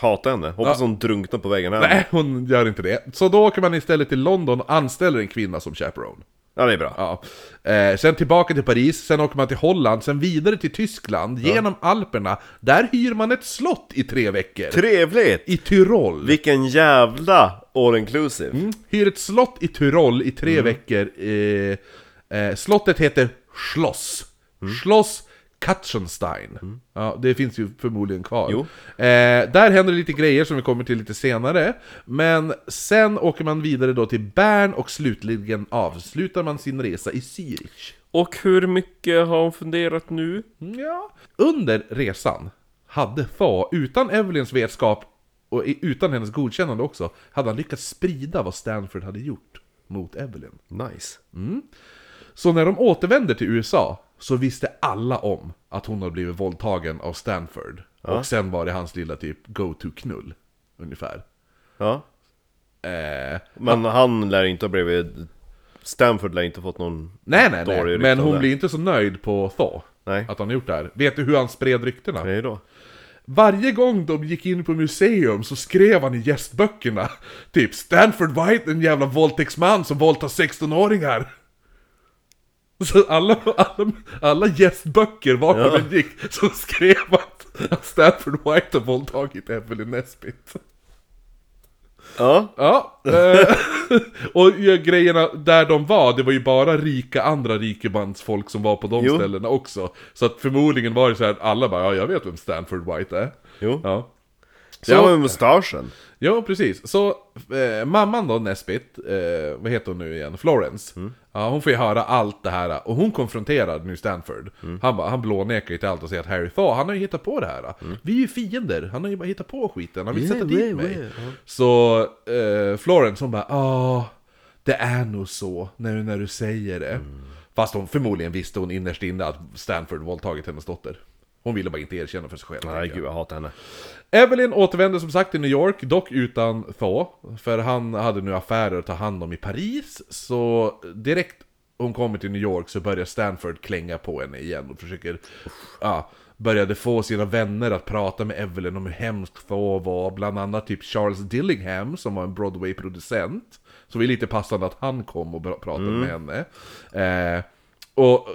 Hatar henne, hoppas hon drunknar på vägen hem Nej, hon gör inte det. Så då åker man istället till London och anställer en kvinna som chaperone. Ja det är bra Ja. Eh, sen tillbaka till Paris, sen åker man till Holland, sen vidare till Tyskland, genom Alperna. Där hyr man ett slott i tre veckor. Trevligt! I Tyrol. Vilken jävla all inclusive Hyr ett slott i Tyrol i tre veckor. Eh, eh, slottet heter Schloss. Schloss Katzenstein. Ja, det finns ju förmodligen kvar. Eh, där händer det lite grejer som vi kommer till lite senare. Men sen åker man vidare då till Bern och slutligen avslutar man sin resa i Zürich. Och hur mycket har hon funderat nu? Ja. Under resan hade Thaw, utan Evelyns vetskap och utan hennes godkännande också, hade han lyckats sprida vad Stanford hade gjort mot Evelyn. Nice Så när de återvände till USA så visste alla om att hon hade blivit våldtagen av Stanford. Och sen var det hans lilla typ go-to-knull, ungefär. Ja Eh, Men han lär inte ha blivit... Stanford lär inte ha fått någon nej, nej, nej. Men hon blir inte så nöjd på Thaw. Nej. Att han har gjort det här. Vet du hur han spred ryktena? Nej då. Varje gång de gick in på museum så skrev han i gästböckerna Typ Stanford White, en jävla våldtäktsman som våldtar 16-åringar Så alla, alla, alla gästböcker vart Ja. gick så skrev att Stanford White har våldtagit Evelyn Nesbit Ja, Ja, eh, [LAUGHS] och grejerna där de var, det var ju bara rika andra rikebandsfolk som var på de Jo. ställena också. Så att förmodligen var det så här att alla bara, ja jag vet vem Stanford White är. jo. Ja. Så jag med mustaschen. Ja, precis. Så eh, mamman då, Nesbit, eh, vad heter hon nu igen? Florence. Mm. Ja, hon får ju höra allt det här. Och hon konfronterar nu Stanford. Mm. Han, bara- han blånekar ju till allt och säger att Harry Thaw, han har ju hittat på det här. Mm. Vi är ju fiender, han har ju bara hittat på skiten. Han vill Yeah, sätta dit yeah, mig. yeah. Så eh, Florence hon bara, ja, det är nog så nu när du säger det. Mm. Fast hon förmodligen visste hon innerst inne att Stanford våldtagit hennes dotter. Hon ville bara inte erkänna för sig själv. Nej gud jag hatar henne. Evelyn återvände som sagt till New York, dock utan Thaw. För han hade nu affärer att ta hand om i Paris. Så direkt hon kommer till New York så börjar Stanford klänga på henne igen och försöker... Ja, började få sina vänner att prata med Evelyn om hur hemskt Thaw var. Bland annat typ Charles Dillingham som var en Broadway-producent. Så det är lite passande att han kom och pratade med henne. Eh, och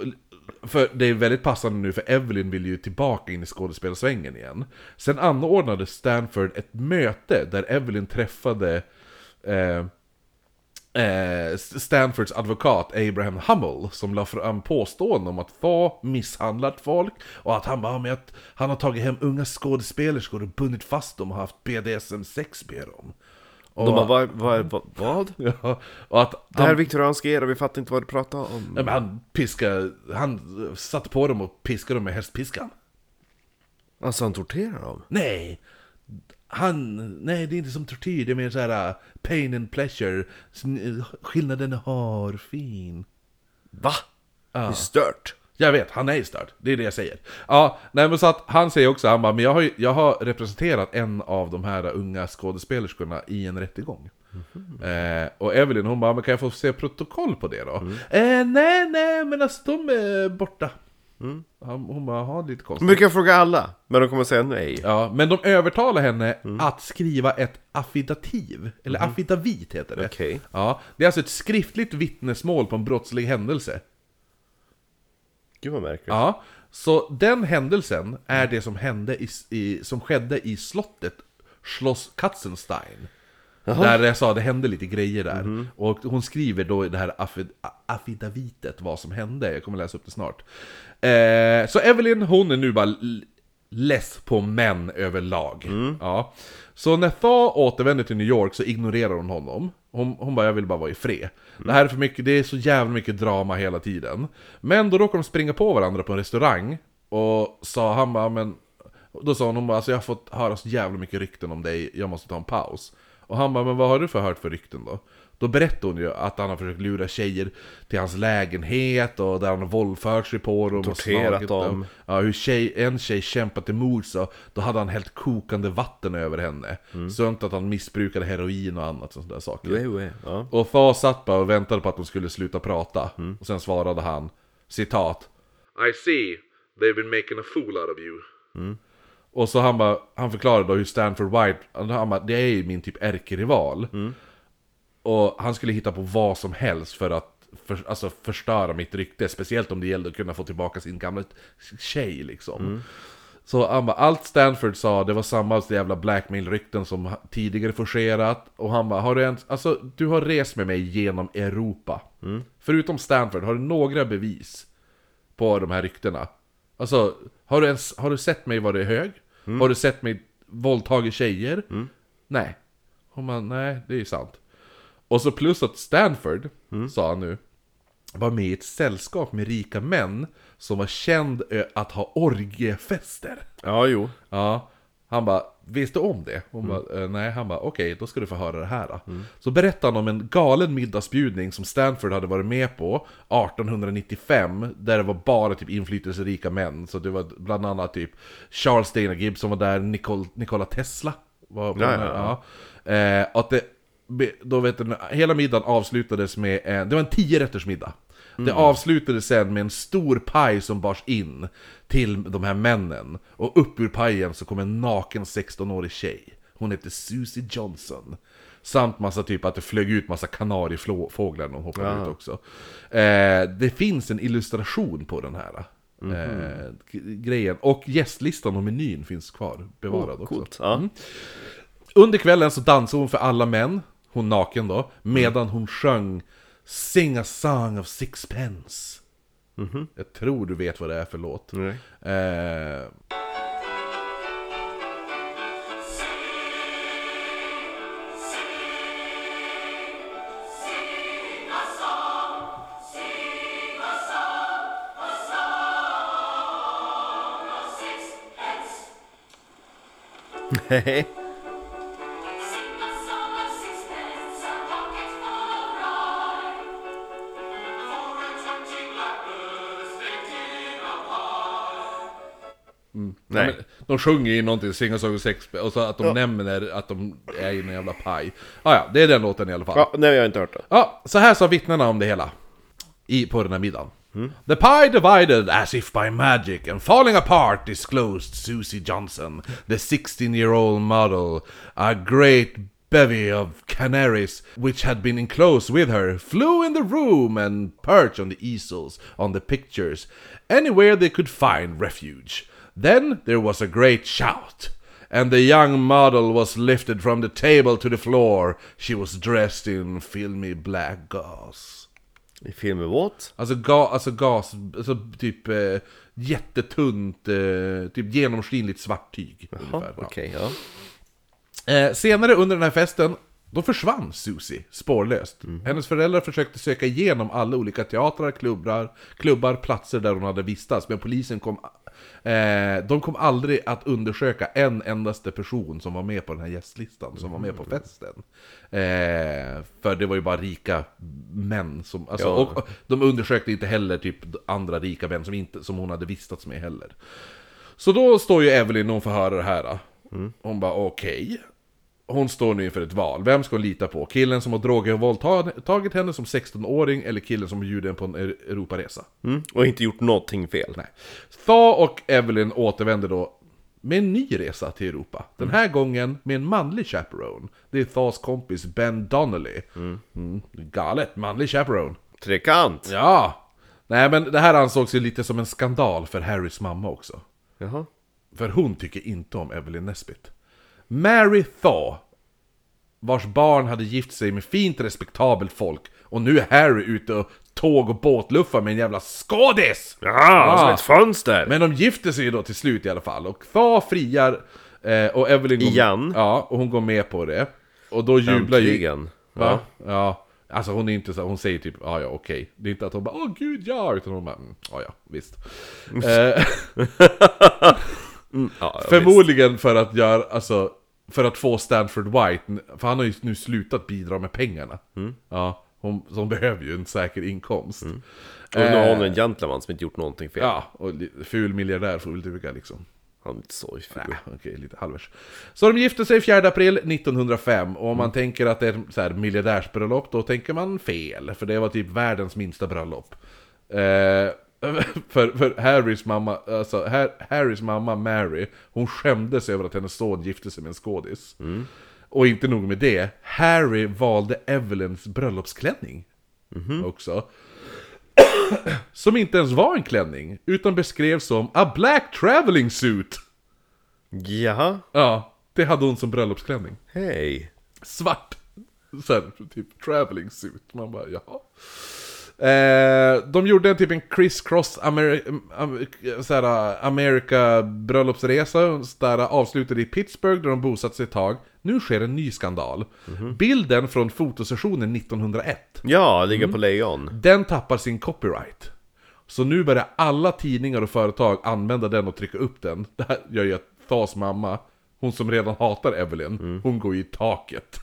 för det är väldigt passande nu för Evelyn vill ju tillbaka in i skådespelarsvängen igen. Sen anordnade Stanford ett möte där Evelyn träffade eh, eh, Stanfords advokat Abraham Hummel som la fram påståenden om att Thaw misshandlat folk och att han bara med att han har tagit hem unga skådespelerskor och bundit fast dem och haft BDSM-sex med dem. Och, De bara, vad, vad, vad, [LAUGHS] ja, och att Det här är han, viktoriansk era, vi fattar inte vad du pratar om. ja, men han piskade, han satte på dem och piskade dem med hästpiskan. Alltså han torterar dem? Nej! Han, nej det är inte som tortyr, det är mer så här uh, pain and pleasure. Sn- Skillnaden är hårfin. Va? Det är stört. Jag vet, han är störd. Det är det jag säger. Ja, nej men så att han säger också, han bara, men jag har, jag har representerat en av de här unga skådespelerskorna i en rättegång. Eh, och Evelyn hon bara, men kan jag få se protokoll på det då? Eh, nej, nej, men alltså de är borta. Han, hon bara, ha lite konstigt. brukar fråga alla, men de kommer säga nej. Ja, men de övertalar henne att skriva ett affidativ, eller affidavit heter det. Okej. Ja, det är alltså ett skriftligt vittnesmål på en brottslig händelse. Gud vad märkligt. Ja, så den händelsen är det som hände i, i, som skedde i slottet Schloss Katzenstein. Där jag sa det hände lite grejer där. Och hon skriver då i det här affid, affidavitet vad som hände. Jag kommer läsa upp det snart. Eh, så Evelyn, hon är nu bara less på män överlag. Ja. Så när Thaw återvänder till New York så ignorerar hon honom. Hon, hon bara, jag vill bara vara i fred. Det här är för mycket, det är så jävla mycket drama hela tiden. Men då råkar de springa på varandra på en restaurang. Och sa han bara, men... Då sa hon, hon bara, alltså jag har fått höra så jävla mycket rykten om dig, jag måste ta en paus. Och han bara, men vad har du för hört för rykten då? Då berättade hon ju att han har försökt lura tjejer till hans lägenhet och där han har våldfört sig på dem och Torterat slagit dem. Ja, hur tjej, en tjej kämpat emot så då hade han hällt kokande vatten över henne. Sånt att han missbrukade heroin och annat sånt där saker. Wee. Ja. Och Thaw satt bara och väntade på att de skulle sluta prata. Och sen svarade han, citat. I see, they've been making a fool out of you. Och så han bara, han förklarade då hur Stanford White, han bara, det är ju min typ ärkerival. Och han skulle hitta på vad som helst för att för, alltså förstöra mitt rykte, speciellt om det gällde att kunna få tillbaka sin gamla tjej liksom. Så han bara, allt Stanford sa, det var samma jävla blackmail-rykten som tidigare forcerat. Och han bara, har du ens, alltså du har rest med mig genom Europa. Förutom Stanford, har du några bevis på de här ryktena? Alltså, har du, ens, har du sett mig vara hög? Har du sett mig våldtagit tjejer? Nej. Hon bara, nej, det är sant. Och så plus att Stanford, sa han nu, var med i ett sällskap med rika män som var känd ö, att ha orgiefester. ja, jo. Ja, han bara, visste om det? Hon bara, "Eh, nej, han bara, okej, då ska du få höra det här då. Så berättade han om en galen middagsbjudning som Stanford hade varit med på 1895, där det var bara typ inflytelserika män. Så det var bland annat typ Charles Dana Gibbs som var där, Nicol, Nikola Tesla var på Ja, den här, ja, ja. Eh, att det, då vet du, hela middagen avslutades med en, det var en tio rätters middag. Det avslutades sen med en stor paj som bars in till de här männen. Och upp ur pajen så kom en naken 16-årig tjej. Hon hette Susie Johnson. Samt massa typ att det flög ut massa kanariefåglar när hon hoppade ut också. Eh, det finns en illustration på den här. Eh, g- grejen. Och gästlistan och menyn finns kvar bevarad också. Coolt. Ja. Under kvällen så dansade hon för alla män, hon naken då, medan hon sjöng Sing a song of sixpence. Jag tror du vet vad det är för låt. Nej. Eh, [LAUGHS] Nej. Nej. men de sjunger ju någonting, Sing of sixpence, och så att de nämner att de är i en jävla paj. Ah, ja, det är den låten i alla fall. Ja, nej, jag har inte hört det. Ja, så här sa vittnena om det hela. I, på den här middagen. The pie divided as if by magic and falling apart disclosed Susie Johnson, the 16 year old model. A great bevy of canaries, which had been enclosed with her, flew in the room and perched on the easels, on the pictures, anywhere they could find refuge. Then there was a great shout and the young model was lifted from the table to the floor. She was dressed in filmy black gauze. I filmen what? Alltså, ga, alltså gas, alltså typ eh, jättetunt, eh, typ genomskinligt svart tyg. Ja, ungefär. Okej, ja. Eh, senare under den här festen, då försvann Susie spårlöst. Hennes föräldrar försökte söka igenom alla olika teatrar, klubbar, klubbar, platser där hon hade vistats, men polisen kom... Eh, de kom aldrig att undersöka en endaste person som var med på den här gästlistan, som var med på festen. Eh, för det var ju bara rika män som... Alltså, Ja. och, och de undersökte inte heller typ andra rika män som, inte, som hon hade vistats med heller. Så då står ju Evelyn när hon får höra det här. Hon bara okej. Hon står nu inför ett val. Vem ska hon lita på? Killen som har dragit och våldtagit henne som 16-åring eller killen som bjuder henne på en Europaresa? Mm. Och inte gjort någonting fel. Nej. Thaw och Evelyn återvänder då med en ny resa till Europa. Den här gången med en manlig chaperone. Det är Thaws kompis Ben Donnelly. Mm. Galet, manlig chaperone. Trekant! Ja! Nej men det här ansågs ju lite som en skandal för Harrys mamma också. Jaha. För hon tycker inte om Evelyn Nesbit. Mary Thaw, vars barn hade gift sig med fint respektabelt folk, och nu är Harry ute och tåg och båtluffar med en jävla skådis! Ja, som Ah. ett fönster! Men de gifter sig ju då till slut i alla fall, och Thaw friar, eh, och Evelyn går, Igen? Ja, och hon går med på det. Och då jublar ju... Äntligen. Va? Ja. Alltså hon är inte så, hon säger typ ja ja okej. Det är inte att hon bara åh gud ja, utan hon bara mm, ja ja visst. [LAUGHS] [LAUGHS] eh, Ja, Förmodligen för att göra, alltså, för att få Stanford White, för han har ju nu slutat bidra med pengarna. Ja, hon, så hon behöver ju en säker inkomst. visst. Och nu har hon en gentleman som inte gjort någonting fel. Ja, och ful miljardär får vi väl duga liksom. Han är inte så ful. Nej, okej, lite halvers. Så de gifte sig 4 april 1905, och om man tänker att det är så här miljardärsbröllop, då tänker man fel. För det var typ världens minsta bröllop. Eh, [LAUGHS] för, för Harrys mamma, alltså Har, Harrys mamma Mary, hon skämdes över att hennes son gifte sig med en skådis. Och inte nog med det, Harry valde Evelyns bröllopsklänning också. [CLEARS THROAT] Som inte ens var en klänning, utan beskrevs som a black traveling suit. Jaha, Ja, det hade hon som bröllopsklänning. hej. Svart. Sen typ traveling suit. Man bara jaha. Eh, de gjorde en typ en criss-cross Ameri- am- såhär, America bröllopsresa. Där avslutade i Pittsburgh där de bosatt sig ett tag. Nu sker en ny skandal. Bilden från fotosessionen 1901. Ja, ligga på lejon. Den tappar sin copyright. Så nu börjar alla tidningar och företag använda den och trycka upp den. Det här gör ju att Thas mamma, hon som redan hatar Evelyn, hon går i taket.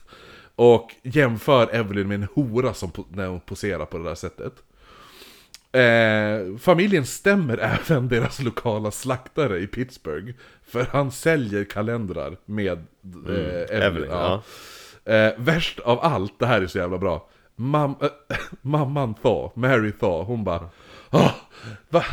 Och jämför Evelyn med en hora som när hon poserar på det där sättet. Eh, familjen stämmer [LAUGHS] även deras lokala slaktare i Pittsburgh. För han säljer kalendrar med eh, Evelyn. Evelyn, ja. Eh, värst av allt, det här är så jävla bra. mam, äh, [LAUGHS] mamman Thaw, Mary Thaw, hon bara Åh, va?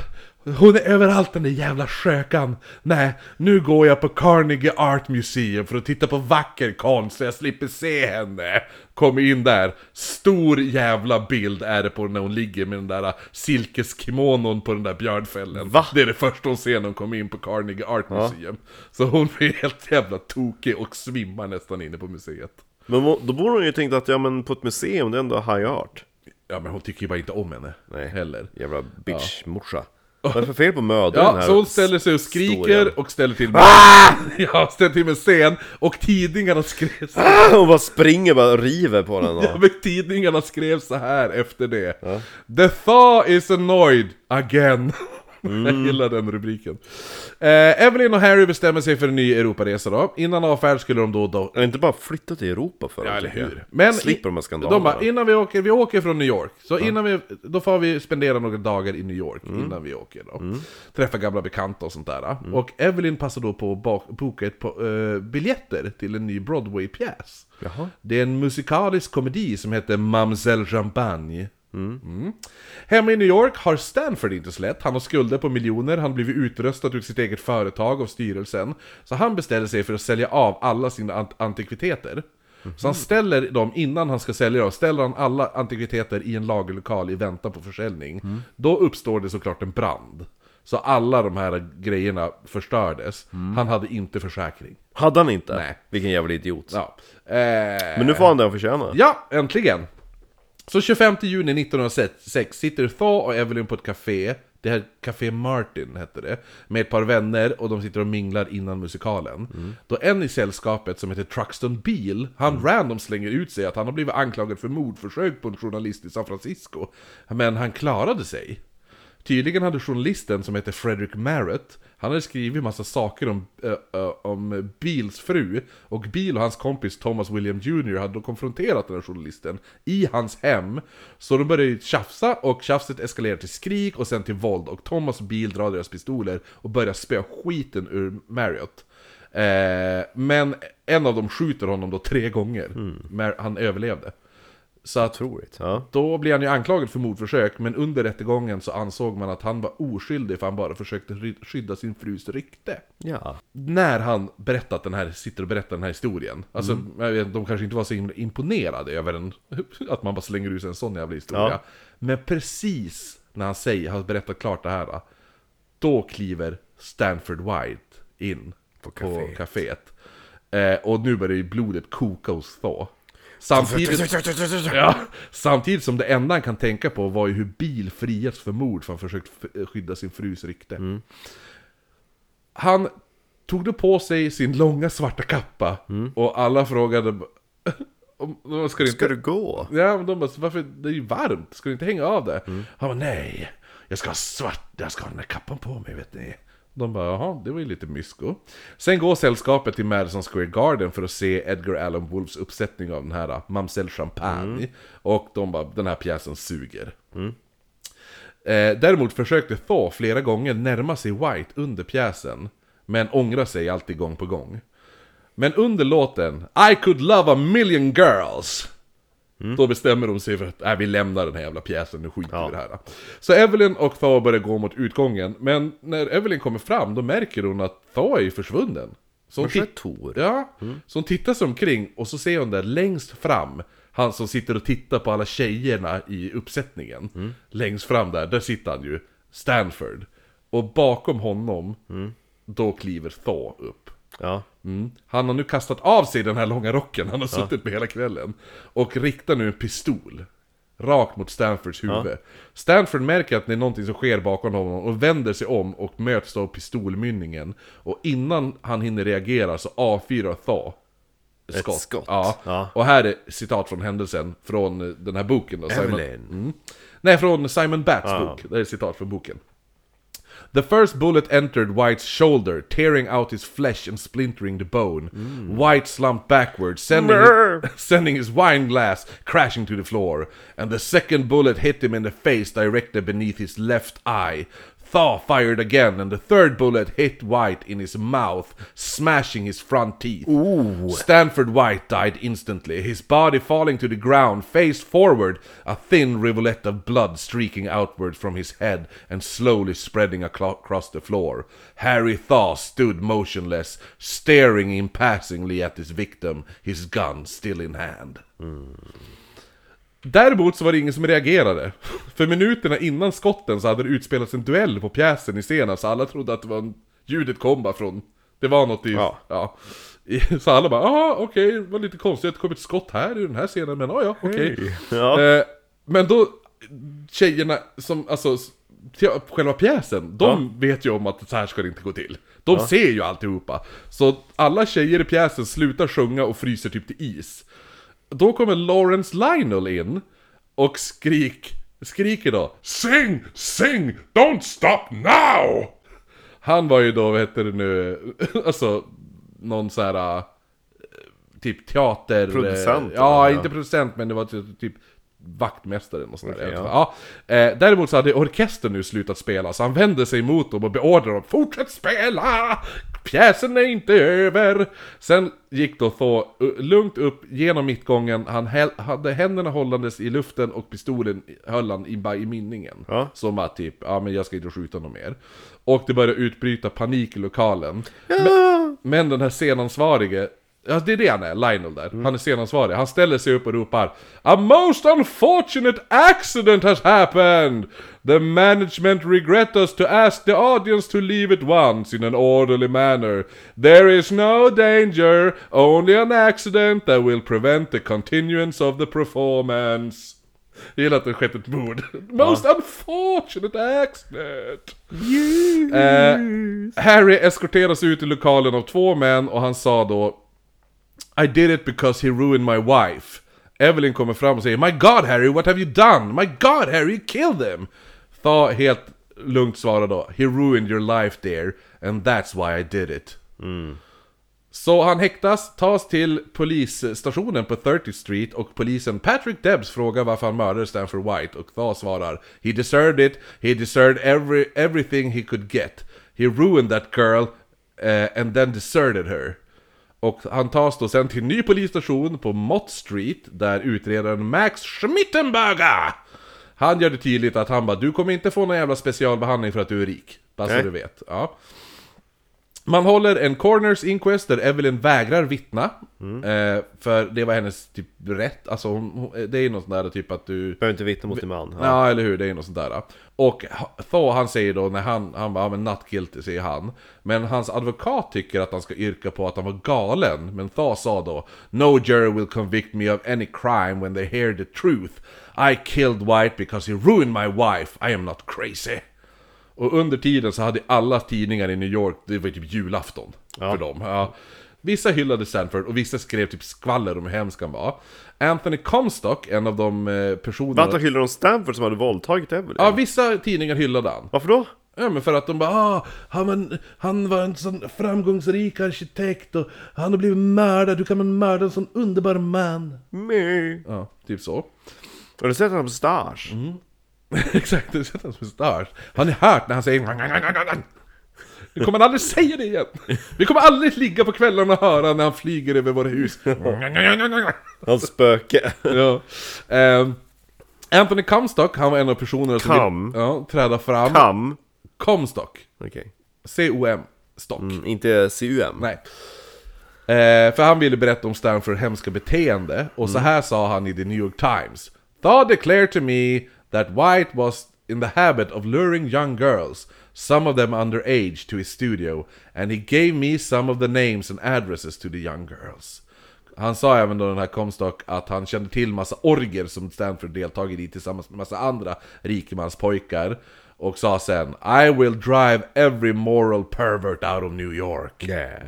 Hon är överallt den där jävla skökan. Nej, nu går jag på Carnegie Art Museum för att titta på vacker konst så jag slipper se henne. Kommer in där, stor jävla bild är det på när hon ligger med den där silkeskimonon på den där björnfällen. Va? Det är det första hon ser när hon kommer in på Carnegie Art Museum. Så hon blir helt jävla tokig och svimmar nästan inne på museet. Men då borde hon ju tänkt att ja men på ett museum, det är ändå high art Ja men hon tycker ju bara inte om henne. Nej. Heller. Jävla bitch-morsa Vad är det för fel på den Ja, här så hon ställer sig och skriker historien? och ställer till med... [LAUGHS] Ja, ställer till med scen och tidningarna skrev så Ah, Hon bara springer bara och river på den [LAUGHS] Ja, och... men tidningarna skrev så här efter det. The thaw is annoyed again. [LAUGHS] Jag gillar den rubriken. Eh, Evelyn och Harry bestämmer sig för en ny Europaresa då. Innan avfärd skulle de då... då det inte bara flytta till Europa för Ja, eller hur? Men Slipper de här skandalerna De bara, innan vi åker, vi åker från New York. Så innan vi, då får vi spendera några dagar i New York Mm. innan vi åker då. Träffa gamla bekanta och sånt där. Och Evelyn passar då på att boka ett på, eh, biljetter till en ny Broadway-pjäs. Det är en musikalisk komedi som heter Mamselle Champagne. Mm. Hemma i New York har Stanford inte så lätt. Han har skulder på miljoner, han har blivit utröstad ur sitt eget företag av styrelsen. Så han beställer sig för att sälja av alla sina ant- antikviteter. Så han ställer dem, innan han ska sälja dem, ställer han alla antikviteter i en lagerlokal i väntan på försäljning. Då uppstår det såklart en brand. Så alla de här grejerna förstördes. Han hade inte försäkring. Hade han inte? Nej. Vilken jävla idiot Ja. Eh, Men nu får han det han förtjänar Ja, äntligen! Så 25 juni 1906 sitter Thaw och Evelyn på ett café, det här Café Martin hette det, med ett par vänner och de sitter och minglar innan musikalen. Då en i sällskapet som heter Truxton Beale, han random slänger ut sig att han har blivit anklagad för mordförsök på en journalist i San Francisco. Men han klarade sig. Tydligen hade journalisten som heter Frederick Marrett, han hade skrivit massa saker om, äh, äh, om Beals fru, och Beal och hans kompis Thomas William Jr. hade då konfronterat den här journalisten i hans hem. Så de började tjafsa, och tjafset eskalerade till skrik och sen till våld, och Thomas och Beal drar deras pistoler och börjar spöa skiten ur Marriott. Eh, men en av dem skjuter honom då tre gånger, men han överlevde. Så att Otroligt, ja då blir han ju anklagad för mordförsök, men under rättegången så ansåg man att han var oskyldig för han bara försökte skydda sin frus rykte. Ja När han berättat den här, sitter och berättar den här historien, alltså jag vet, de kanske inte var så himla imponerade över en, [LAUGHS] att man bara slänger ut en sån jävla historia. Ja. Men precis när han säger, har berättat klart det här, då kliver Stanford White in på kaféet. kaféet. Eh, och nu börjar ju blodet koka hos Thaw. Samtidigt, ja, samtidigt som det enda han kan tänka på var ju hur Bil friats för mord för han försökt f- skydda sin frus rykte. Han tog då på sig sin långa svarta kappa och alla frågade [LAUGHS] om, om, ska du inte... Ska du gå? Ja, men de bara, varför? Det är ju varmt, ska du inte hänga av det? Han bara, nej, jag ska ha svart, jag ska ha den där kappan på mig, vet ni. De bara, jaha, det var ju lite mysko. Sen går sällskapet till Madison Square Garden för att se Edgar Allan Wolfs uppsättning av den här Mamselle Champagne. Och de bara, den här pjäsen suger. Eh, däremot försökte Thaw flera gånger närma sig White under pjäsen. Men ångrar sig alltid gång på gång. Men under låten I could love a million girls Då bestämmer de sig för att äh, vi lämnar den här jävla pjäsen, nu skiter vi i det här. Så Evelyn och Thaw börjar gå mot utgången Men när Evelyn kommer fram, då märker hon att Thaw är försvunnen. Så hon, Tor? ja, så hon tittar sig omkring och så ser hon där längst fram Han som sitter och tittar på alla tjejerna i uppsättningen. Längst fram där, där sitter han ju Stanford. Och bakom honom, då kliver Thaw upp Ja Mm. Han har nu kastat av sig den här långa rocken han har suttit med hela kvällen. Och riktar nu en pistol. Rakt mot Stanfords huvud. Stanford märker att det är någonting som sker bakom honom och vänder sig om och möts av pistolmynningen. Och innan han hinner reagera så avfyrar Thaw Ett skott. Ja. Ja. Och här är citat från händelsen från den här boken då. Simon. Mm. Nej, från Simon Batts Ja. bok. Det är citat från boken. The first bullet entered White's shoulder, tearing out his flesh and splintering the bone. White slumped backward, sending, Brr. [LAUGHS] sending his wine glass crashing to the floor. And the second bullet hit him in the face directly beneath his left eye. Thaw fired again and the third bullet hit White in his mouth, smashing his front teeth. Stanford White died instantly, his body falling to the ground, face forward, a thin rivulet of blood streaking outward from his head and slowly spreading across the floor. Harry Thaw stood motionless, staring impassively at his victim, his gun still in hand. Hmm. Däremot så var det ingen som reagerade. För minuterna innan skotten så hade det utspelats en duell på pjäsen i scenen, så alla trodde att det var en, ljudet kom bara från... Det var något i... Ja. Ja. Så alla bara ah okej, det var lite konstigt att det kom ett skott här i den här scenen, men ja, okej. Ja. Eh, men då, tjejerna som, alltså, själva pjäsen, de vet ju om att så här ska det inte gå till. De ser ju alltihopa. Så alla tjejer i pjäsen slutar sjunga och fryser typ till is. Då kommer Lawrence Lionel in och skrik, skriker då Sing! Sing! Don't stop now! Han var ju då, vad heter det nu, [LAUGHS] alltså någon så här äh, typ teater... Producent, eh, Ja, inte producent men det var typ, typ vaktmästare och sånt där. Okej, ja. Ja. Eh, däremot så hade orkestern nu slutat spela, så han vände sig mot dem och beordrade dem Fortsätt spela! Pjäsen är inte över! Sen gick då Thaw uh, lugnt upp genom mittgången, han hade händerna hållandes i luften och pistolen höll han i, i minningen. Ja. Som att typ, ja men jag ska inte skjuta någon mer. Och det började utbryta panik i lokalen. Men, men den här scenansvarige, ja det är det han är, Lionel där. Han är scenansvarig. Han ställer sig upp och ropar A most unfortunate accident has happened! The management regret us to ask the audience to leave at once in an orderly manner. There is no danger, only an accident that will prevent the continuance of the performance. Jag gillar att det skett ett mord. [LAUGHS] Most unfortunate accident! Eh, Harry eskorteras ut i lokalen av två män och han sa då i did it because he ruined my wife. Evelyn kommer fram och säger My God Harry, what have you done? My God Harry, you killed them! Thaw helt lugnt svarar då He ruined your life dear, and that's why I did it. Mm. Så han häktas, tas till polisstationen på 30th Street och polisen Patrick Debs frågar varför han mördade Stanford White och Thaw svarar He deserved it, he deserved every, everything he could get. He ruined that girl uh, and then deserted her. Och han tas då sen till en ny polisstation på Mott Street där utredaren Max Schmittenberger Han gör det tydligt att han bara Du kommer inte få någon jävla specialbehandling för att du är rik. Bara så du vet. Ja. Man håller en corners inquest där Evelyn vägrar vittna. Eh, för det var hennes typ rätt. Alltså hon, hon, det är något sånt där typ att du... Behöver inte vittna mot din man. Ja. Ja. eller hur, det är något sånt där. Och Thaw han säger då när han, han bara, ja, men not guilty säger han. Men hans advokat tycker att han ska yrka på att han var galen. Men Thaw sa då, No jury will convict me of any crime when they hear the truth. I killed White because he ruined my wife. I am not crazy. Och under tiden så hade alla tidningar i New York, det var typ julafton Ja. för dem. Ja. Vissa hyllade Stanford och vissa skrev typ skvaller om hur hemsk han var. Anthony Comstock, en av de eh, personerna... Vänta, hyllar de Stanford som hade våldtagit Evelyn? Ja, vissa tidningar hyllade han. Varför då? Ja men för att de bara ah, han, var en, han var en sån framgångsrik arkitekt och han har blivit mördad, hur kan man mörda en sån underbar man? Meh. Ja, typ så. Har du sett hans mustasch? [LAUGHS] Exakt, det sätter han som en stars. Har ni hört när han säger Nu kommer aldrig säga det igen! Vi kommer aldrig ligga på kvällarna och höra när han flyger över våra hus. Hans spöke. ja. Ehm, Anthony Comstock, han var en av personerna som Cum? vill ja, träda fram. Kam. Comstock. Okej. C-O-M. Stock. Mm, inte CUM. Nej. Eh, för han ville berätta om Stanford hemska beteende, och så här sa han i The New York Times. Thaw declared to me that White was in the habit of luring young girls, some of them underage, to his studio, and he gave me some of the names and addresses to the young girls. Han sa även då den här Comstock att han kände till massa orger som Stanford deltagit i tillsammans med massa andra rikemanspojkar. Och sa sen I will drive every moral pervert out of New York. Yeah.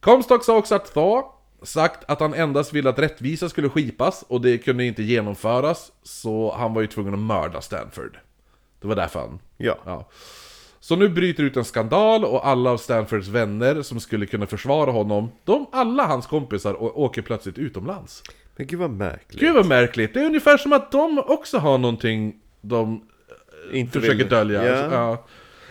Comstock sa också att Thaw sagt att han endast ville att rättvisa skulle skipas och det kunde inte genomföras, så han var ju tvungen att mörda Stanford. Det var därför han... Ja. Ja. Så nu bryter ut en skandal och alla av Stanfords vänner som skulle kunna försvara honom, de, alla hans kompisar åker plötsligt utomlands. Men gud vad märkligt. Gud vad märkligt, det är ungefär som att de också har någonting de inte försöker vill- dölja. Ja. Ja.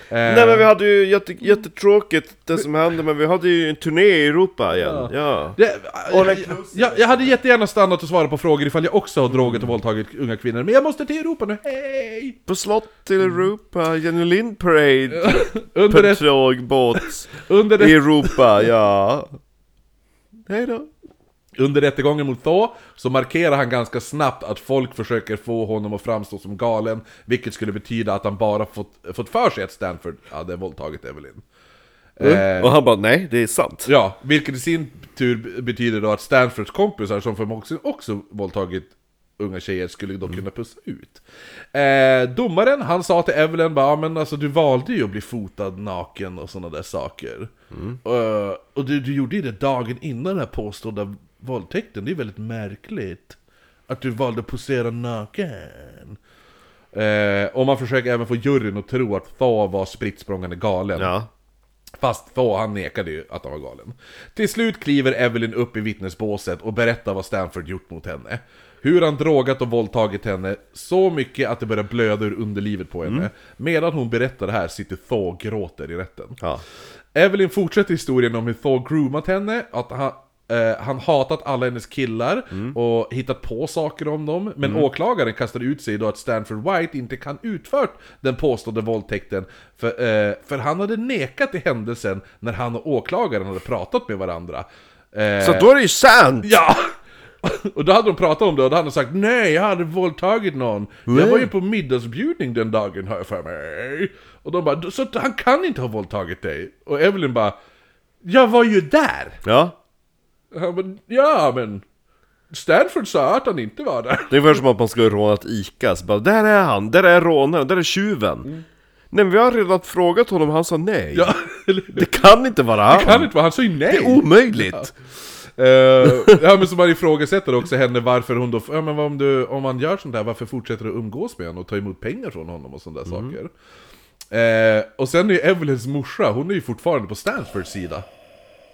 Eh, Nej men vi hade ju jätte, jättetråkigt det som hände, men vi hade ju en turné i Europa igen. Ja. Ja. Det, jag, jag, jag hade jättegärna stannat och svarat på frågor ifall jag också har drogat och våldtagit unga kvinnor, men jag måste till Europa nu, hej! På slott till Europa, Jenny Lind Parade, [LAUGHS] Under, ett, [LAUGHS] i Europa, ja. Hej då. Under rättegången mot Thaw så markerar han ganska snabbt att folk försöker få honom att framstå som galen, vilket skulle betyda att han bara fått, fått för sig att Stanford hade våldtagit Evelyn. Eh, Och han bara, nej det är sant. Ja, vilket i sin tur betyder då att Stanfords kompisar som förmodligen också våldtagit unga tjejer skulle då kunna pussa ut. Eh, domaren, han sa till Evelyn bara, "Ja, men alltså du valde ju att bli fotad naken och sådana där saker. Eh, och du, du gjorde ju det dagen innan den här påstådda våldtäkten, det är väldigt märkligt. Att du valde att posera naken. Eh, och man försöker även få juryn att tro att Thaw var spritt galen. Ja. Fast Thaw, han nekade ju att han var galen. Till slut kliver Evelyn upp i vittnesbåset och berättar vad Stanford gjort mot henne. Hur han drogat och våldtagit henne så mycket att det börjar blöda ur underlivet på henne. Medan hon berättar det här sitter Thaw och gråter i rätten. Ja. Evelyn fortsätter historien om hur Thor groomat henne, att han, eh, han hatat alla hennes killar och hittat på saker om dem. Men åklagaren kastar ut sig då att Stanford White inte kan utfört den påstådda våldtäkten. För, eh, för han hade nekat till händelsen när han och åklagaren hade pratat med varandra. Eh, Så då är det ju sant! Ja! [LAUGHS] Och då hade de pratat om det och då hade de sagt Nej, jag hade våldtagit någon Jag var ju på middagsbjudning den dagen har jag för mig Och de bara, så han kan inte ha våldtagit dig? Och Evelyn bara Jag var ju där! Ja. Han bara, ja men Stanford sa att han inte var där Det är ungefär som att man skulle råna ett Ica, så bara där är han, där är rånaren, där är tjuven. Nej men vi har redan frågat honom, han sa nej. Ja, Det kan inte vara han! kan inte vara, han sa ju nej! Det är omöjligt! Eh, ja men så man ifrågasätter också henne varför hon då, ja men om, du, om man gör sånt där, varför fortsätter du umgås med honom och ta emot pengar från honom och sådana där saker? Eh, och sen är ju Evelyns morsa, hon är ju fortfarande på Stanfords sida.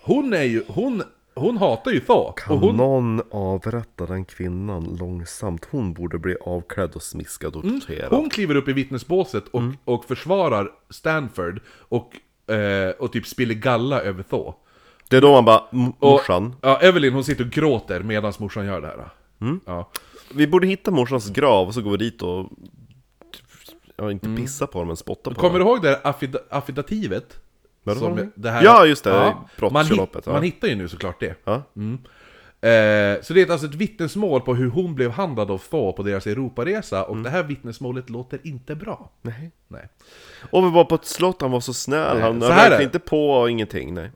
Hon är ju, hon, hon hatar ju Thaw. Kan hon, någon avrätta den kvinnan långsamt? Hon borde bli avklädd och smiskad och torterad. hon kliver upp i vittnesbåset och, och försvarar Stanford och, eh, och typ spiller galla över Thaw. Det är då man bara, "M- Och, morsan, Ja, Evelyn hon sitter och gråter medan morsan gör det här. Ja. vi borde hitta morsans grav och så går vi dit och... Ja, inte pissa på dem men spotta på Kommer dem. du ihåg det här affid affidativet? Som det här, Ja, just det, man, brottsförloppet, hitt, ja. man hittar ju nu såklart det. Ja. Eh, så det är alltså ett vittnesmål på hur hon blev handlad av Thaw på deras Europaresa och det här vittnesmålet låter inte bra. Nej. Nej. Och vi var på ett slott, han var så snäll, så han räknade inte på ingenting, nej.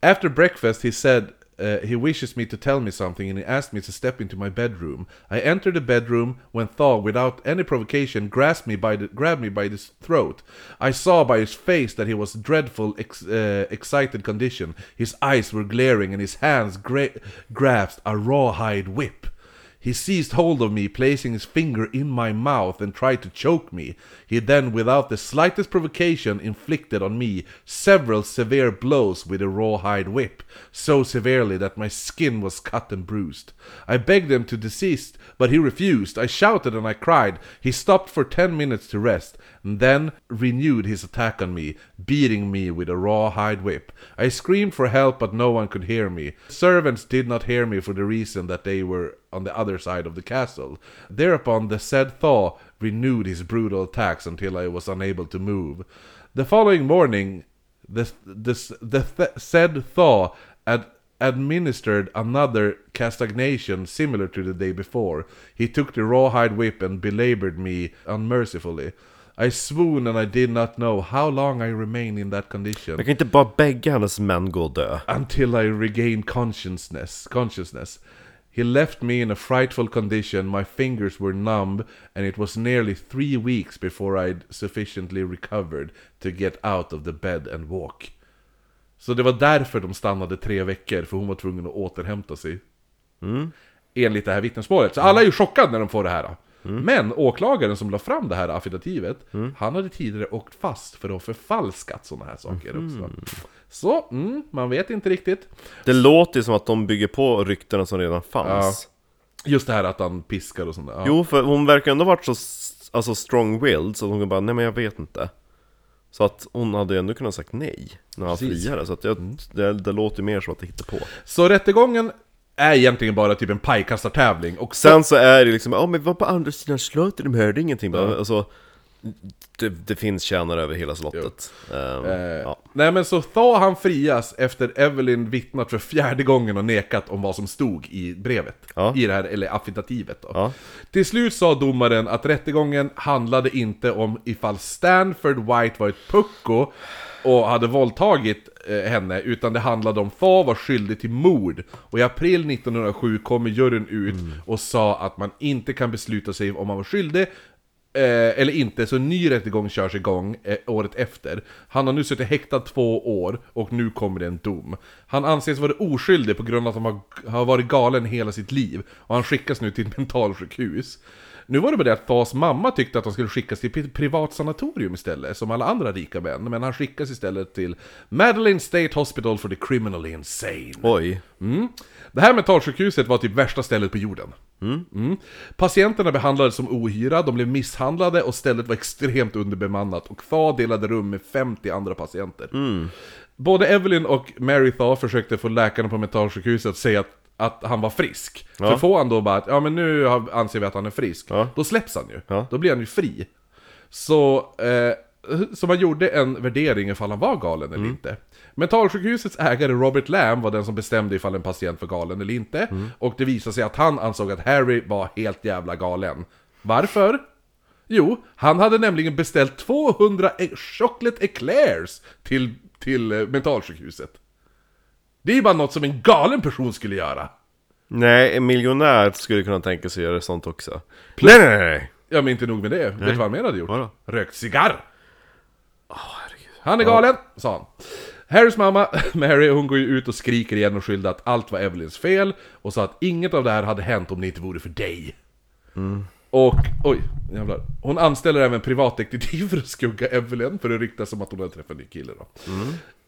After breakfast he said uh, he wishes me to tell me something and he asked me to step into my bedroom. I entered the bedroom when Thaw, without any provocation, grasped me by the, grabbed me by the throat. I saw by his face that he was dreadful, ex, uh, excited condition. His eyes were glaring and his hands gra- grasped a rawhide whip. He seized hold of me, placing his finger in my mouth and tried to choke me. He then, without the slightest provocation, inflicted on me several severe blows with a rawhide whip, so severely that my skin was cut and bruised. I begged him to desist, but he refused. I shouted and I cried. He stopped for ten minutes to rest, then renewed his attack on me, beating me with a rawhide whip. I screamed for help, but no one could hear me. Servants did not hear me for the reason that they were on the other side of the castle. Thereupon the said Thaw renewed his brutal attacks until I was unable to move. The following morning, the, the, the th- said Thaw ad- administered another castagnation similar to the day before. He took the rawhide whip and belabored me unmercifully. I swooned and I did not know how long I remained in that condition Jag kan inte bara bägga hennes män gå och dö. until I regained consciousness. Consciousness. He left me in a frightful condition. My fingers were numb, and it was nearly three weeks before I'd sufficiently recovered to get out of the bed and walk. Så det var därför de stannade tre veckor, för hon var tvungen att återhämta sig. Enligt det här vittnesmålet. Så alla är ju chockade när de får det här. Men åklagaren som la fram det här affidativet, han hade tidigare åkt fast för att ha förfalskat sådana här saker också. Så, mm, man vet inte riktigt. Det låter ju som att de bygger på ryktena som redan fanns. Just det här att han piskar och sånt där. Ja. Jo, för hon verkar ändå varit så... alltså strong-willed, så hon bara, nej men jag vet inte. Så att hon hade ju ändå kunnat sagt nej när han friade, så att jag, det, det låter mer som att det hittar på. Så rättegången är egentligen bara typ en pajkastartävling och Sen så är det liksom, ja men vad på andra sidan slottet, de hörde ingenting bara, alltså det, det finns tjänare över hela slottet. Ehm, Eh, ja. Nej men så Thaw han frias efter Evelyn vittnat för fjärde gången och nekat om vad som stod i brevet. Ja. I det här, eller affidativet då. Ja. Till slut sa domaren att rättegången handlade inte om ifall Stanford White var ett pucko och hade våldtagit eh, henne, utan det handlade om Thaw var skyldig till mord. Och i april 1907 kommer juryn ut och sa att man inte kan besluta sig om man var skyldig Eh, eller inte, så en ny rättegång körs igång eh, året efter. Han har nu suttit häktad två år och nu kommer det en dom. Han anses vara oskyldig på grund av att han har, har varit galen hela sitt liv. Och han skickas nu till ett mentalsjukhus. Nu var det bara det att Thas mamma tyckte att han skulle skickas till ett privat sanatorium istället, som alla andra rika män. Men han skickas istället till Madeline State Hospital for the Criminally Insane. Oj. Mm. Det här mentalsjukhuset var typ värsta stället på jorden. Mm. Patienterna behandlades som ohyra, de blev misshandlade och stället var extremt underbemannat och Thaw delade rum med 50 andra patienter. Både Evelyn och Mary Thaw försökte få läkarna på mentalsjukhuset att säga att, att han var frisk. För får han då bara att ja men nu anser vi att han är frisk, Ja. då släpps han ju. Ja. Då blir han ju fri. Så, eh, så man gjorde en värdering ifall han var galen eller inte. Mentalsjukhusets ägare Robert Lamb var den som bestämde ifall en patient var galen eller inte. Och det visade sig att han ansåg att Harry var helt jävla galen. Varför? Jo, han hade nämligen beställt 200 e- chocolate eclairs till, till eh, mentalsjukhuset. Det är ju bara något som en galen person skulle göra. Nej, en miljonär skulle kunna tänka sig göra sånt också. Nej, nej, nej! Ja men inte nog med det, vet du vad han mer hade gjort? Vadå? Rökt cigarr! Han är galen, sa han. Harrys mamma, [LAUGHS] Mary, hon går ju ut och skriker igen och skyllde att allt var Evelyns fel och sa att inget av det här hade hänt om det inte vore för dig. Och, oj, jävlar. Hon anställer även privatdetektiv för att skugga Evelyn, för det ryktas som att hon hade träffat en ny kille då.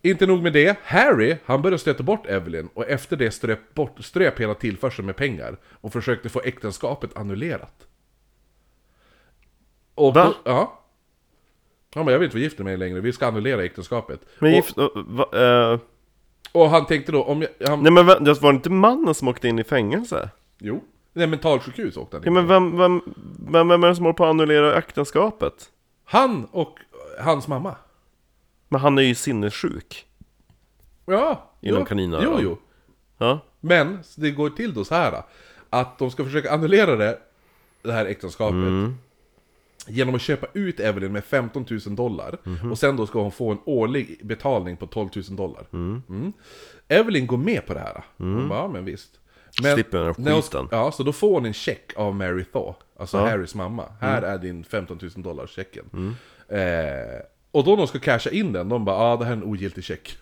Inte nog med det, Harry, han började stöta bort Evelyn och efter det ströp, bort, ströp hela tillförseln med pengar och försökte få äktenskapet annullerat. Och Va? Då, ja. Han bara, jag vill inte vara gift med mig längre, vi ska annullera äktenskapet. Men och, gift... uh, va, eh, och han tänkte då, om jag... Han, nej men var det inte mannen som åkte in i fängelse? Jo. Nej, mentalsjukhus åkte han Ja, in. men vem, vem, vem, vem är det som håller på att annullera äktenskapet? Han och hans mamma. Men han är ju sinnessjuk. Ja. Inom jo, kaninöron. Jo, jo. Ja. Men det går till då så här att de ska försöka annullera det, det här äktenskapet genom att köpa ut Evelyn med 15 000 dollar och sen då ska hon få en årlig betalning på 12 000 dollar. Mm. Evelyn går med på det här. Hon bara, ja men visst. Men, Slipper den här när hon- skiten. Ja, så då får hon en check av Mary Thaw, alltså Ja. Harrys mamma. Här är din 15 000 dollar checken. Eh, och då de ska casha in den, de bara, ah, det här är en ogiltig check.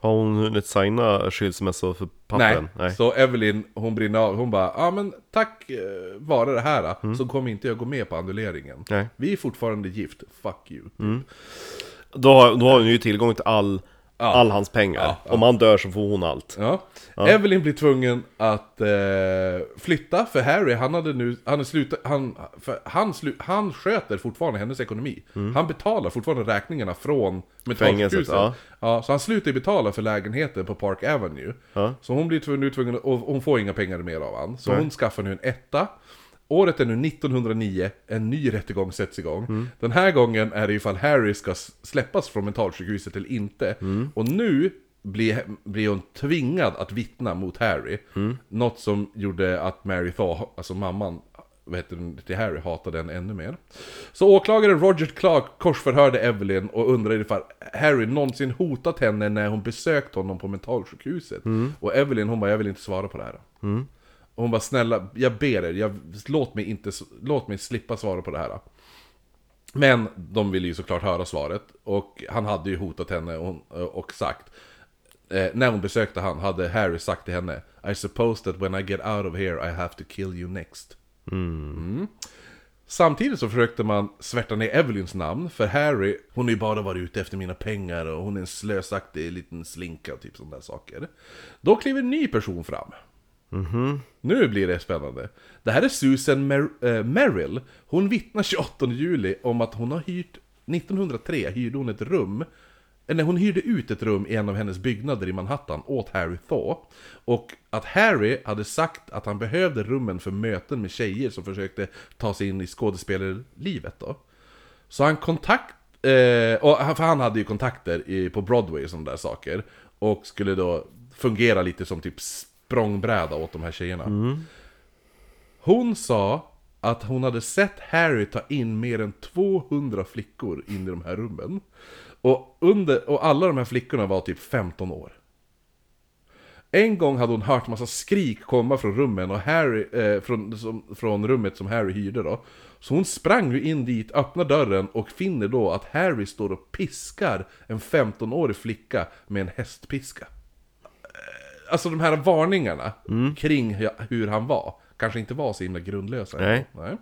Har hon hunnit signa skilsmässa för Nej. pappen? så Evelyn, hon brinner av, hon bara ja men tack eh, vare det här så kommer inte jag gå med på annulleringen. Nej. Vi är fortfarande gift, fuck you. Då har, då har hon ju tillgång till all, Ja. all hans pengar. Ja, ja. Om han dör så får hon allt. Evelyn blir tvungen att eh, flytta för Harry, han hade nu, han är slutat, han, han, slu, han sköter fortfarande hennes ekonomi. Han betalar fortfarande räkningarna från mentalsjukhuset. Ja. ja. Så han slutar betala för lägenheten på Park Avenue. Så hon blir nu tvungen och hon får inga pengar mer av han. Så hon skaffar nu en etta. Året är nu 1909, en ny rättegång sätts igång. Den här gången är det ifall Harry ska släppas från mentalsjukhuset eller inte. Och nu blir, blir hon tvingad att vittna mot Harry. Något som gjorde att Mary Thaw, alltså mamman, vad heter den, till Harry, hatade henne ännu mer. Så åklagaren Roger Clark korsförhörde Evelyn och undrade ifall Harry någonsin hotat henne när hon besökt honom på mentalsjukhuset. Och Evelyn hon bara, jag vill inte svara på det här. Mm. Och hon bara, snälla, jag ber er, jag, låt, mig inte, låt mig slippa svara på det här. Men de ville ju såklart höra svaret, och han hade ju hotat henne och, och sagt eh, När hon besökte han hade Harry sagt till henne I suppose that when I get out of here I have to kill you next. Mm. Samtidigt så försökte man svärta ner Evelyns namn, för Harry, hon har ju bara varit ute efter mina pengar och hon är en slösaktig liten slinka och typ sådana där saker. Då kliver en ny person fram. Mm-hmm. Nu blir det spännande. Det här är Susan Mer- äh, Merrill. Hon vittnar 28 juli om att hon har hyrt, 1903 hyrde hon ett rum, eh, eller hon hyrde ut ett rum i en av hennes byggnader i Manhattan åt Harry Thaw. Och att Harry hade sagt att han behövde rummen för möten med tjejer som försökte ta sig in i skådespelarlivet då. Så han kontakt... Eh, och, han- för han hade ju kontakter i, på Broadway och sådana där saker. Och skulle då fungera lite som typ språngbräda åt de här tjejerna. Hon sa att hon hade sett Harry ta in mer än 200 flickor in i de här rummen. Och, under, och alla de här flickorna var typ 15 år. En gång hade hon hört massa skrik komma från rummen och Harry, eh, från, som, från rummet som Harry hyrde då. Så hon sprang ju in dit, öppnar dörren och finner då att Harry står och piskar en 15-årig flicka med en hästpiska. Alltså de här varningarna kring hu- hur han var, kanske inte var så himla grundlösa. Nej. Nej.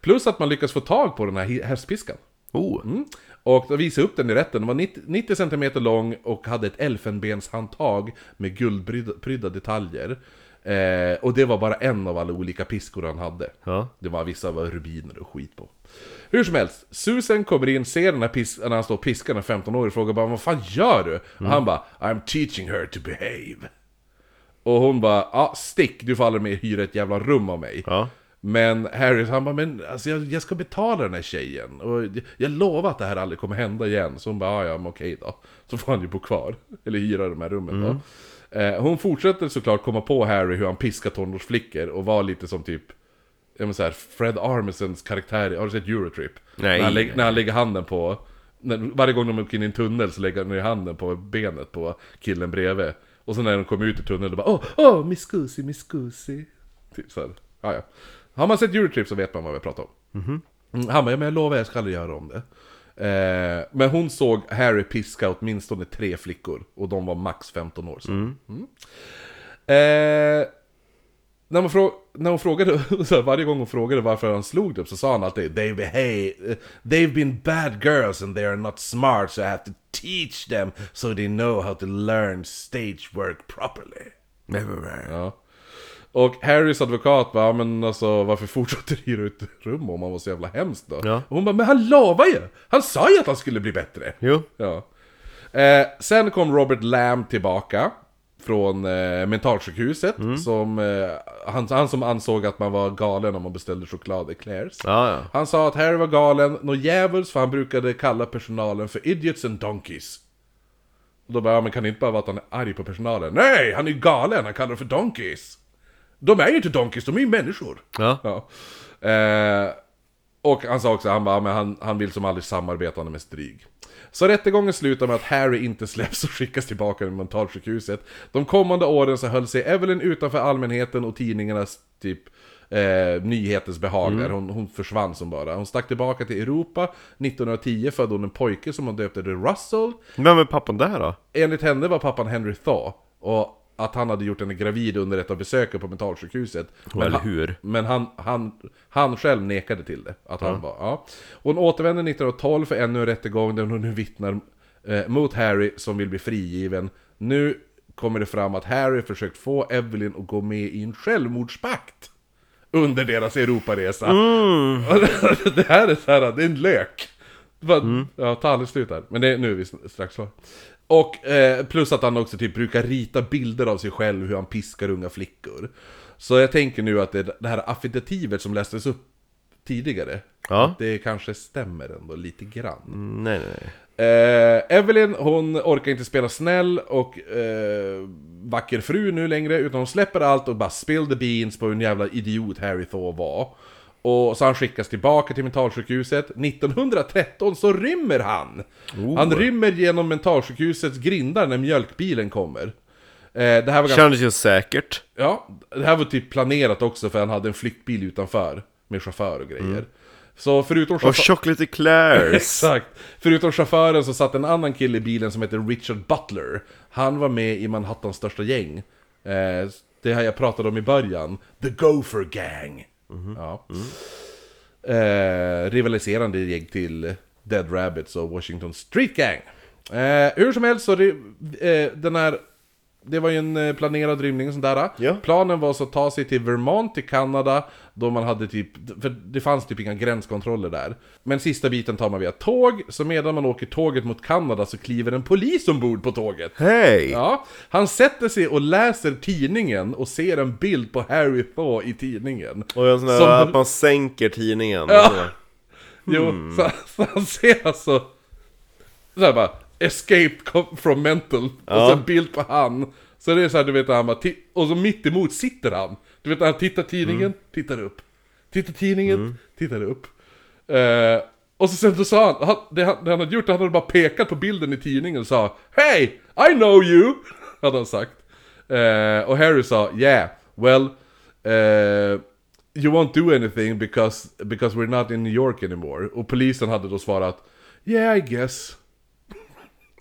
Plus att man lyckas få tag på den här hästpiskan. Oh. Mm. Och jag upp den i rätten. Den var 90, 90 cm lång och hade ett elfenbenshandtag med guldprydda detaljer. Eh, och det var bara en av alla olika piskor han hade. Ja. Det var vissa var rubiner och skit på. Hur som helst, Susan kommer in, ser den här pis- när han står och piskar, den 15 år och frågar bara Vad fan gör du? Och han bara I'm teaching her to behave. Och hon bara ja stick, du får aldrig mer hyra ett jävla rum av mig. Ja. Men Harry han bara, men alltså jag, jag ska betala den här tjejen. Och jag, jag lovar att det här aldrig kommer hända igen. Så hon bara, "Ja, ja men okej då. Så får han ju bo kvar. Eller hyra de här rummen då. Eh, hon fortsätter såklart komma på Harry hur han piskar tonårsflickor och var lite som typ Ja men så här, Fred Armisons karaktär, har du sett Eurotrip? Nej. När han, lägger, när han lägger handen på när, Varje gång de åker in i en tunnel så lägger han ner handen på benet på killen bredvid Och sen när de kommer ut ur tunneln, då bara åh, åh, miss Gussi, miss Gussi Typ såhär, ja, ja. Har man sett Eurotrip så vet man vad vi pratar om. Mm, Han bara, ja, men jag lovar jag ska aldrig göra om det. Eh, Men hon såg Harry piska åtminstone tre flickor Och de var max 15 år så. Mm. Eh, när, man när hon frågade, [LAUGHS] så här, varje gång hon frågade varför han slog dem så sa han alltid They behave, They've been bad girls and they are not smart so I have to teach them so they know how to learn stage work properly. Ja. Och Harrys advokat bara, men alltså varför fortsätter du hyra ut rum om han var så jävla hemskt då? Ja. Och hon bara, men han lovar ju! Han sa ju att han skulle bli bättre! Jo. Ja. Eh, sen kom Robert Lamb tillbaka från eh, mentalsjukhuset. Som, eh, han, han som ansåg att man var galen om man beställde choklad eclairs. Ja, ja. Han sa att Harry var galen, något djävulskt, för han brukade kalla personalen för idiots and donkeys. Och då bara, ja, men kan det inte bara vara att han är arg på personalen? Nej, han är ju galen, han kallar dem för donkeys! De är ju inte donkeys, de är ju människor! Ja. Ja. Eh, och han sa också, han bara, men han, han vill som aldrig samarbeta, mest dryg. Så rättegången slutar med att Harry inte släpps och skickas tillbaka till mentalsjukhuset. De kommande åren så höll sig Evelyn utanför allmänheten och tidningarnas typ eh, nyhetens behag där. Hon, hon försvann som bara. Hon stack tillbaka till Europa. 1910 födde hon en pojke som hon döpte till Russell. Vem är pappan där då? Enligt henne var pappan Henry Thaw. Och att han hade gjort henne gravid under ett av besöken på mentalsjukhuset. Men Eller han- hur? Men han, han, han själv nekade till det. Att han var, ja. Hon återvände 1912 för ännu en rättegång där hon nu vittnar eh, mot Harry som vill bli frigiven. Nu kommer det fram att Harry försökt få Evelyn att gå med i en självmordspakt. Under deras Europaresa. [LAUGHS] det här är så här, det är en lök. Bara, Ja, ta aldrig slut här. Men det, nu är vi strax klara. Och eh, plus att han också typ brukar rita bilder av sig själv hur han piskar unga flickor. Så jag tänker nu att det, det här affidativet som lästes upp tidigare, Ja. det kanske stämmer ändå lite grann. Nej, nej, nej. Eh, Evelyn, hon orkar inte spela snäll och eh, vacker fru nu längre, utan hon släpper allt och bara spill the beans på hur en jävla idiot Harry Thaw var. Och så han skickas tillbaka till mentalsjukhuset. 1913 så rymmer han! Han rymmer genom mentalsjukhusets grindar när mjölkbilen kommer. Eh, det här var ganska... Kändes ju säkert. Ja, det här var typ planerat också för han hade en flyktbil utanför. Med chaufför och grejer. Så förutom Och chaufför... chocolate eclairs. [LAUGHS] Exakt! Förutom chauffören så satt en annan kille i bilen som heter Richard Butler. Han var med i Manhattans största gäng. Eh, det här jag pratade om i början. The Gopher Gang. Ja. Eh, rivaliserande gäng till Dead Rabbits och Washington Street Gang. Eh, hur som helst så eh, den här det var ju en eh, planerad rymning och sånt där. Ja. Planen var så att ta sig till Vermont i Kanada, då man hade typ, för det fanns typ inga gränskontroller där. Men sista biten tar man via tåg, så medan man åker tåget mot Kanada så kliver en polis ombord på tåget. Hej! Ja, han sätter sig och läser tidningen och ser en bild på Harry Thaw i tidningen. Och en sån där Som- att man sänker tidningen. Ja. Så. Jo, så, så han ser alltså såhär bara Escape from mental och Ja. så en bild på han Så det är såhär du vet han bara Och så mitt emot sitter han Du vet han tittar tidningen, tittar upp Tittar tidningen, tittar upp eh, Och så sen så sa han, han det, han det han hade gjort, han hade bara pekat på bilden i tidningen och sa Hey! I know you! [LAUGHS] Hade han sagt eh, Och Harry sa Yeah, well eh, You won't do anything because, because we're not in New York anymore. Och polisen hade då svarat Yeah I guess.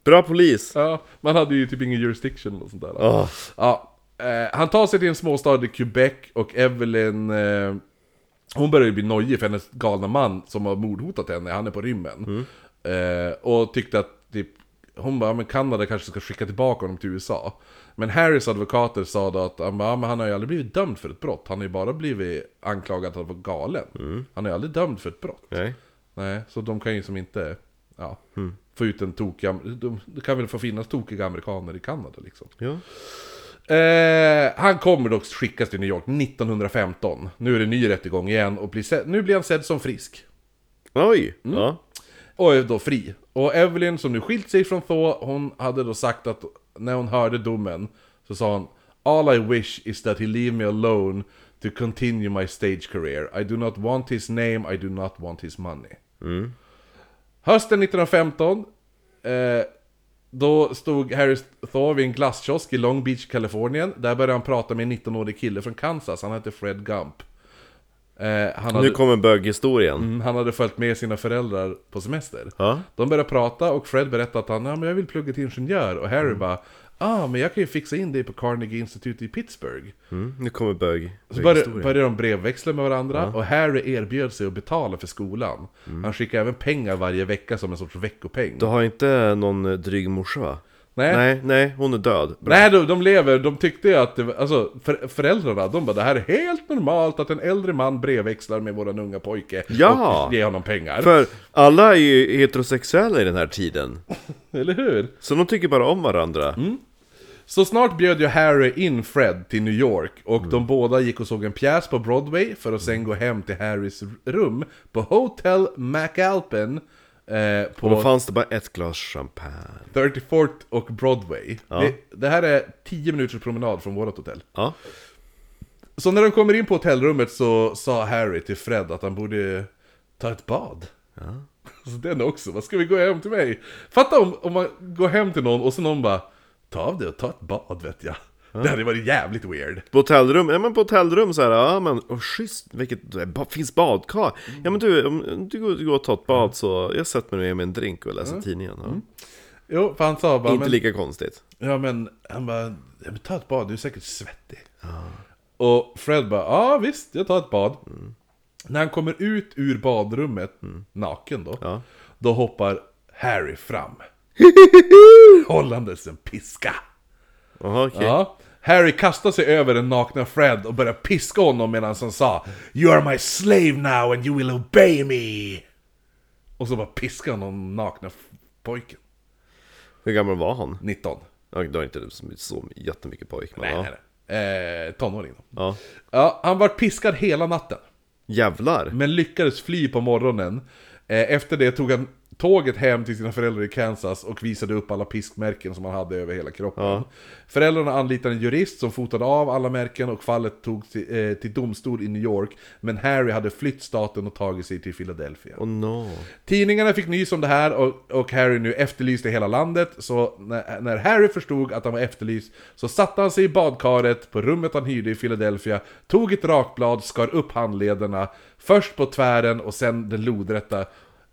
Bra polis! Ja, man hade ju typ ingen jurisdiction och sånt där. Åh. Ja, eh, han tar sig till en småstad i Quebec och Evelyn eh, Hon börjar ju bli nojig för hennes galna man som har mordhotat henne, han är på rymmen. Eh, och tyckte att typ hon bara, "Ja, men Kanada kanske ska skicka tillbaka honom till USA. Men Harrys advokater sa då att han, bara, "Ja, men han har ju aldrig blivit dömd för ett brott. Han har ju bara blivit anklagad för att vara galen. Han har ju aldrig dömd för ett brott. Nej. Nej, så de kan ju som inte ja, få ut en tokig... det kan väl få finnas tokiga amerikaner i Kanada liksom. Ja. Eh, han kommer dock skickas till New York 1915. Nu är det ny rättegång igen och blir nu blir han sedd som frisk. Oj! Mm. Ja. Och är då fri. Och Evelyn som nu skilt sig från Thaw, hon hade då sagt att när hon hörde domen så sa hon All I wish is that he leave me alone to continue my stage career. I do not want his name, I do not want his money. Hösten 1915 eh, Då stod Harry Thaw vid en glasskiosk i Long Beach, Kalifornien. Där började han prata med en 19-årig kille från Kansas, han hette Fred Gump. Eh, han, hade, Nu kommer böghistorien. mm, han hade följt med sina föräldrar på semester. Ja. De började prata och Fred berättade att han, ja men jag vill plugga till ingenjör. Och Harry bara, ah men jag kan ju fixa in dig på Carnegie Institute i Pittsburgh. Mm. Nu kommer bög, Så började, började de brevväxla med varandra och Harry erbjöd sig att betala för skolan. Han skickade även pengar varje vecka som en sorts veckopeng. Du har inte någon eh, dryg morsa va? Nej. Nej, nej, hon är död. Bra. Nej, de, de lever, de tyckte ju att det var, alltså för, föräldrarna, de bara det här är helt normalt att en äldre man brevväxlar med våran unga pojke Ja! och ger honom pengar. För alla är ju heterosexuella i den här tiden. [LAUGHS] Eller hur? Så de tycker bara om varandra. Mm. Så snart bjöd ju Harry in Fred till New York och de båda gick och såg en pjäs på Broadway för att sen gå hem till Harrys rum på Hotel McAlpin eh, Och då på fanns det bara ett glas champagne. 34th och Broadway. Ja. Det, det här är 10 minuters promenad från vårt hotell. Ja. Så när de kommer in på hotellrummet så sa Harry till Fred att han borde ta ett bad. Ja. [LAUGHS] Så den också, vad ska vi gå hem till mig? Fatta om, om man går hem till någon och så någon bara Ta av det och ta ett bad vet jag. Det hade varit jävligt weird. På hotellrum, ja men på hotellrum så här, ja men oh, schysst, vilket, ba, finns badkar? Ja men du, om du går, och tar ett bad så, jag sätter mig ner med en drink och läser tidningen. Ja. Jo, för han sa bara Inte men, lika konstigt. Ja men, han bara ja, men ta ett bad, du är säkert svettig. Och Fred bara, ja visst, jag tar ett bad. När han kommer ut ur badrummet, naken då, då hoppar Harry fram. [LAUGHS] Hållandes en piska. Jaha okej. Ja. Harry kastar sig över den nakna Fred och börjar piska honom medan han sa You are my slave now and you will obey me. Och så bara piskar han den nakna pojken. Hur gammal var han? 19. Ja, då är inte så jättemycket pojk, men Nej, ja. nej, nej. Eh, tonåring då. ja. Ja, han var piskad hela natten. Jävlar! Men lyckades fly på morgonen. Eh, efter det tog han tåget hem till sina föräldrar i Kansas och visade upp alla piskmärken som han hade över hela kroppen. Ja. Föräldrarna anlitade en jurist som fotade av alla märken och fallet togs till, eh, till domstol i New York. Men Harry hade flytt staten och tagit sig till Philadelphia. Oh no. Tidningarna fick nys om det här och, och Harry nu efterlyste hela landet. Så när, när Harry förstod att han var efterlyst så satte han sig i badkaret på rummet han hyrde i Philadelphia, tog ett rakblad, skar upp handlederna, först på tvären och sen den lodrätta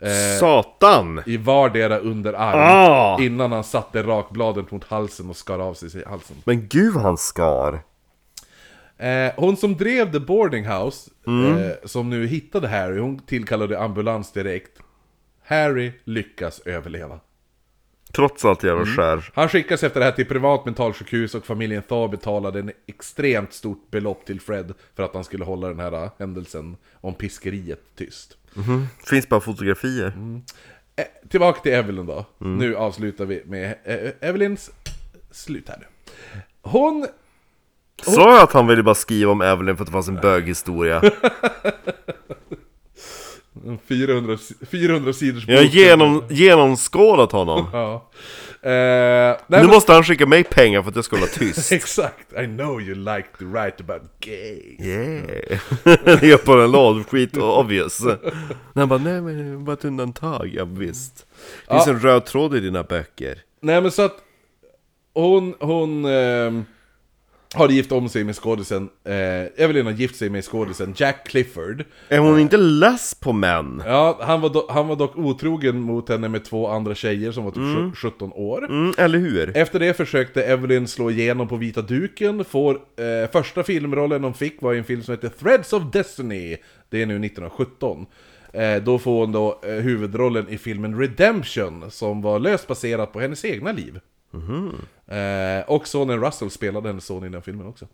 eh, Satan! i vardera underarm. Ah! Innan han satte rakbladet mot halsen och skar av sig halsen. Men gud han skar! Eh, hon som drev The Boarding House, eh, som nu hittade Harry, hon tillkallade ambulans direkt. Harry lyckas överleva. Trots allt jävla skär. Han skickas efter det här till privat mentalsjukhus och familjen Thaw betalade en extremt stort belopp till Fred för att han skulle hålla den här äh, händelsen om piskeriet tyst. Finns bara fotografier. Eh, tillbaka till Evelyn då. Nu avslutar vi med eh, Evelyns slut här nu. Hon... Sa jag att han ville bara skriva om Evelyn för att det fanns en böghistoria? [LAUGHS] 400, si- 400 sidors Jag har bok. genom, genomskådat honom. Ja. Eh, nej, Nu måste han skicka mig pengar för att jag ska hålla tyst. [LAUGHS] Exakt, I know you like to write about gay. Yeah. [LAUGHS] Det är på en låd, skit obvious. [LAUGHS] Han bara, nej men det var ett undantag, ja visst. Det finns Ja. en röd tråd i dina böcker. Nej men så att hon, hon ehm, har gift om sig med skådisen, eh, Evelyn har gift sig med skådisen Jack Clifford. Är hon inte less på män? Ja, han var, do, han var dock otrogen mot henne med två andra tjejer som var typ 17 år. Mm, eller hur? Efter det försökte Evelyn slå igenom på vita duken, får eh, första filmrollen hon fick var i en film som heter Threads of Destiny, det är nu 1917. Eh, då får hon då eh, huvudrollen i filmen Redemption, som var löst baserat på hennes egna liv. Eh, och sonen Russell spelade hennes son i den filmen också.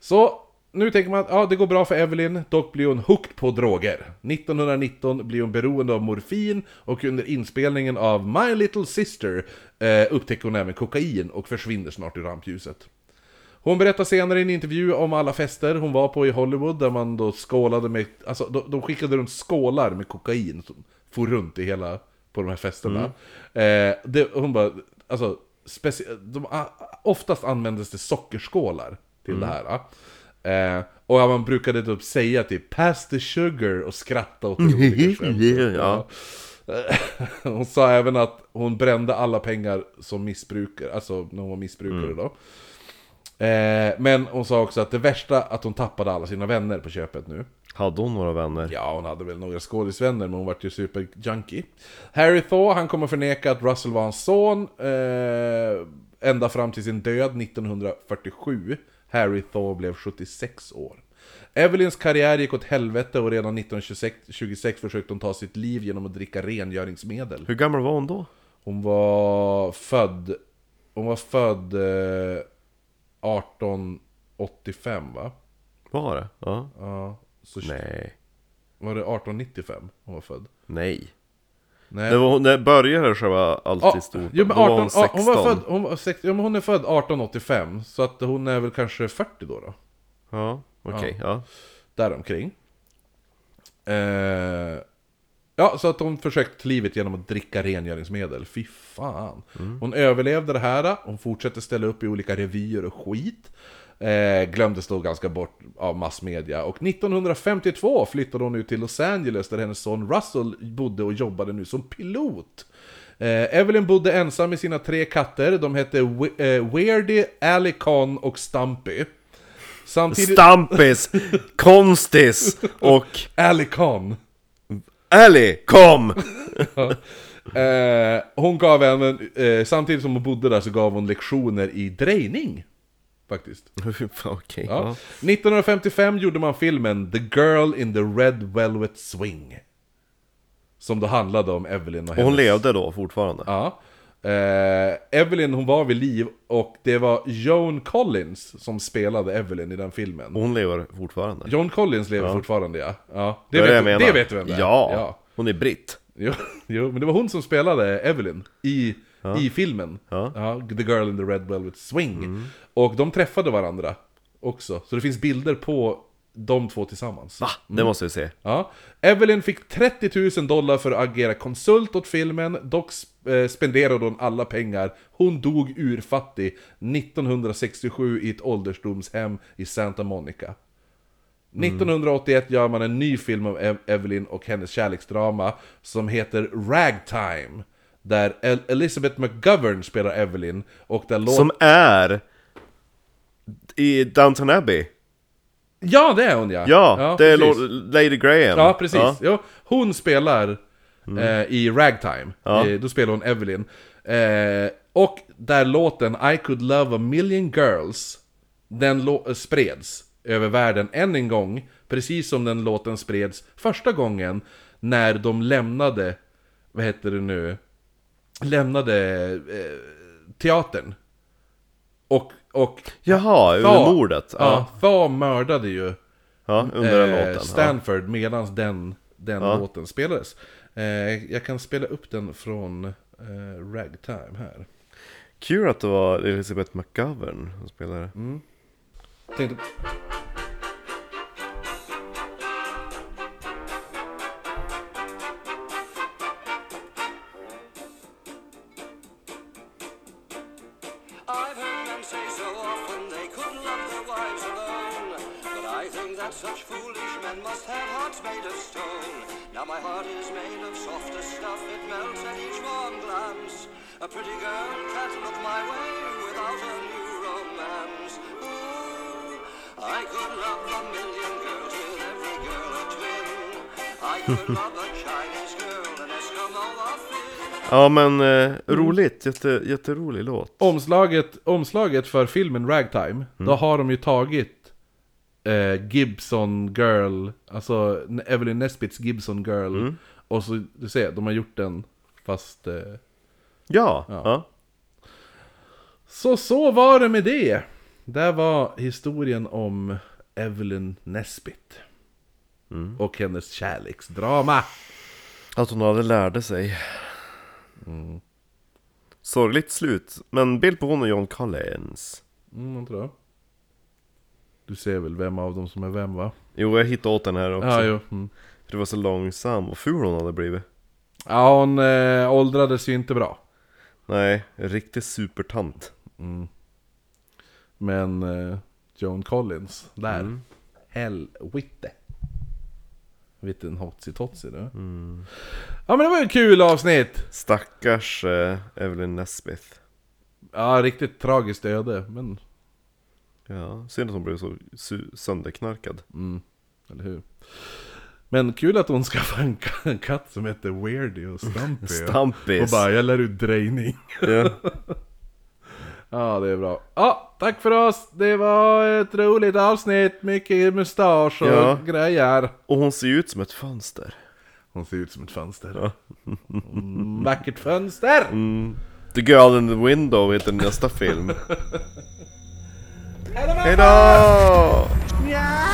Så, nu tänker man att ja, det går bra för Evelyn, dock blir hon hooked på droger. 1919 blir hon beroende av morfin och under inspelningen av My Little Sister eh, upptäcker hon även kokain och försvinner snart ur rampljuset. Hon berättar senare i en intervju om alla fester hon var på i Hollywood där man då skålade med, alltså de, de skickade runt skålar med kokain som for runt i hela, på de här festerna. Eh, det, hon bara, alltså, speci- de, oftast användes det sockerskålar till det här. Eh, och man brukade typ säga typ 'Pass the sugar' och skratta åt det olika. [LAUGHS] Ja. [LAUGHS] Hon sa även att hon brände alla pengar som missbrukare, alltså när hon var missbrukare då. Eh, men hon sa också att det värsta att hon tappade alla sina vänner på köpet nu. Hade hon några vänner? Ja, hon hade väl några skådisvänner, men hon vart ju superjunkie. Harry Thaw, han kommer förneka att Russell var hans son, eh, ända fram till sin död 1947. Harry Thaw blev 76 år. Evelyns karriär gick åt helvete och redan 1926 försökte hon ta sitt liv genom att dricka rengöringsmedel. Hur gammal var hon då? Hon var född... Hon var född eh, 1885 va? Var det? Ja. Ja. Så Nej. Var det 1895 hon var född? Nej. Nej. Det var, när började själva allt Ja, men Då var 18, hon 16. hon var född, hon var 60, ja, men hon är född 1885, så att hon är väl kanske 40 då då? Ja, okej. Ja. Däromkring. Eh, ja, så att hon försökt livet genom att dricka rengöringsmedel. Fy fan. Hon överlevde det här, hon fortsatte ställa upp i olika revyer och skit. Eh, glömdes då ganska bort av massmedia. Och 1952 flyttade hon ut till Los Angeles där hennes son Russell bodde och jobbade nu som pilot. Eh, Evelyn bodde ensam med sina tre katter, de hette eh, Weirdy, Alicon och Stumpy. Samtidigt... Stampis, Konstis och Alicon! Ellie, kom! Eh, hon gav även, eh, samtidigt som hon bodde där så gav hon lektioner i drejning. Faktiskt. [LAUGHS] Okej, Ja. ja. 1955 gjorde man filmen The Girl in the Red Velvet Swing. Som då handlade om Evelyn och Och hennes... hon levde då fortfarande? Ja. Eh, Evelyn hon var vid liv och det var Joan Collins som spelade Evelyn i den filmen. Hon lever fortfarande? Joan Collins lever fortfarande ja. ja. Det, är vet, menar. det vet du vem det är? Ja, ja. hon är britt Jo, [LAUGHS] jo, men det var hon som spelade Evelyn i, i filmen. Ja. The Girl in the Red Velvet Swing. Och de träffade varandra också. Så det finns bilder på de två tillsammans. Va? Det måste vi se Ja. Evelyn fick 30 000 dollar för att agera konsult åt filmen, dock eh, spenderade hon alla pengar. Hon dog urfattig 1967 i ett ålderdomshem i Santa Monica. 1981 gör man en ny film om Ev- Evelyn och hennes kärleksdrama som heter Ragtime. Där El- Elizabeth McGovern spelar Evelyn och där låt... Som är i Downton Abbey Ja, det är hon ja! Ja, det är precis. Lord- Lady Graham Ja, precis. Ja. Jo, hon spelar eh, i Ragtime. Ja. Eh, då spelar hon Evelyn. Eh, och där låten I could love a million girls, den eh, spreds över världen än en gång. Precis som den låten spreds första gången när de lämnade, vad heter det nu, lämnade eh, teatern. Och, och Jaha, under Thaw- mordet? Ja, Ja, Thaw mördade ju ja under den eh, låten. Ja. Stanford medan den, den Ja. låten spelades. Eh, jag kan spela upp den från eh, Ragtime här. Kul att det var Elizabeth McGovern som spelade. Mm. Tänkte... A pretty girl can't look my way without a new romance. Ooh, I could love a million girls with every girl a twin. I could [LAUGHS] love a Chinese girl, an Eskimo, a Finn. Ja men eh, roligt, Jätte, jätterolig låt. Omslaget, omslaget för filmen Ragtime, då har de ju tagit eh, Gibson Girl, alltså Evelyn Nesbits Gibson Girl, och så, du ser, de har gjort den fast... Eh, Ja, ja. så så var det med det! Där var historien om Evelyn Nesbit. Och hennes kärleksdrama. Att hon aldrig lärde sig. Sorgligt slut, men bild på hon och John Collins. Mm, jag tror jag. Du ser väl vem av dem som är vem va? Jo, jag hittade åt den här också. Ja, jo. Mm. För det var så långsam och ful hon hade blivit. Ja, hon eh, åldrades ju inte bra. Nej, en riktig supertant. Men eh, Joan Collins, där. Helvete. Vilken hotsi totsi du. Ja men det var ju ett kul avsnitt! Stackars eh, Evelyn Nesbith. Ja, riktigt tragiskt öde, men... Ja, synd att hon blev så sönderknarkad. Eller hur? Men kul att hon skaffade en, en katt som heter Weirdy och Stumpy. Stampis. Och bara, jag lär ut drejning. Ja. [LAUGHS] Ja, det är bra. Ja, tack för oss! Det var ett roligt avsnitt, mycket mustasch och Ja. grejer. Och hon ser ju ut som ett fönster. Hon ser ut som ett fönster. Mm, vackert fönster! The Girl in the Window heter nästa film. [LAUGHS] Hejdå! Hejdå! Ja!